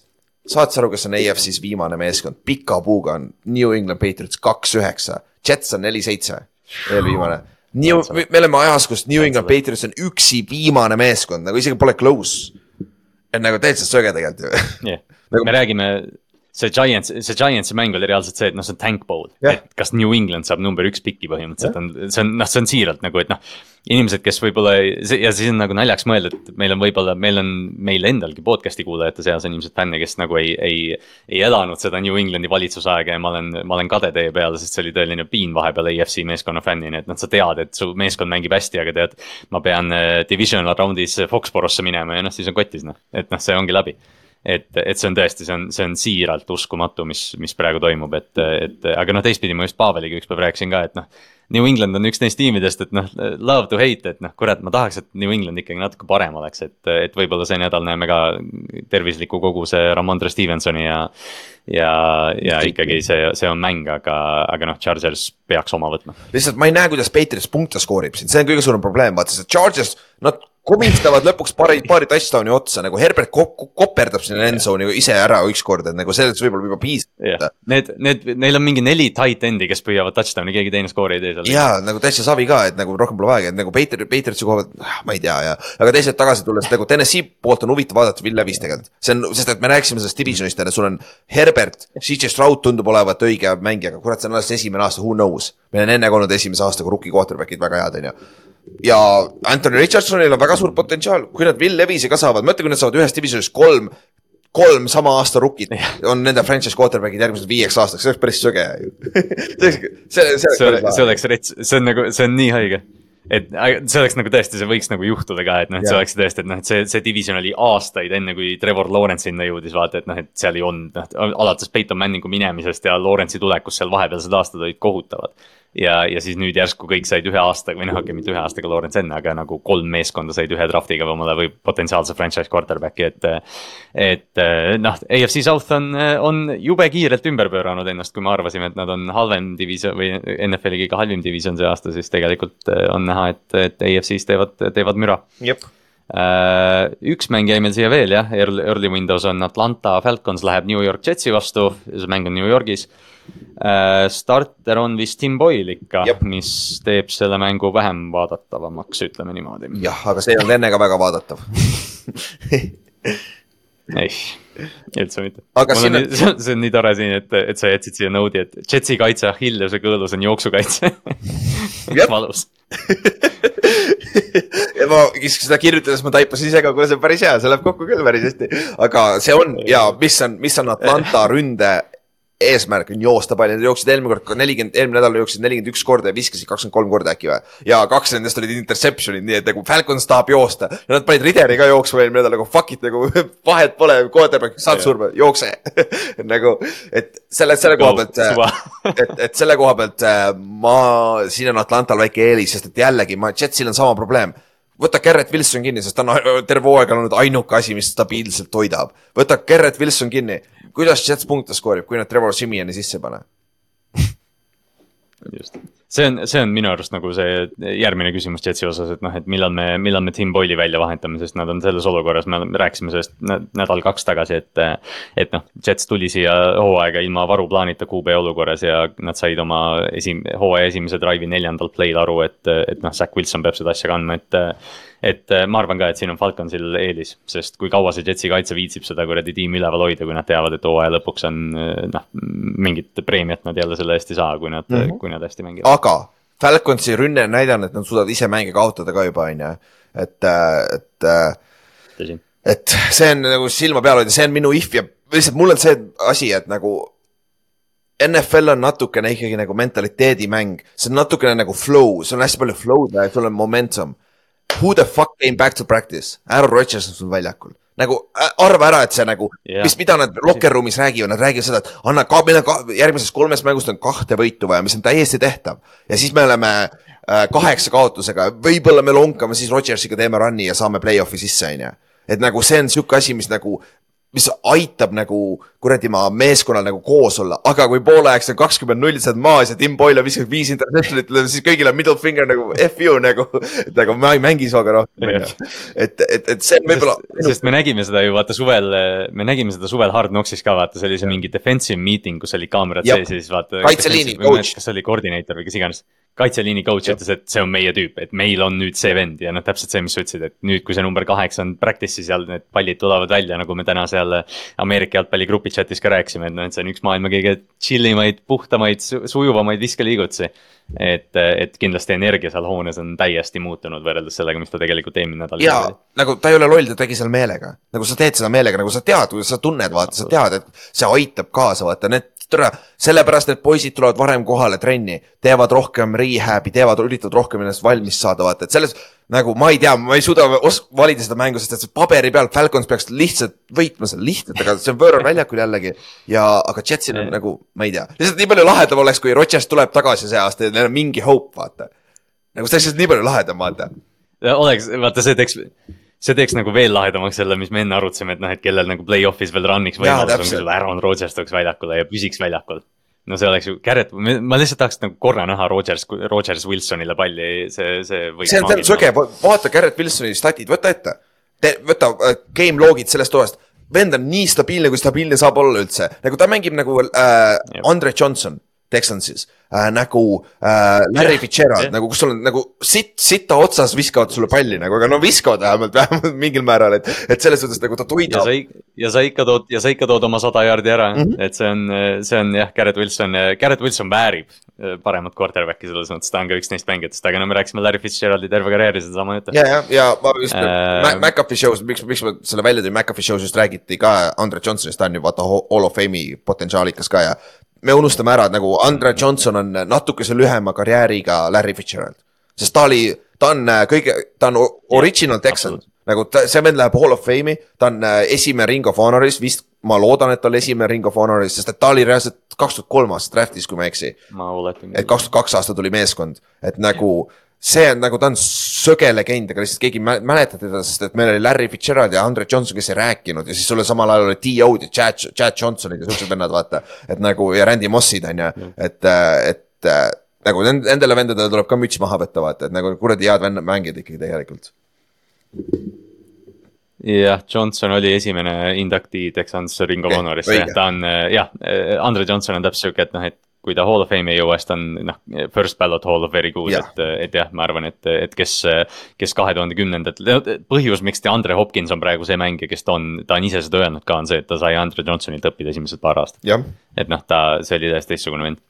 saad sa aru, kes on EFC-s viimane meeskond, pika puuga on New England Patriots kaks üheksa, Jets on neli seitse, eelviimane New, me oleme ajas, kus New England Patriots on üksi viimane meeskond, nagu isegi pole close. et nagu täitsa söge tegelikult
ju. Yeah. nagu... me räägime see Giants, see Giantsi mäng oli reaalselt see, et noh, see on tank bowl yeah.. et kas New England saab number üks piki põhimõtteliselt yeah. on, see on noh, see on siiralt nagu, et noh. inimesed, kes võib-olla ja siis on nagu naljaks mõelda, et meil on võib-olla, meil on, meil endalgi podcast'i kuulajate seas on ilmselt fänne, kes nagu ei, ei. ei elanud seda New Englandi valitsusaega ja ma olen, ma olen kade teie peale, sest see oli tõeline piin vahepeal EFC meeskonna fännina, et noh, sa tead, et su meeskond mängib hästi, aga tead. ma pean eh, divisional round'is Foxborosse minema ja noh, siis on kotis noh, et noh, see ongi läbi et, et see on tõesti, see on, see on siiralt uskumatu, mis, mis praegu toimub, et, et aga noh, teistpidi ma just Paveliga ükspäev rääkisin ka, et noh. New England on üks neist tiimidest, et noh, love to hate, et noh, kurat, ma tahaks, et New England ikkagi natuke parem oleks, et, et võib-olla see nädal näeme ka tervisliku koguse Ramondre Stevensoni ja. ja, ja ikkagi see, see on mäng, aga, aga noh, Chargers peaks oma võtma.
lihtsalt ma ei näe, kuidas Patriots punkte skoorib siin, see on kõige suurem probleem, vaata see Chargers, nad komistavad lõpuks paari, paari touchdown'i otsa nagu Herbert kop koperdab sinna endzone'i ise ära ükskord, et nagu sellest võib-olla juba piisab
yeah.. Need, need, neil on mingi neli tight end'i, kes püüavad touchdown'i, keegi teine skoori ei tee seal.
ja nagu täitsa savi ka, et nagu rohkem pole vaja, et nagu Peeter, Peetersi koha pealt, ah, ma ei tea ja. aga teised tagasi tulles nagu Tennessee poolt on huvitav vaadata Will Levis tegelikult. see on, sest et me rääkisime sellest divisionist, sul on Herbert, CJ Stroud tundub olevat õige mängija, aga kurat, see on alles esimene aasta, who knows. meil on enne olnud esimese aastaga rookie quarterback'id väga head, on ju ja Anthony Richardsonil on väga suur potentsiaal, kui nad Will Levis'i ka saavad, mõtle, kui nad saavad ühes divisionis kolm, kolm sama aasta rookit on nende franchise quarterback'id järgmiseks viieks aastaks, see oleks päris söge. Ju
see, see, see, see oleks, see oleks rets-, see on nagu, see on nii haige. Et see oleks nagu tõesti, see võiks nagu juhtuda ka, et noh, et see oleks tõesti, et noh, et see, see division oli aastaid enne, kui Trevor Lawrence sinna jõudis, vaata, et noh, et seal ei olnud, noh, alates Peyton Manningu minemisest ja Lawrence'i tulekust seal vahepealsed aastad olid kohutavad ja, ja siis nüüd järsku kõik said ühe aastaga või noh, okei okay,, mitte ühe aastaga Lawrence enne, aga nagu kolm meeskonda said ühe draft'iga omale või potentsiaalse franchise quarterback'i, et. et noh, AFC South on, on jube kiirelt ümber pööranud ennast, kui me arvasime, et nad on halvem division või NFL-i kõige halvim division see aasta, siis tegelikult on näha, et, et AFC-s teevad, teevad müra. üks mäng jäi meil siia veel jah, early windows on Atlanta Falcons läheb New York Jetsi vastu, see mäng on New Yorgis starter on vist Tim Boyle ikka, mis teeb selle mängu vähem vaadatavamaks, ütleme niimoodi.
jah, aga see ei olnud enne ka väga vaadatav
ei, üldse mitte. On, see, on, see on nii tore siin, et, et sa jätsid siia node'i, et Jetsi kaitse Achilleuse kõõlus on jooksukaitse valus
ja ma seda kirjutades ma taipasin ise ka, kuule see on päris hea, see läheb kokku küll päris hästi. aga see on ja mis on, mis on Atlanta ründe eesmärk on joosta palju, nad jooksid eelmine kord nelikümmend, eelmine nädal jooksid nelikümmend üks korda ja viskasid kakskümmend kolm korda äkki või. ja kaks nendest olid interception'id, nii et nagu Falcons tahab joosta. Ja nad panid Rideri ka jooksma eelmine nädal nagu fuck it nagu vahet pole, quarterback saad surma, jookse. Nagu, et selle, selle koha pealt, et, et selle koha pealt äh, ma, siin on Atlantal väike eelis, sest et jällegi ma, Jetsil on sama probleem võta Garrett Wilson kinni, sest ta on terve hooaeg olnud ainuke asi, mis stabiilselt toidab. võta Garrett Wilson kinni, kuidas Jets punkte skoorib, kui nad Trevor Simiani sisse ei pane?
Just, see on, see on minu arust nagu see järgmine küsimus Jetsi osas, et noh, et millal me, millal me Tim Boyle'i välja vahetame, sest nad on selles olukorras, me rääkisime sellest nädal-kaks tagasi, et. et noh, Jets tuli siia hooaega ilma varuplaanita QB olukorras ja nad said oma esim-, hooaja esimese drive'i neljandal play'l aru, et, et noh, Zack Wilson peab seda asja kandma, et et äh, ma arvan ka, et siin on Falconsil eelis, sest kui kaua see Jetsi kaitse viitsib seda kuradi tiimi üleval hoida, kui nad teavad, et hooaja lõpuks on äh, noh, mingit preemiat nad jälle selle eest ei saa, kui nad mm, -hmm. kui nad hästi mängivad.
aga Falconsi rünne on näidanud, et nad suudavad ise mänge kaotada ka juba, on ju, et, et. tõsi. et see on nagu silma peal hoida, see on minu if ja lihtsalt mul on see asi, et nagu NFL on natukene ikkagi nagu mentaliteedimäng, see on natukene nagu flow, sul on hästi palju flow'd ja sul on momentum. Who the fuck came back to practice? Aaron Rodgers on sul väljakul. nagu arva ära, et see nagu yeah., mis, mida nad locker room'is räägivad, nad räägivad seda, et anna ka, meil on ka, järgmisest kolmest mängust on kahte võitu vaja, mis on täiesti tehtav. ja siis me oleme äh, kaheksa kaotusega, võib-olla me lonkame siis Rodgersiga teeme run'i ja saame play-off'i sisse, on ju. et nagu see on sihuke asi, mis nagu mis aitab nagu kuradi ma meeskonnal nagu koos olla, aga kui poolajaks on kakskümmend null, sa oled maas ja Tim Boyle viskab viis interception'it, siis kõigil on middle finger nagu F you nagu, et nagu ma ei mängi sinuga rohkem. et, et, et see on võib-olla.
sest me nägime seda ju vaata suvel, me nägime seda suvel Hard Knocksis ka vaata, see oli see mingi defensive meeting, kus olid kaamerad sees ja siis vaata.
kaitseliini coach.
kas oli koordinaator või kes iganes kaitseliini coach ütles, et see on meie tüüp, et meil on nüüd see vend ja noh, täpselt see, mis sa ütlesid, et nüüd, kui see number kaheksa on practice'is ja need pallid tulevad välja, nagu me täna seal Ameerika jalgpalli grupi chat'is ka rääkisime, et noh, et see on üks maailma kõige chill imaid, puhtamaid, sujuvamaid viskeliigutusi. et, et kindlasti energia seal hoones on täiesti muutunud võrreldes sellega, mis ta tegelikult eelmine nädal.
ja nagu ta ei ole loll, ta tegi seal meelega, nagu sa teed seda meelega, nagu sa tead, sa tunned, vaata, sa tead, et see aitab kaasa, vaata need tere, sellepärast need poisid tulevad varem kohale trenni, teevad rohkem rehab'i, teevad, üritavad rohkem ennast valmis saada, vaata, et selles nagu ma ei tea, ma ei suuda valida seda mängu, sest et see paberi peal Falcons peaks lihtsalt võitma seal lihtsalt, aga see on võõral väljakul jällegi. ja, aga Jetsil on nagu, ma ei tea, lihtsalt nii palju lahedam oleks, kui Rodgers tuleb tagasi see aasta ja neil on mingi hope, vaata. nagu see oleks lihtsalt nii palju lahedam, vaata.
oleks, vaata see teeks see teeks nagu veel lahedamaks selle, mis me enne arutasime, et noh, et kellel nagu play-off'is veel run'iks võimalus on, kui sul Aaron Rodgers tuleks väljakule ja püsiks väljakul. No see oleks ju, Garrett, ma lihtsalt tahaks nagu korra näha Rodgers, Rodgers Wilsonile palli, see, see
see on täpselt sõge, vaata Garrett Wilsoni statid, võta ette. võta uh, game log'id sellest toast, vend on nii stabiilne, kui stabiilne saab olla üldse, nagu ta mängib nagu äh, Andre Johnson Texansis äh, nagu äh, Larry Fitzgerald nagu kus sul on nagu sitt, sita otsas viskavad sulle palli nagu, aga no viskavad vähemalt, vähemalt mingil määral, et, et selles suhtes nagu ta tuidab.
ja sa ikka tood, ja sa ikka tood oma sada jaardi ära mm, -hmm. et see on, see on jah, Garrett Wilson, Garrett Wilson väärib äh, paremat quarterback'i selles mõttes, ta on ka üks neist mängijatest, aga no me rääkisime Larry Fitzgeraldi terve karjääri sedasama juttu.
ja, ja, ja ma just äh... McAfee show's, miks, miks ma selle välja tõin, McAfee show's just räägiti ka Andre Johnsonist, ta on ju vaata Hall of Fame'i potentsiaalikas ka ja me unustame ära, et nagu Andre Johnson on natukese lühema karjääriga Larry Fitzgerald. sest ta oli, ta on äh, kõige, ta on original Texan, nagu ta, see vend läheb Hall of Fame'i, ta on äh, esimene Ring of Honoris, vist ma loodan, et ta oli esimene Ring of Honoris, sest et ta oli reaalselt kaks tuhat kolm aastat draft'is, kui ma ei eksi. et kaks tuhat kaks aastat tuli meeskond, et nagu see on nagu, ta on söge legend, aga lihtsalt keegi ei mäleta teda, sest et meil oli Larry Fitzgerald ja Andre Johnson, kes ei rääkinud ja siis sul samal ajal oli T.O.'d ja Chad, Chad Johnsonid ja siuksed vennad, vaata. et nagu ja Randy Mossid on ju, et, et nagu nendele vendadele tuleb ka müts maha võtta, vaata, et nagu kuradi head vennad mängijad ikkagi tegelikult.
jah, Johnson oli esimene inductee Texans Ring of Honorisse, ta on jah, Andre Johnson on täpselt sihuke, et noh, et kui ta Hall of Fame'i ei jõua, siis ta on noh, first ballot Hall of Very good, et, et jah, ma arvan, et, et kes, kes kahe tuhande kümnendad, põhjus, miks Andre Hopkins on praegu see mängija, kes ta on, ta on ise seda öelnud ka, on see, et ta sai Andre Johnsonilt õppida esimesed paar aastat. et noh, ta, see oli täiesti teistsugune vend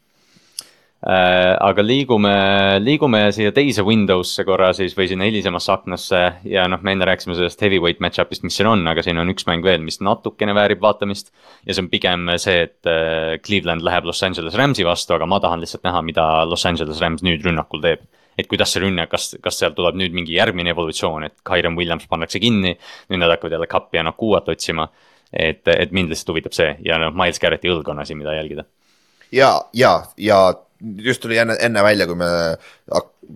aga liigume, liigume siia teise Windows'e korra siis või sinna hilisemasse aknasse ja noh, me enne rääkisime sellest heavyweight match-up'ist, mis siin on, aga siin on üks mäng veel, mis natukene väärib vaatamist. ja see on pigem see, et äh, Cleveland läheb Los Angeles Rams'i vastu, aga ma tahan lihtsalt näha, mida Los Angeles Rams nüüd rünnakul teeb. et kuidas see rünne, kas, kas sealt tuleb nüüd mingi järgmine evolutsioon, et Kyron Williams pannakse kinni, nüüd nad hakkavad jälle Cupi ja Nakuat otsima. et, et mind lihtsalt huvitab see ja noh, Miles Garrett'i õlg on asi, mida jälgida.
ja, ja, ja just tuli enne, enne välja, kui me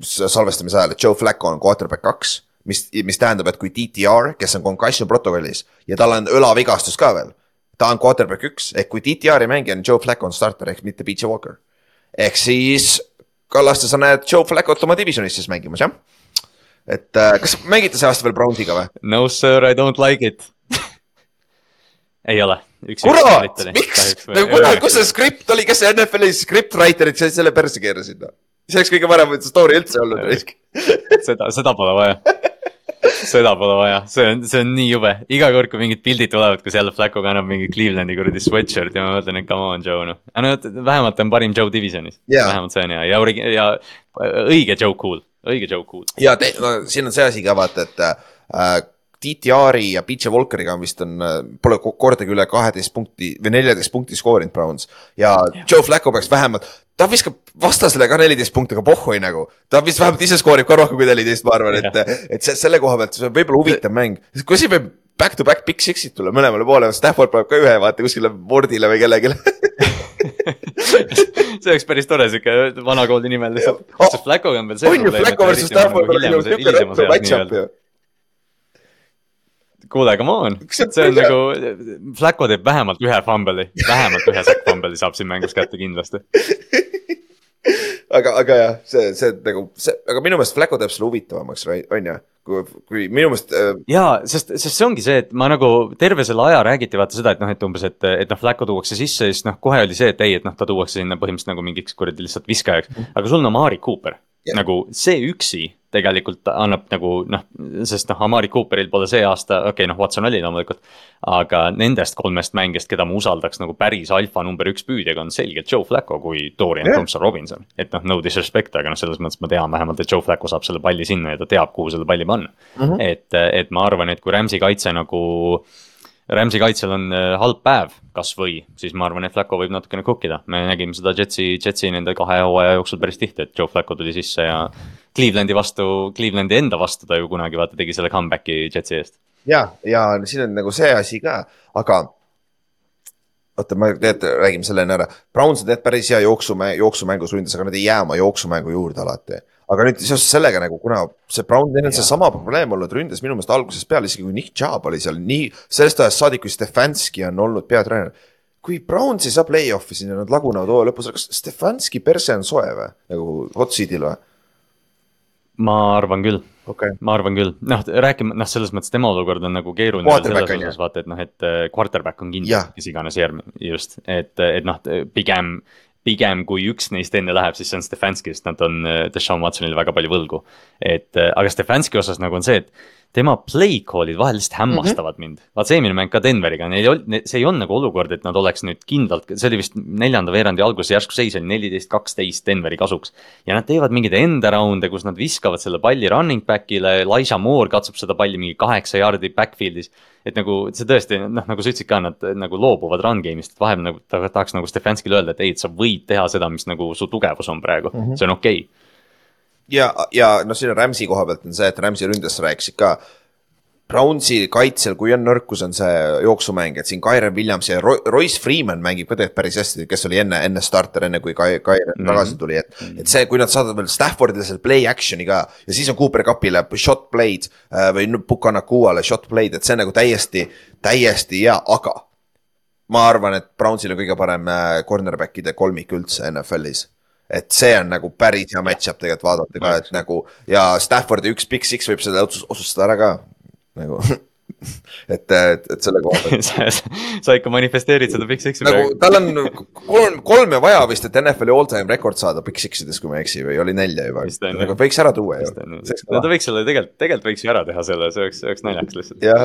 salvestamise ajal, et Joe Flacco on quarterback kaks, mis, mis tähendab, et kui DTR, kes on concussion protokollis ja tal on õlavigastus ka veel, ta on quarterback üks, ehk kui DTR-i mängija on Joe Flacco on starter ehk mitte PJ Walker. ehk siis Kallaste, sa näed Joe Flacco't oma divisionis siis mängimas, jah? et äh, kas mängite see aasta veel Brownsiga või?
No sir, I don't like it ei ole.
Kurat, miks, nagu kus see skript oli, kes see NFL-i scriptwriter'id selle persse keerasid, noh? see oleks kõige parem story üldse olnud.
seda, seda pole vaja seda pole vaja, see on, see on nii jube, iga kord, kui mingid pildid tulevad, kus jälle Flacco kannab mingi Clevelandi kuradi sweatshirt ja ma mõtlen, et come on, Joe noh. aga no vähemalt on parim Joe divisionis yeah., vähemalt see on hea ja, ja, ja õige Joe Cool, õige Joe Cool.
ja te, no, siin on see asi ka vaata, et äh, DTR-i ja PJ Walkeriga vist on, äh, pole kordagi üle kaheteist punkti või neljateist punkti skoorinud Browns. ja Joe Flacco peaks vähemalt, ta viskab vastasele ka neliteist punkti, aga pohhui nagu. ta vist vähemalt ise skoorib ka rohkem kui neliteist, ma arvan, et, et selle koha pealt see on võib-olla huvitav mäng. kui siin võib back to back big six'id tulla mõlemale poole, Stafford paneb ka ühe, vaata kuskile Wardile või kellelegi
see oleks päris tore, sihuke vanakooli nimel lihtsalt oh,. Flaccoga on veel see
probleem. on ju, Flacco versus Stafford on ju niuke rõõm match-up ju
kuule, come on, see on nagu, Flacco teeb vähemalt ühe fumble'i, vähemalt ühe sack fumble'i saab siin mängus kätte kindlasti.
Aga, aga jah, see, see nagu see, aga minu meelest Flacco teeb selle huvitavamaks, on ju? Kui, kui minu meelest äh....
ja, sest, sest see ongi see, et ma nagu terve selle aja räägiti vaata seda, et noh, et umbes, et, et noh, Flacco tuuakse sisse ja siis noh, kohe oli see, et ei, et noh, ta tuuakse sinna põhimõtteliselt nagu mingiks kuradi lihtsalt viskajaks. aga sul on Amari Cooper. Yeah., nagu see üksi tegelikult annab nagu noh, sest noh, Amari Cooperil pole see aasta, okei okay, noh, Watson oli loomulikult. aga nendest kolmest mängijast, keda ma usaldaks nagu päris alfa number üks püüdjaga, on selgelt Joe Flacco kui Dorian yeah. Thompson Robinson. et noh, no disrespect, aga noh, selles mõttes ma tean vähemalt, et Joe Flacco saab selle palli sinna ja ta teab, kuhu selle palli panna mm. -hmm. et, et ma arvan, et kui Rams'i kaitse nagu Rams'i kaitsel on äh, halb päev, kasvõi, siis ma arvan, et Flacco võib natukene cook ida, me nägime seda Jetsi, Jetsi nende kahe hooaja jooksul päris tihti, et Joe Flacco tuli sisse ja. Clevelandi vastu, Clevelandi enda vastu ta ju kunagi vaata tegi selle comeback'i Jetsi eest.
ja, ja siin on nagu see asi ka, aga oota, ma tegelikult räägime selle enne ära. Browns on tegelikult päris hea jooksumäng, jooksumängus ründas, aga nad ei jää oma jooksumängu juurde alati aga nüüd seoses sellega nagu, kuna see Brown, neil on seesama probleem olnud ründes minu meelest algusest peale, isegi kui Nick Chubb oli seal nii, sellest ajast saadik, kui Stefanski on olnud peatreener. kui Browns ei saa play-off'i siin ja nad lagunevad hooaja lõpus, kas Stefanski perse on soe või, nagu hot seat'il või?
ma arvan küll. Okay., ma arvan küll, noh, rääkima, noh, selles mõttes tema olukord on nagu keeruline selles osas vaata, et noh, et äh, quarterback on kindlasti kes iganes järgmine, just, et, et noh, pigem pigem kui üks neist enne läheb, siis see on Stefanski, sest nad on äh, Deshaun Watsonile väga palju võlgu. et äh, aga Stefanski osas nagu on see, et tema play call'id vahel lihtsalt hämmastavad mm -hmm. mind. vaat see eelmine mäng ka Denveriga, neil ei olnud, see ei olnud nagu olukord, et nad oleks nüüd kindlalt, see oli vist neljanda veerandi alguses, järsku seis oli neliteist, kaksteist Denveri kasuks. ja nad teevad mingeid enda raunde, kus nad viskavad selle palli running back'ile, Liza Moore katsub seda palli mingi kaheksa jaardi backfield'is. et nagu see tõesti, noh, nagu sa ütlesid ka, nad nagu loobuvad run game'ist, et vahepeal nagu tahaks nagu Stefanskile öelda, et ei, et sa võid teha seda, mis nagu su tugevus on praegu mm, -hmm. see on okei okay
ja, ja noh, siin on Rams'i koha pealt on see, et Rams'i ründes sa rääkisid ka. Brownsi kaitsel, kui on nõrkus, on see jooksumäng, et siin Kyren Williams ja Royce Freeman mängib ka tegelikult päris hästi, kes oli enne, enne starter, enne kui Kyren mm -hmm. tagasi tuli, et. et see, kui nad saadavad veel Staffordile selle play action'i ka ja siis on Cooper Cupile shot play'd äh, või Pukanakuale shot play'd, et see on nagu täiesti, täiesti hea, aga. ma arvan, et Brownsil on kõige parem äh, cornerback'ide kolmik üldse NFL-is et see on nagu päris hea match-up tegelikult vaadata ka, et nagu ja Staffordi üks big six võib seda otsustada ära ka nagu et, et, et selle koha pealt
sa, ikka manifesteerid seda Big Six'i
nagu tal on kolm, kolme vaja vist, et NFL-i all time rekord saada Big Six ides, kui ma ei eksi või oli nelja juba. nagu võiks ära tuua ju.
no ta võiks selle tegelikult, tegelikult võiks ju ära teha selle, see oleks, see oleks naljakas lihtsalt. ja,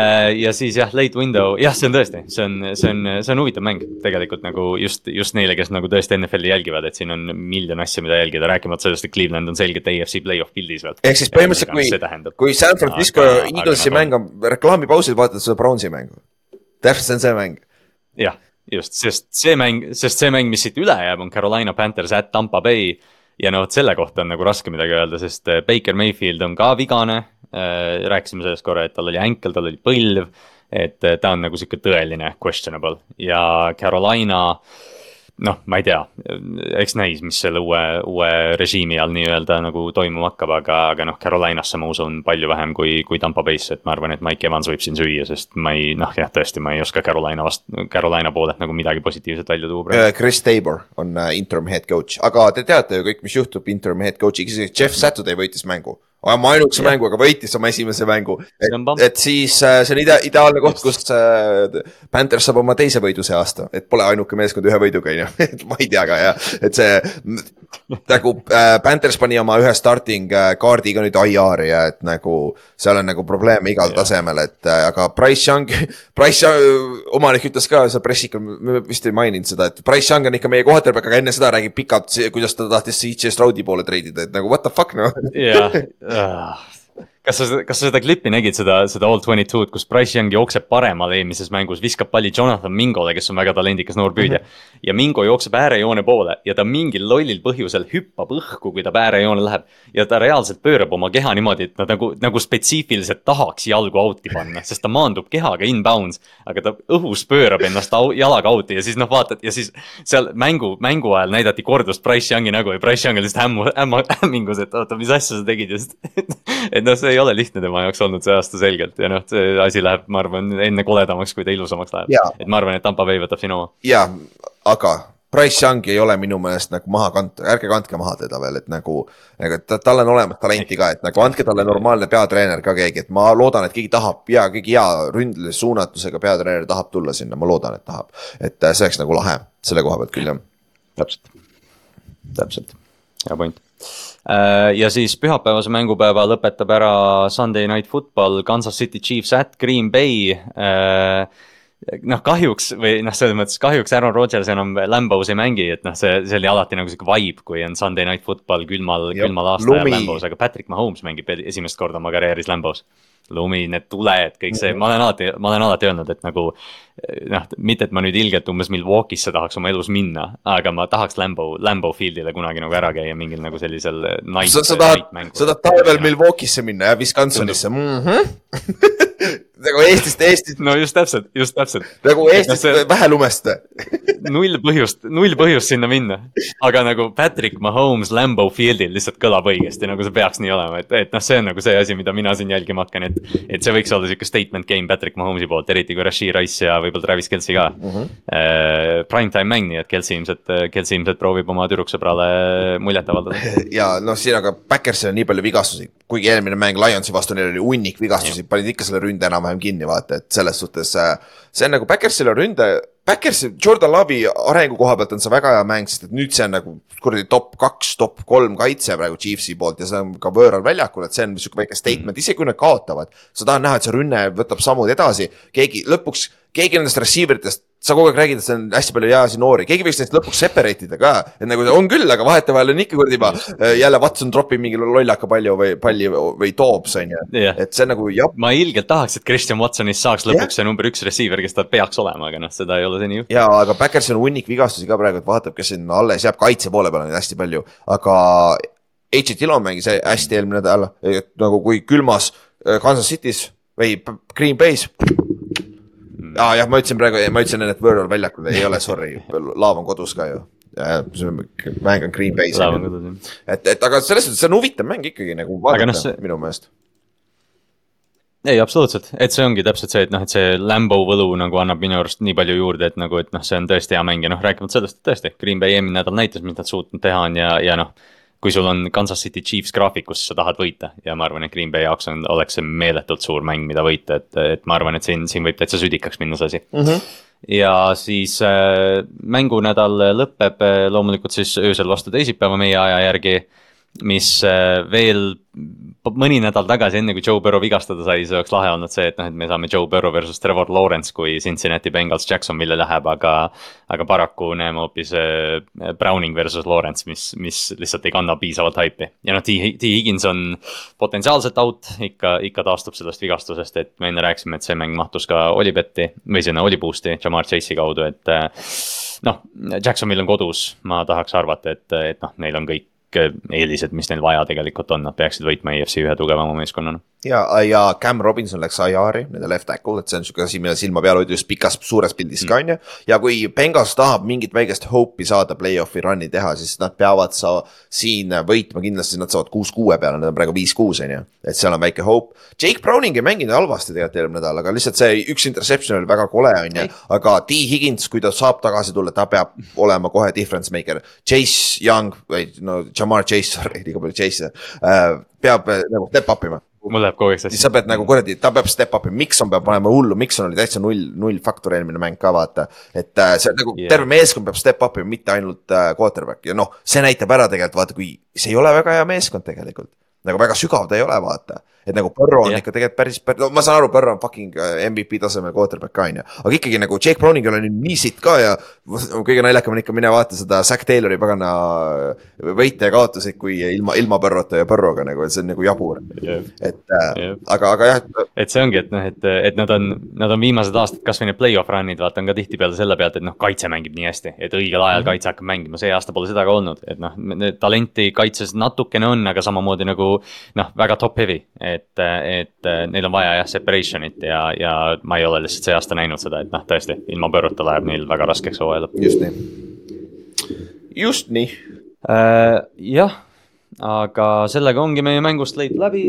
äh, ja siis jah, late window, jah, see on tõesti, see on, see on, see on huvitav mäng tegelikult nagu just, just neile, kes nagu tõesti NFL-i jälgivad, et siin on miljon asja, mida jälgida, rääkimata sellest, et Cleveland on selgelt AFC play-off pildis veel.
ehk siis põhimõtteliselt, kui, kui San Francisco Eaglesi mäng on reklaamipausil vaatad seda Brownsi mängu. täpselt see on see mäng.
jah, just, sest see mäng, sest see mäng, mis siit üle jääb, on Carolina Panthers at Tampa Bay. ja no vot selle kohta on nagu raske midagi öelda, sest äh, Baker Mayfield on ka vigane äh,. rääkisime sellest korra, et tal oli änkel, tal oli põlv. et äh, ta on nagu sihuke tõeline questionable ja Carolina äh, noh, ma ei tea, eks näis, mis selle uue, uue režiimi all nii-öelda nagu toimuma hakkab, aga, aga noh, Carolinasse ma usun palju vähem kui, kui Tampa Bay'sse, et ma arvan, et Mike Evans võib siin süüa, sest ma ei, noh jah, tõesti, ma ei oska Carolina vast-, Carolina poolelt nagu midagi positiivset välja tuua
praegu. Äh, Chris Tabor on uh, interim head coach, aga te teate ju kõik, mis juhtub interim head coach'iga, isegi Jeff Saturday võitis mängu oma ainukese yeah. mängu, aga võitis oma esimese mängu. et, siis äh, see on ide ideaalne koht, kus äh, Panthers saab oma teise võidu see aasta, et pole ainuke meeskond ühe võiduga, on ju, et ma ei tea ka jah, et see. nagu äh, Panthers pani oma ühe starting kaardiga nüüd IR-i ja et nagu seal on nagu probleeme igal yeah. tasemel, et aga Price Young, Price Young, omanik ütles ka seal pressikul, me vist ei maininud seda, et Price Young on ikka meie quarterback, aga enne seda räägib pikalt, kuidas ta tahtis CJ Stroudi poole treidida, et nagu what the fuck noh.
jah, Ugh. Kas sa, kas sa seda klippi nägid, seda, seda all twenty two'd, kus Price Young jookseb paremal eelmises mängus, viskab palli Jonathan Mingole, kes on väga talendikas noor püüdja mm. -hmm. ja Mingo jookseb äärejoone poole ja ta mingil lollil põhjusel hüppab õhku, kui ta äärejoone läheb. ja ta reaalselt pöörab oma keha niimoodi, et ta nagu, nagu spetsiifiliselt tahaks jalgu out'i panna, sest ta maandub kehaga inbounds. aga ta õhus pöörab ennast jalaga out'i ja siis noh, vaatad ja siis seal mängu, mängu ajal näidati kordust Price Youngi nägu ja Price Young oli lihtsalt hämmu, hämmingus, et oota, mis asja sa tegid just et noh, see ei ole lihtne tema jaoks olnud see aasta selgelt ja noh, see asi läheb, ma arvan, enne koledamaks, kui ta ilusamaks läheb. et ma arvan, et Tampa Bay võtab siin oma.
ja, aga Price Youngi ei ole minu meelest nagu maha kanta, ärge kandke maha teda veel, et nagu. nagu ta, tal on olemas talenti ka, et nagu andke talle normaalne peatreener ka keegi, et ma loodan, et keegi tahab ja keegi hea ründlise suunatusega peatreener tahab tulla sinna, ma loodan, et tahab. et äh, see oleks nagu lahe selle koha pealt küll jah.
täpselt, täpselt, hea point ja siis pühapäevase mängupäeva lõpetab ära Sunday Night Football, Kansas City Chiefs at Green Bay. Äh, noh, kahjuks või noh, selles mõttes kahjuks Aaron Rodgers enam Lambos ei mängi, et noh, see, see oli alati nagu sihuke vibe, kui on Sunday Night Football külmal, külmal aastal Lambos, aga Patrick Mahomes mängib esimest korda oma karjääris Lambos. Lumi, need tuled, kõik see, ma olen alati, ma olen alati öelnud, et nagu noh, mitte, et ma nüüd ilgelt umbes Milwaukee'sse tahaks oma elus minna, aga ma tahaks Lambo, Lambo Fieldile kunagi nagu ära käia mingil nagu sellisel.
sa, tahad, sa tahad talvel Milwaukee'sse minna ja Wisconsinisse. Mm? nagu Eestist, Eestist.
no just täpselt, just täpselt.
nagu Eestist see... vähe lumest
null põhjust, null põhjust sinna minna. aga nagu Patrick Mahomes Lambo Fieldil lihtsalt kõlab õigesti, nagu see peaks nii olema, et, et noh, see on nagu see asi, mida mina siin jälgima hakkan, et. et see võiks olla sihuke statement game Patrick Mahomes'i poolt, eriti kui Rashid Rice ja võib-olla Travis Kelci ka mm. -hmm. Uh, Primetime mäng, nii et Kelci ilmselt, Kelci ilmselt proovib oma tüdruksõbrale muljet avaldada.
ja noh, siin aga Backersil on nii palju vigastusi, kuigi eelmine mäng Lionsi vastu, neil oli hunnik vigastusi, panid ikka selle ründe enam-vähem kinni, vaata, et selles suhtes äh, see on nagu Backersile ründe, Backers, Jordan Love'i arengu koha pealt on see väga hea mäng, sest et nüüd see on nagu kuradi top kaks, top kolm kaitse praegu Chiefsi poolt ja see on ka võõral väljakul, et see on sihuke väike statement, isegi kui nad kaotavad. sa tahad näha, et see rünne võtab sammud edasi, keegi lõpuks, keegi nendest receiver itest sa kogu aeg räägid, et see on hästi palju heasi noori, keegi võiks neist lõpuks separate ida ka, et nagu on küll, aga vahetevahel on ikka kuradi juba äh, jälle Watson tropib mingi lollaka palju või palli või toobs on ju et see nagu jah.
ma ilgelt tahaks, et Christian Watsonist saaks lõpuks yeah. see number üks receiver, kes ta peaks olema, aga noh, seda ei ole seni juhtunud.
ja, aga Backersil on hunnik vigastusi ka praegu, et vaatab, kes sinna alles jääb, kaitse poole peal on neid hästi palju, aga. H.J. Dillon mängis hästi eelmine nädal, nagu kui külmas äh, Kansas City's või Green Bay's aa ah, jah, ma ütlesin praegu, ma ütlesin enne, et Võõral väljakul ei ole, sorry, laav on kodus ka ju. mäng on Green Bay's. et, et aga selles suhtes see on huvitav mäng ikkagi nagu vaadata no, see... minu meelest
ei, absoluutselt, et see ongi täpselt see, et noh, et see Lambo võlu nagu annab minu arust nii palju juurde, et nagu, et noh, see on tõesti hea mäng ja noh, rääkimata sellest, et tõesti, Green Bay eelmine nädal näitas, mis nad suutnud teha on ja, ja noh kui sul on Kansas City Chiefs graafikus, sa tahad võita ja ma arvan, et Green Bay jaoks on, oleks see meeletult suur mäng, mida võita, et, et ma arvan, et siin, siin võib täitsa südikaks minna see asi mm. -hmm ja siis äh, mängunädal lõpeb äh, loomulikult siis öösel vastu teisipäeva meie aja järgi mis äh, veel mõni nädal tagasi, enne kui Joe Burrow vigastada sai, see oleks lahe olnud see, et noh, et me saame Joe Burrow versus Trevor Lawrence, kui Cincinnati Bengals Jacksonville läheb, aga. aga paraku näeme hoopis äh, Browning versus Lawrence, mis, mis lihtsalt ei kanna piisavalt haipi. ja noh, T, T Higgins on potentsiaalselt out, ikka, ikka taastub sellest vigastusest, et me enne rääkisime, et see mäng mahtus ka Olipetti või sinna Oliboost'i, Jamar Chase'i kaudu, et. Äh, noh, Jacksonville on kodus, ma tahaks arvata, et, et noh, neil on kõik eelised, mis neil vaja tegelikult on, nad peaksid võitma EFC ühe tugevama meeskonnana
ja, ja Cam Robinson läks IR-i, nende left tackle, et see on sihuke asi, mida silma peal hoida just pikas, suures pildis mm. ka on ju. ja kui Bengals tahab mingit väikest hope'i saada play-off'i run'i teha, siis nad peavad sa siin võitma, kindlasti nad saavad kuus-kuue peale, nad on praegu viis-kuus on ju. et seal on väike hope. Jake Browning ei mänginud halvasti tegelikult eelmine nädal, aga lihtsalt see üks interception oli väga kole on ju. aga T Higgins, kui ta saab tagasi tulla, ta peab olema kohe difference maker. Chase Young või no Jamar Chase, sorry, liiga palju Chase'e äh,, peab nagu step up ima
mul läheb kogu aeg
sassi. sa pead nagu kuradi, ta peab step up'i, Mikson peab panema hullu, Mikson oli täitsa null, null faktor eelmine mäng ka vaata. et äh, see nagu yeah. terve meeskond peab step up ima, mitte ainult äh, quarterback ja noh, see näitab ära tegelikult vaata, kui see ei ole väga hea meeskond tegelikult nagu väga sügav ta ei ole, vaata. Et nagu Burrow on yeah. ikka tegelikult päris, päris, no ma saan aru, Burrow on fucking äh, MVP tasemel quarterback ka on ju. aga ikkagi nagu Jake Browningil on nii sitt ka ja kõige naljakam on ikka mine vaata seda Zack Taylori pagana võite ja kaotuseid, kui ilma, ilma Burrowta ja Burrow'ga nagu, et see on nagu jabur yeah.. et äh, yeah. aga, aga jah.
et see ongi, et noh, et, et nad on, nad on viimased aastad, kasvõi need play-off run'id, vaata on ka tihtipeale selle pealt, et noh, kaitse mängib nii hästi, et õigel ajal mm -hmm. kaitse hakkab mängima, see aasta pole seda ka olnud, et noh, talenti kaitses natukene on, aga samamoodi nagu noh, väga top heavy, et, et neil on vaja jah, separation'it ja, ja ma ei ole lihtsalt see aasta näinud seda, et noh, tõesti ilma pööruta läheb neil väga raskeks hooajal.
just nii, just nii
äh,. jah, aga sellega ongi meie mängust läbi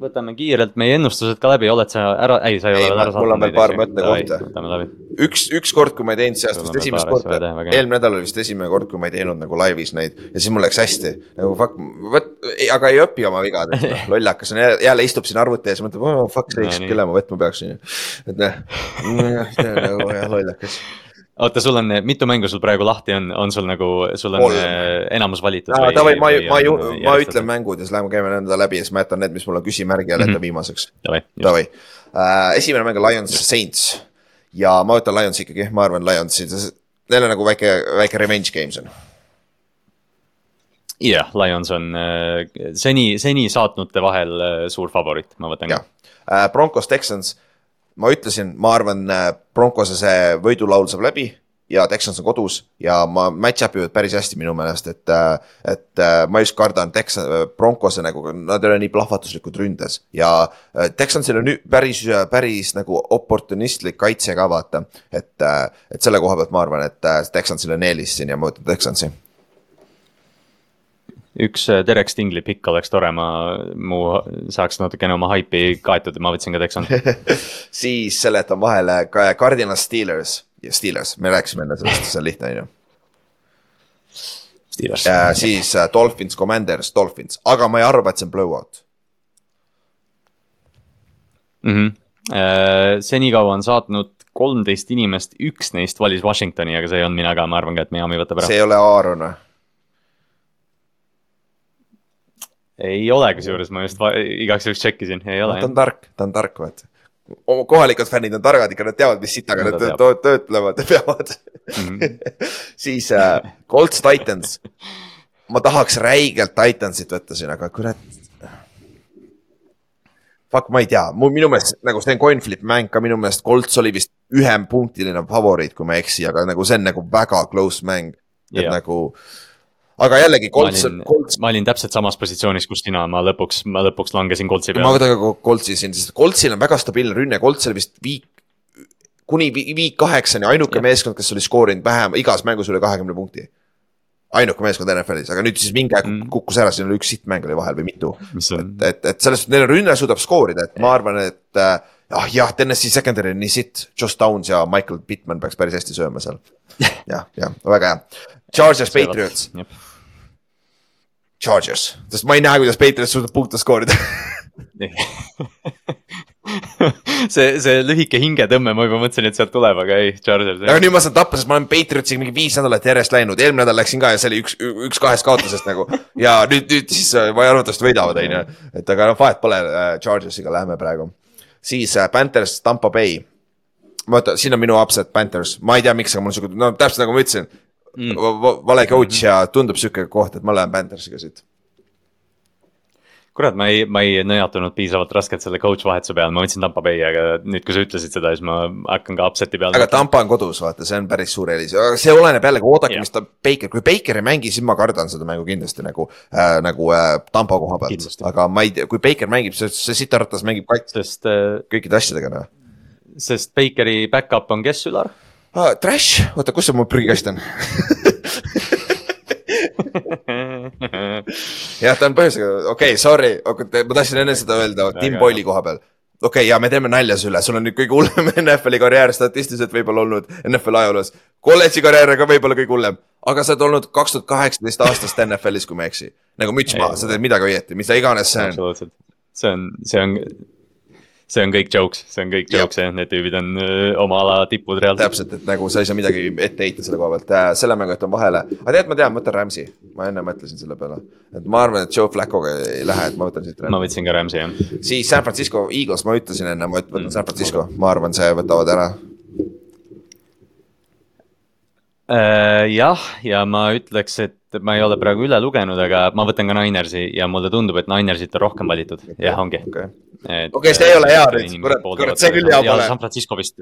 võtame kiirelt meie ennustused ka läbi, oled sa ära, ei, sa ei ole veel
ära saatnud. mul on veel paar mõttekohta. üks, üks kord, kui ma ei teinud see aasta vist esimest korda, eelmine nädal oli vist esimene kord, kui ma ei teinud nagu laivis neid ja siis mul läks hästi. nagu fuck, vot, aga ei õpi oma vigadest, noh, lollakas on jälle, jälle istub siin arvuti ees, mõtleb, oh fuck sakes, kelle ma võtma peaksin. et noh, nagu jah, lollakas
oota, sul on, mitu mängu sul praegu lahti on, on sul nagu, sul on Olm. Äh, enamus valitud?
Davai, ma, ma ju, ma ütlen mängud ja siis lähme käime nende läbi ja siis ma jätan need, mis mul on küsimärgi all ette mm -hmm. viimaseks. Davai, uh, esimene mäng on Lions Saints ja ma võtan Lions ikkagi, ma arvan Lionsi, neil on nagu väike, väike revenge game see on
jah yeah,, Lions on äh, seni, seni saatnute vahel äh, suur favoriit, ma võtan
ka. Äh, Broncos Texans ma ütlesin, ma arvan, äh, Broncose see võidulaul saab läbi ja Texans on kodus ja ma match-up ivad päris hästi minu meelest, et, äh, et äh, ma just kardan Texan, Broncose nagu, nad ei ole nii plahvatuslikud ründes ja Texansil on päris, päris nagu oportunistlik kaitse ka vaata. et, et selle koha pealt ma arvan, et Texansil on eelis siin ja ma võtan Texansi
üks äh, Derek Stingli pikk oleks tore, ma, mu saaks natukene oma haipi kaetud ja ma võtsin ka Texan
siis seletan vahele ka Cardinal Steelers ja Steelers, me rääkisime enne sellest, see on lihtne on ju. Steelers. siis uh, Dolphins, Commanders, Dolphins, aga ma ei arva, et see on blowout
mm. -hmm. senikaua on saatnud kolmteist inimest, üks neist valis Washingtoni, aga see ei olnud mina ka, ma arvan ka, et Miami võtab ära.
see ei ole Aaron või?
Ei ole, kusjuures ma just igaks juhuks tšekkisin, ei ole.
ta on tark, ta on tark, vaata. kohalikud fännid on targad ikka, nad teavad, mis sitaga nad töötlevad ja peavad mm. -hmm. siis äh, Colts Titans. ma tahaks räigelt Titansit võtta siin, aga kurat. Fuck, ma ei tea, minu meelest nagu see on coin flip mäng ka minu meelest Colts oli vist ühepunktiline favoriit, kui ma ei eksi, aga nagu see on nagu väga close mäng. et yeah. nagu aga jällegi Colts,
ma olin täpselt samas positsioonis, kus sina, ma lõpuks, ma lõpuks langesin Coltsi peale.
ma võtan ka Coltsi siin, sest Coltsil on väga stabiilne rünne, Colts oli vist viik, kuni viik kaheksani ainuke ja. meeskond, kes oli skoorinud vähem, igas mängus üle kahekümne punkti. ainuke meeskond NFL-is, aga nüüd siis mingi aeg mm. kukkus ära, siin oli üks sittmäng oli vahel või mitu. et, et, et selles suhtes neil rünne suudab skoorida, et ma arvan, et äh, ah jah, TNS-i secondary on nii sitt, Josh Downs ja Michael Pittman peaks päris hästi sööma seal. jah, jah, väga hea. Chargers, Patriots. Chargers, sest ma ei näe, kuidas Patriots suudab punkte skoorida
see, see lühike hingetõmme, ma juba mõtlesin, et sealt tuleb, aga ei, Chargers.
aga nüüd ma saan tappa, sest ma olen Patriotsiga mingi viis nädalat järjest läinud, eelmine nädal läksin ka ja see oli üks, üks kahest kaotusest nagu. ja nüüd, nüüd siis äh, ma arvatavasti võidavad, on ju, et aga noh, vahet pole, äh, Chargersiga läheme praegu. siis äh, Panthers, Tampa Bay. vaata, siin on minu upset Panthers, ma ei tea, miks, aga mul on sihuke, no täpselt nagu ma ütlesin mm. vale coach ja tundub sihuke koht, et ma lähen Panthersiga siit
kurat, ma ei, ma ei nõjatunud piisavalt raskelt selle coach vahetuse peale, ma võtsin Tampa Bay, aga nüüd, kui sa ütlesid seda, siis ma hakkan ka upset'i peale.
aga Tampa on kodus, vaata, see on päris suur eelis, aga see oleneb jällegi, oodake, mis ta Baker, kui Baker ei mängi, siis ma kardan seda mängu kindlasti nagu äh,, nagu äh, Tampa koha pealt. aga ma ei tea, kui Baker mängib, see, see sitaratas mängib kats sest äh, kõikide asjadega, noh.
sest Bakeri back-up on kes, Ülar?
Ah,. Trash, oota, kus see mu prügikast on jah, ta on põhjusega, okei okay,, sorry, ma tahtsin enne seda öelda Tim Boyle'i koha peal. okei okay,, ja me teeme nalja sulle, sul on nüüd kõige hullem NFL-i karjäär statistiliselt võib-olla olnud NFL ajaloos. kolledži karjäär on ka võib-olla kõige hullem, aga sa oled olnud kaks tuhat kaheksateist aastast NFL-is, kui ma ei eksi. nagu müts maha, sa teed midagi õieti, mida iganes see on
see on, see on see on kõik jokes, see on kõik jokes jah, need tüübid on öö, oma ala tipud reaalselt.
täpselt, et nagu sa ei saa midagi ette heita selle koha pealt äh,, selle mängu jätan vahele. aga tegelikult ma tean, ma võtan Rams'i, ma enne mõtlesin selle peale. et ma arvan, et Joe Flacco'ga ei lähe, et ma võtan siit.
ma võtsin ka Rams'i jah.
siis San Francisco Eagles, ma ütlesin enne, ma võtan mm. San Francisco, ma arvan, see võtavad ära
äh,. jah, ja ma ütleks, et ma ei ole praegu üle lugenud, aga ma võtan ka Ninersi ja mulle tundub, et Ninersit on rohkem valitud jah, ongi
okei see ei ole hea nüüd, kurat, kurat, see küll hea pole.
San Francisco vist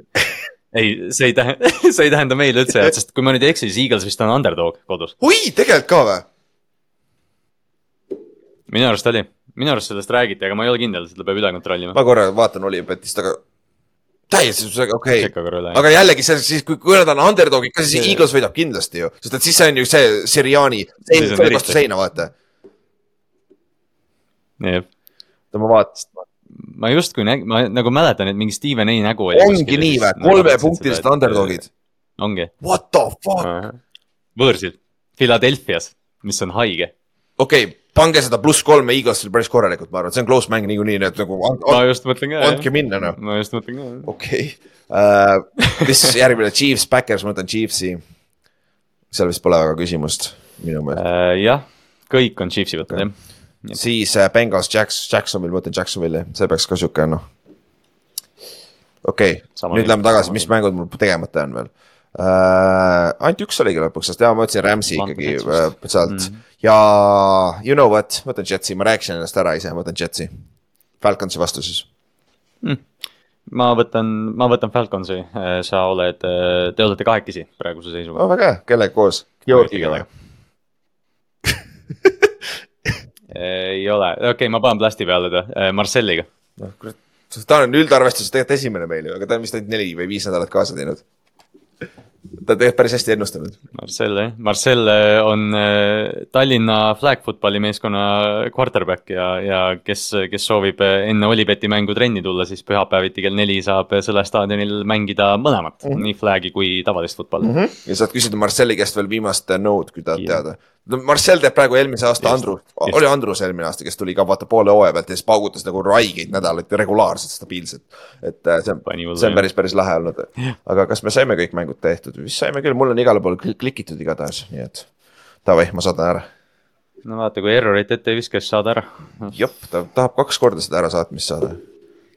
ei, see ei tähenda, see ei tähenda meile üldse head, sest kui ma nüüd ei eksi, siis Eagles vist on underdog kodus.
oi, tegelikult ka või?
minu arust oli, minu arust sellest räägiti, aga ma ei ole kindel, seda peab üle kontrollima.
ma korra vaatan Olipetist, aga täiesti, okei okay., aga jällegi see siis, kui, kui nad on underdog'id ka, siis Eagles võidab kindlasti ju, sest et siis see on ju see Siriani, vastu seina, vaata.
jah.
ma vaatasin,
ma justkui nägin, ma nagu mäletan, et mingi Steven A nägu
ongi nii või, kolmepunktilised underdog'id.
ongi.
What the fuck?
võõrsil, Philadelphia's, mis on haige.
okei okay,, pange seda pluss kolme Eaglesil päris korralikult, ma arvan, see on close mäng niikuinii, nii et nagu.
ma just mõtlen ka.
andke minna noh.
ma just mõtlen ka.
okei uh,, mis järgmine, Chiefs, Backers, ma võtan Chiefsi. seal vist pole väga küsimust, minu meelest
uh,. jah, kõik on Chiefsi võtnud jah
siis äh, Bengals Jacks, Jacksonville, ma ütlen Jacksonville'i, see peaks ka sihuke noh. okei okay., nüüd lähme tagasi, mis mängud mul tegemata on veel uh,. ainult üks oligi lõpuks, sest jaa, ma ütlesin Rams'i ikkagi uh, sealt mm -hmm. ja you know what, ma võtan Jetsi, ma rääkisin ennast ära ise, ma võtan Jetsi. Falconsi vastu siis
mm ma võtan, ma võtan Falconsi, sa oled, te olete kahekesi praeguse seisuga
oh,. väga hea, kellega koos? Georgiga
ei ole, okei okay,, ma panen plasti peale ta, äh, Marcelliga.
noh, kurat, ta on üldarvestuses tegelikult esimene meil ju, aga ta on vist ainult neli või viis nädalat kaasa teinud ta tegelikult päris hästi ennustanud.
Marcel jah, Marcel äh, on äh, Tallinna flag footballi meeskonna quarterback ja, ja kes, kes soovib enne Olibeti mängu trenni tulla, siis pühapäeviti kell neli saab Sõle staadionil mängida mõlemat mm, -hmm. nii flag'i kui tavalist football'i
mm. -hmm. ja saad küsida Marcelli käest veel viimast nõud, kui tahad teada no Marcel teeb praegu eelmise aasta Andrus, oli Andrus eelmine aasta, kes tuli ka vaata poole hooaja pealt ja siis paugutas nagu raigeid nädalaid regulaarselt, stabiilselt. et äh, see on, see on päris, päris lahe olnud. aga kas me saime kõik mängud tehtud, vist saime küll, mul on igale poole klikitud igatahes, nii et davai, ma saadan ära.
no vaata, kui errorit ette ei viska, siis saad ära.
jop, ta tahab kaks korda seda ärasaatmist saada.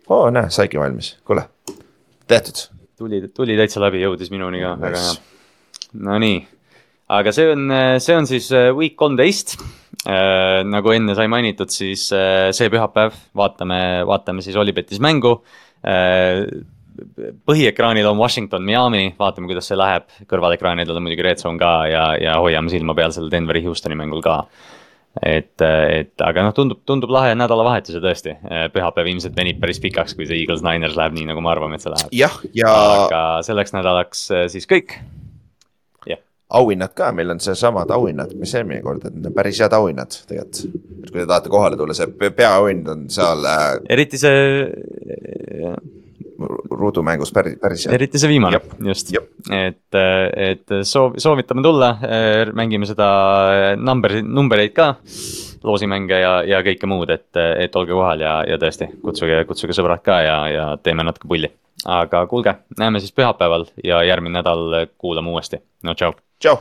oo, näe, saigi valmis, kuule, tehtud.
tuli, tuli täitsa läbi, jõudis minuni ka, väga hea. Nonii aga see on, see on siis äh, week kolmteist äh,. nagu enne sai mainitud, siis äh, see pühapäev vaatame, vaatame siis Olipetis mängu põhiekraanil on Washington, Miami, vaatame, kuidas see läheb, kõrvalekraanidel on muidugi Red Zone ka ja, ja hoiame silma peal sellel Denveri Houstoni mängul ka et, et aga noh, tundub, tundub lahe nädalavahetus ja tõesti, pühapäev ilmselt venib päris pikaks, kui see Eagles Niners läheb nii, nagu me arvame, et see läheb.
jah, ja.
aga selleks nädalaks siis kõik
auhinnad ka, meil on seesamad auhinnad, mis eelmine kord, et need on päris head auhinnad tegelikult. et kui te tahate kohale tulla, see peaauhind on seal äh,.
eriti see.
ruudumängus päris, päris hea.
eriti see viimane, just, et, et soov, soovitame tulla, mängime seda number, numbereid ka loosimänge ja, ja kõike muud, et, et olge kohal ja, ja tõesti kutsuge, kutsuge sõbrad ka ja, ja teeme natuke pulli. Aga kuulge, näeme siis pühapäeval ja järgmine nädal kuulame uuesti, no tšau.
Tchau.